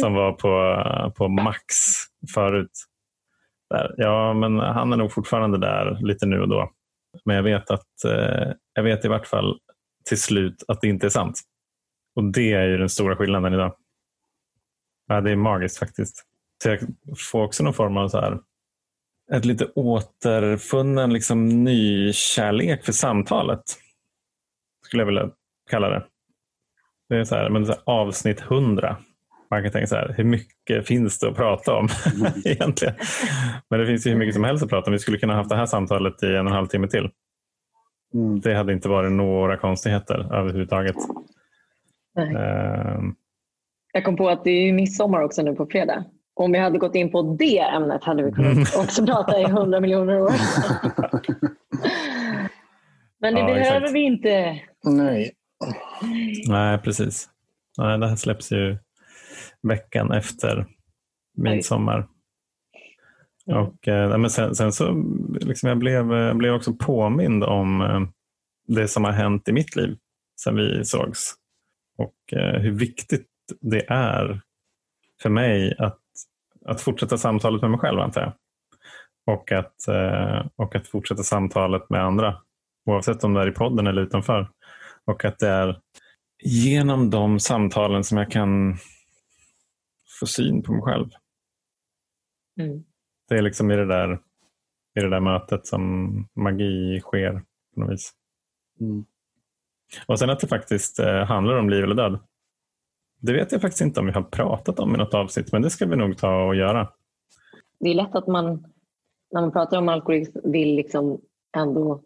[SPEAKER 1] som var på, på max förut. Där. Ja, men han är nog fortfarande där lite nu och då. Men jag vet, att, eh, jag vet i vart fall till slut att det inte är sant. Och det är ju den stora skillnaden idag. Ja, det är magiskt faktiskt. Så jag får också någon form av så här, ett lite återfunnen liksom, ny kärlek för samtalet. Skulle jag vilja kalla det. Det är så här, men så här, avsnitt 100. Man kan tänka så här, hur mycket finns det att prata om [laughs] egentligen? Men det finns ju hur mycket som helst att prata om. Vi skulle kunna ha haft det här samtalet i en och en halv timme till.
[SPEAKER 4] Mm.
[SPEAKER 1] Det hade inte varit några konstigheter överhuvudtaget.
[SPEAKER 3] Nej.
[SPEAKER 1] Ehm,
[SPEAKER 3] Jag kom på att det är ju midsommar också nu på fredag. Om vi hade gått in på det ämnet hade vi kunnat
[SPEAKER 1] Mm.
[SPEAKER 3] också prata i hundra miljoner år. [laughs] Men det
[SPEAKER 1] Ja,
[SPEAKER 3] behöver
[SPEAKER 1] exakt.
[SPEAKER 3] vi inte.
[SPEAKER 4] Nej.
[SPEAKER 1] nej, precis. Nej, det här släpps ju veckan efter midsommar.
[SPEAKER 3] Mm.
[SPEAKER 1] Och, eh, men sen, sen så liksom jag blev jag blev också påmind om eh, det som har hänt i mitt liv sen vi sågs. Och eh, hur viktigt det är för mig att, att fortsätta samtalet med mig själv, antar jag. Och att, eh, och att fortsätta samtalet med andra, oavsett om det är i podden eller utanför. Och att det är genom de samtalen som jag kan få syn på mig själv.
[SPEAKER 3] Mm.
[SPEAKER 1] Det är liksom i det där, i det där mötet som magi sker på något vis.
[SPEAKER 4] Mm.
[SPEAKER 1] Och sen att det faktiskt eh, handlar om liv eller död. Det vet jag faktiskt inte om vi har pratat om i något avsnitt, men det ska vi nog ta och göra.
[SPEAKER 3] Det är lätt att man när man pratar om alkoholism vill liksom ändå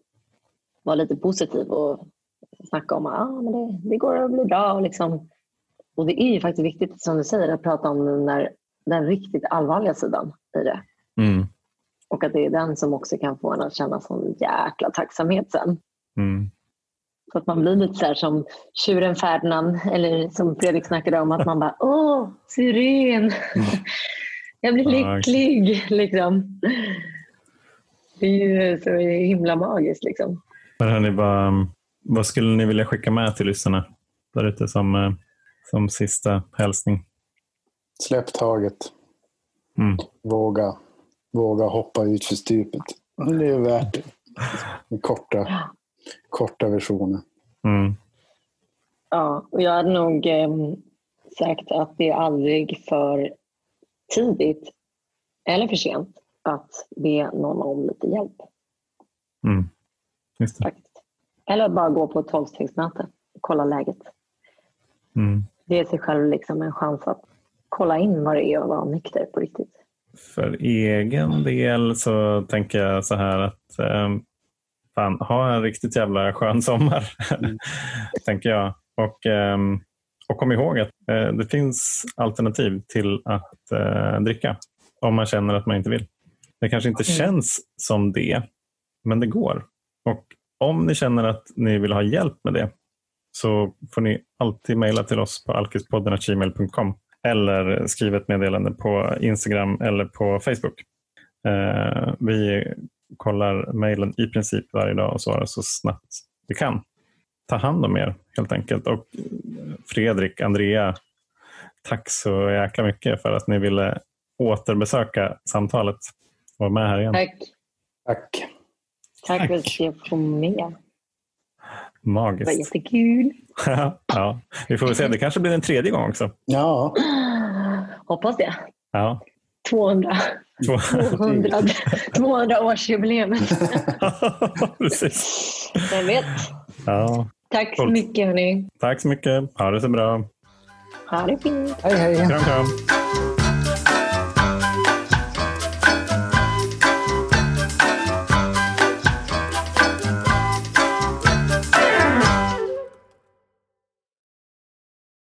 [SPEAKER 3] vara lite positiv och snacka om att ah, men det, det går att bli bra. Och, liksom. Och det är ju faktiskt viktigt som du säger att prata om den, där, den riktigt allvarliga sidan i det.
[SPEAKER 1] Mm.
[SPEAKER 3] Och att det är den som också kan få en att känna sån jäkla tacksamhet sen.
[SPEAKER 1] Mm.
[SPEAKER 3] Så att man blir lite så här som tjuren Ferdinand eller som Fredrik snackade om att man bara åh, syren. Jag blir lycklig. Liksom. Det är ju så himla magiskt. Liksom.
[SPEAKER 1] Men hörni, vad, vad skulle ni vilja skicka med till lyssnarna där ute som, eh, som sista hälsning?
[SPEAKER 4] Släpp taget.
[SPEAKER 1] Mm.
[SPEAKER 4] Våga, våga hoppa ut för stupet. Det är värt det. Den korta, korta versionen.
[SPEAKER 1] Mm.
[SPEAKER 3] Ja, och jag hade nog eh, sagt att det är aldrig för tidigt eller för sent att be någon om lite hjälp.
[SPEAKER 1] Mm. Just det.
[SPEAKER 3] faktiskt. Eller bara gå på ett tolvstegsmöte och kolla läget.
[SPEAKER 1] Mm.
[SPEAKER 3] Ge sig själv liksom en chans att kolla in vad det är att vara nykter på riktigt.
[SPEAKER 1] För egen del så tänker jag så här att eh, fan, ha en riktigt jävla skön sommar. [laughs] tänker jag. Och, eh, och kom ihåg att eh, det finns alternativ till att eh, dricka om man känner att man inte vill. Det kanske inte
[SPEAKER 3] Mm.
[SPEAKER 1] känns som det, men det går. Och om ni känner att ni vill ha hjälp med det så får ni alltid mejla till oss på alkispodden.gmail.com eller skriva ett meddelande på Instagram eller på Facebook. Eh, vi kollar mejlen i princip varje dag och svarar så snabbt vi kan. Ta hand om er helt enkelt. Och Fredrik, Andrea, tack så jäkla mycket för att ni ville återbesöka samtalet och vara med här igen.
[SPEAKER 3] Tack.
[SPEAKER 4] Tack.
[SPEAKER 3] Tack,
[SPEAKER 1] Tack.
[SPEAKER 3] för att jag får med. Det var
[SPEAKER 1] Magiskt.
[SPEAKER 3] jättekul. [laughs]
[SPEAKER 1] ja, vi får väl se, det kanske blir en tredje gång också.
[SPEAKER 4] Ja,
[SPEAKER 3] Hoppas det.
[SPEAKER 1] Ja.
[SPEAKER 3] 200,
[SPEAKER 1] Två.
[SPEAKER 3] 200, 200 årsjubileum.
[SPEAKER 1] Precis.
[SPEAKER 3] Vem vet?
[SPEAKER 1] Ja.
[SPEAKER 3] Tack så mycket hörni.
[SPEAKER 1] Tack så mycket. Ha det så bra.
[SPEAKER 3] Ha det fint.
[SPEAKER 4] hej hej.
[SPEAKER 1] Kram, kram.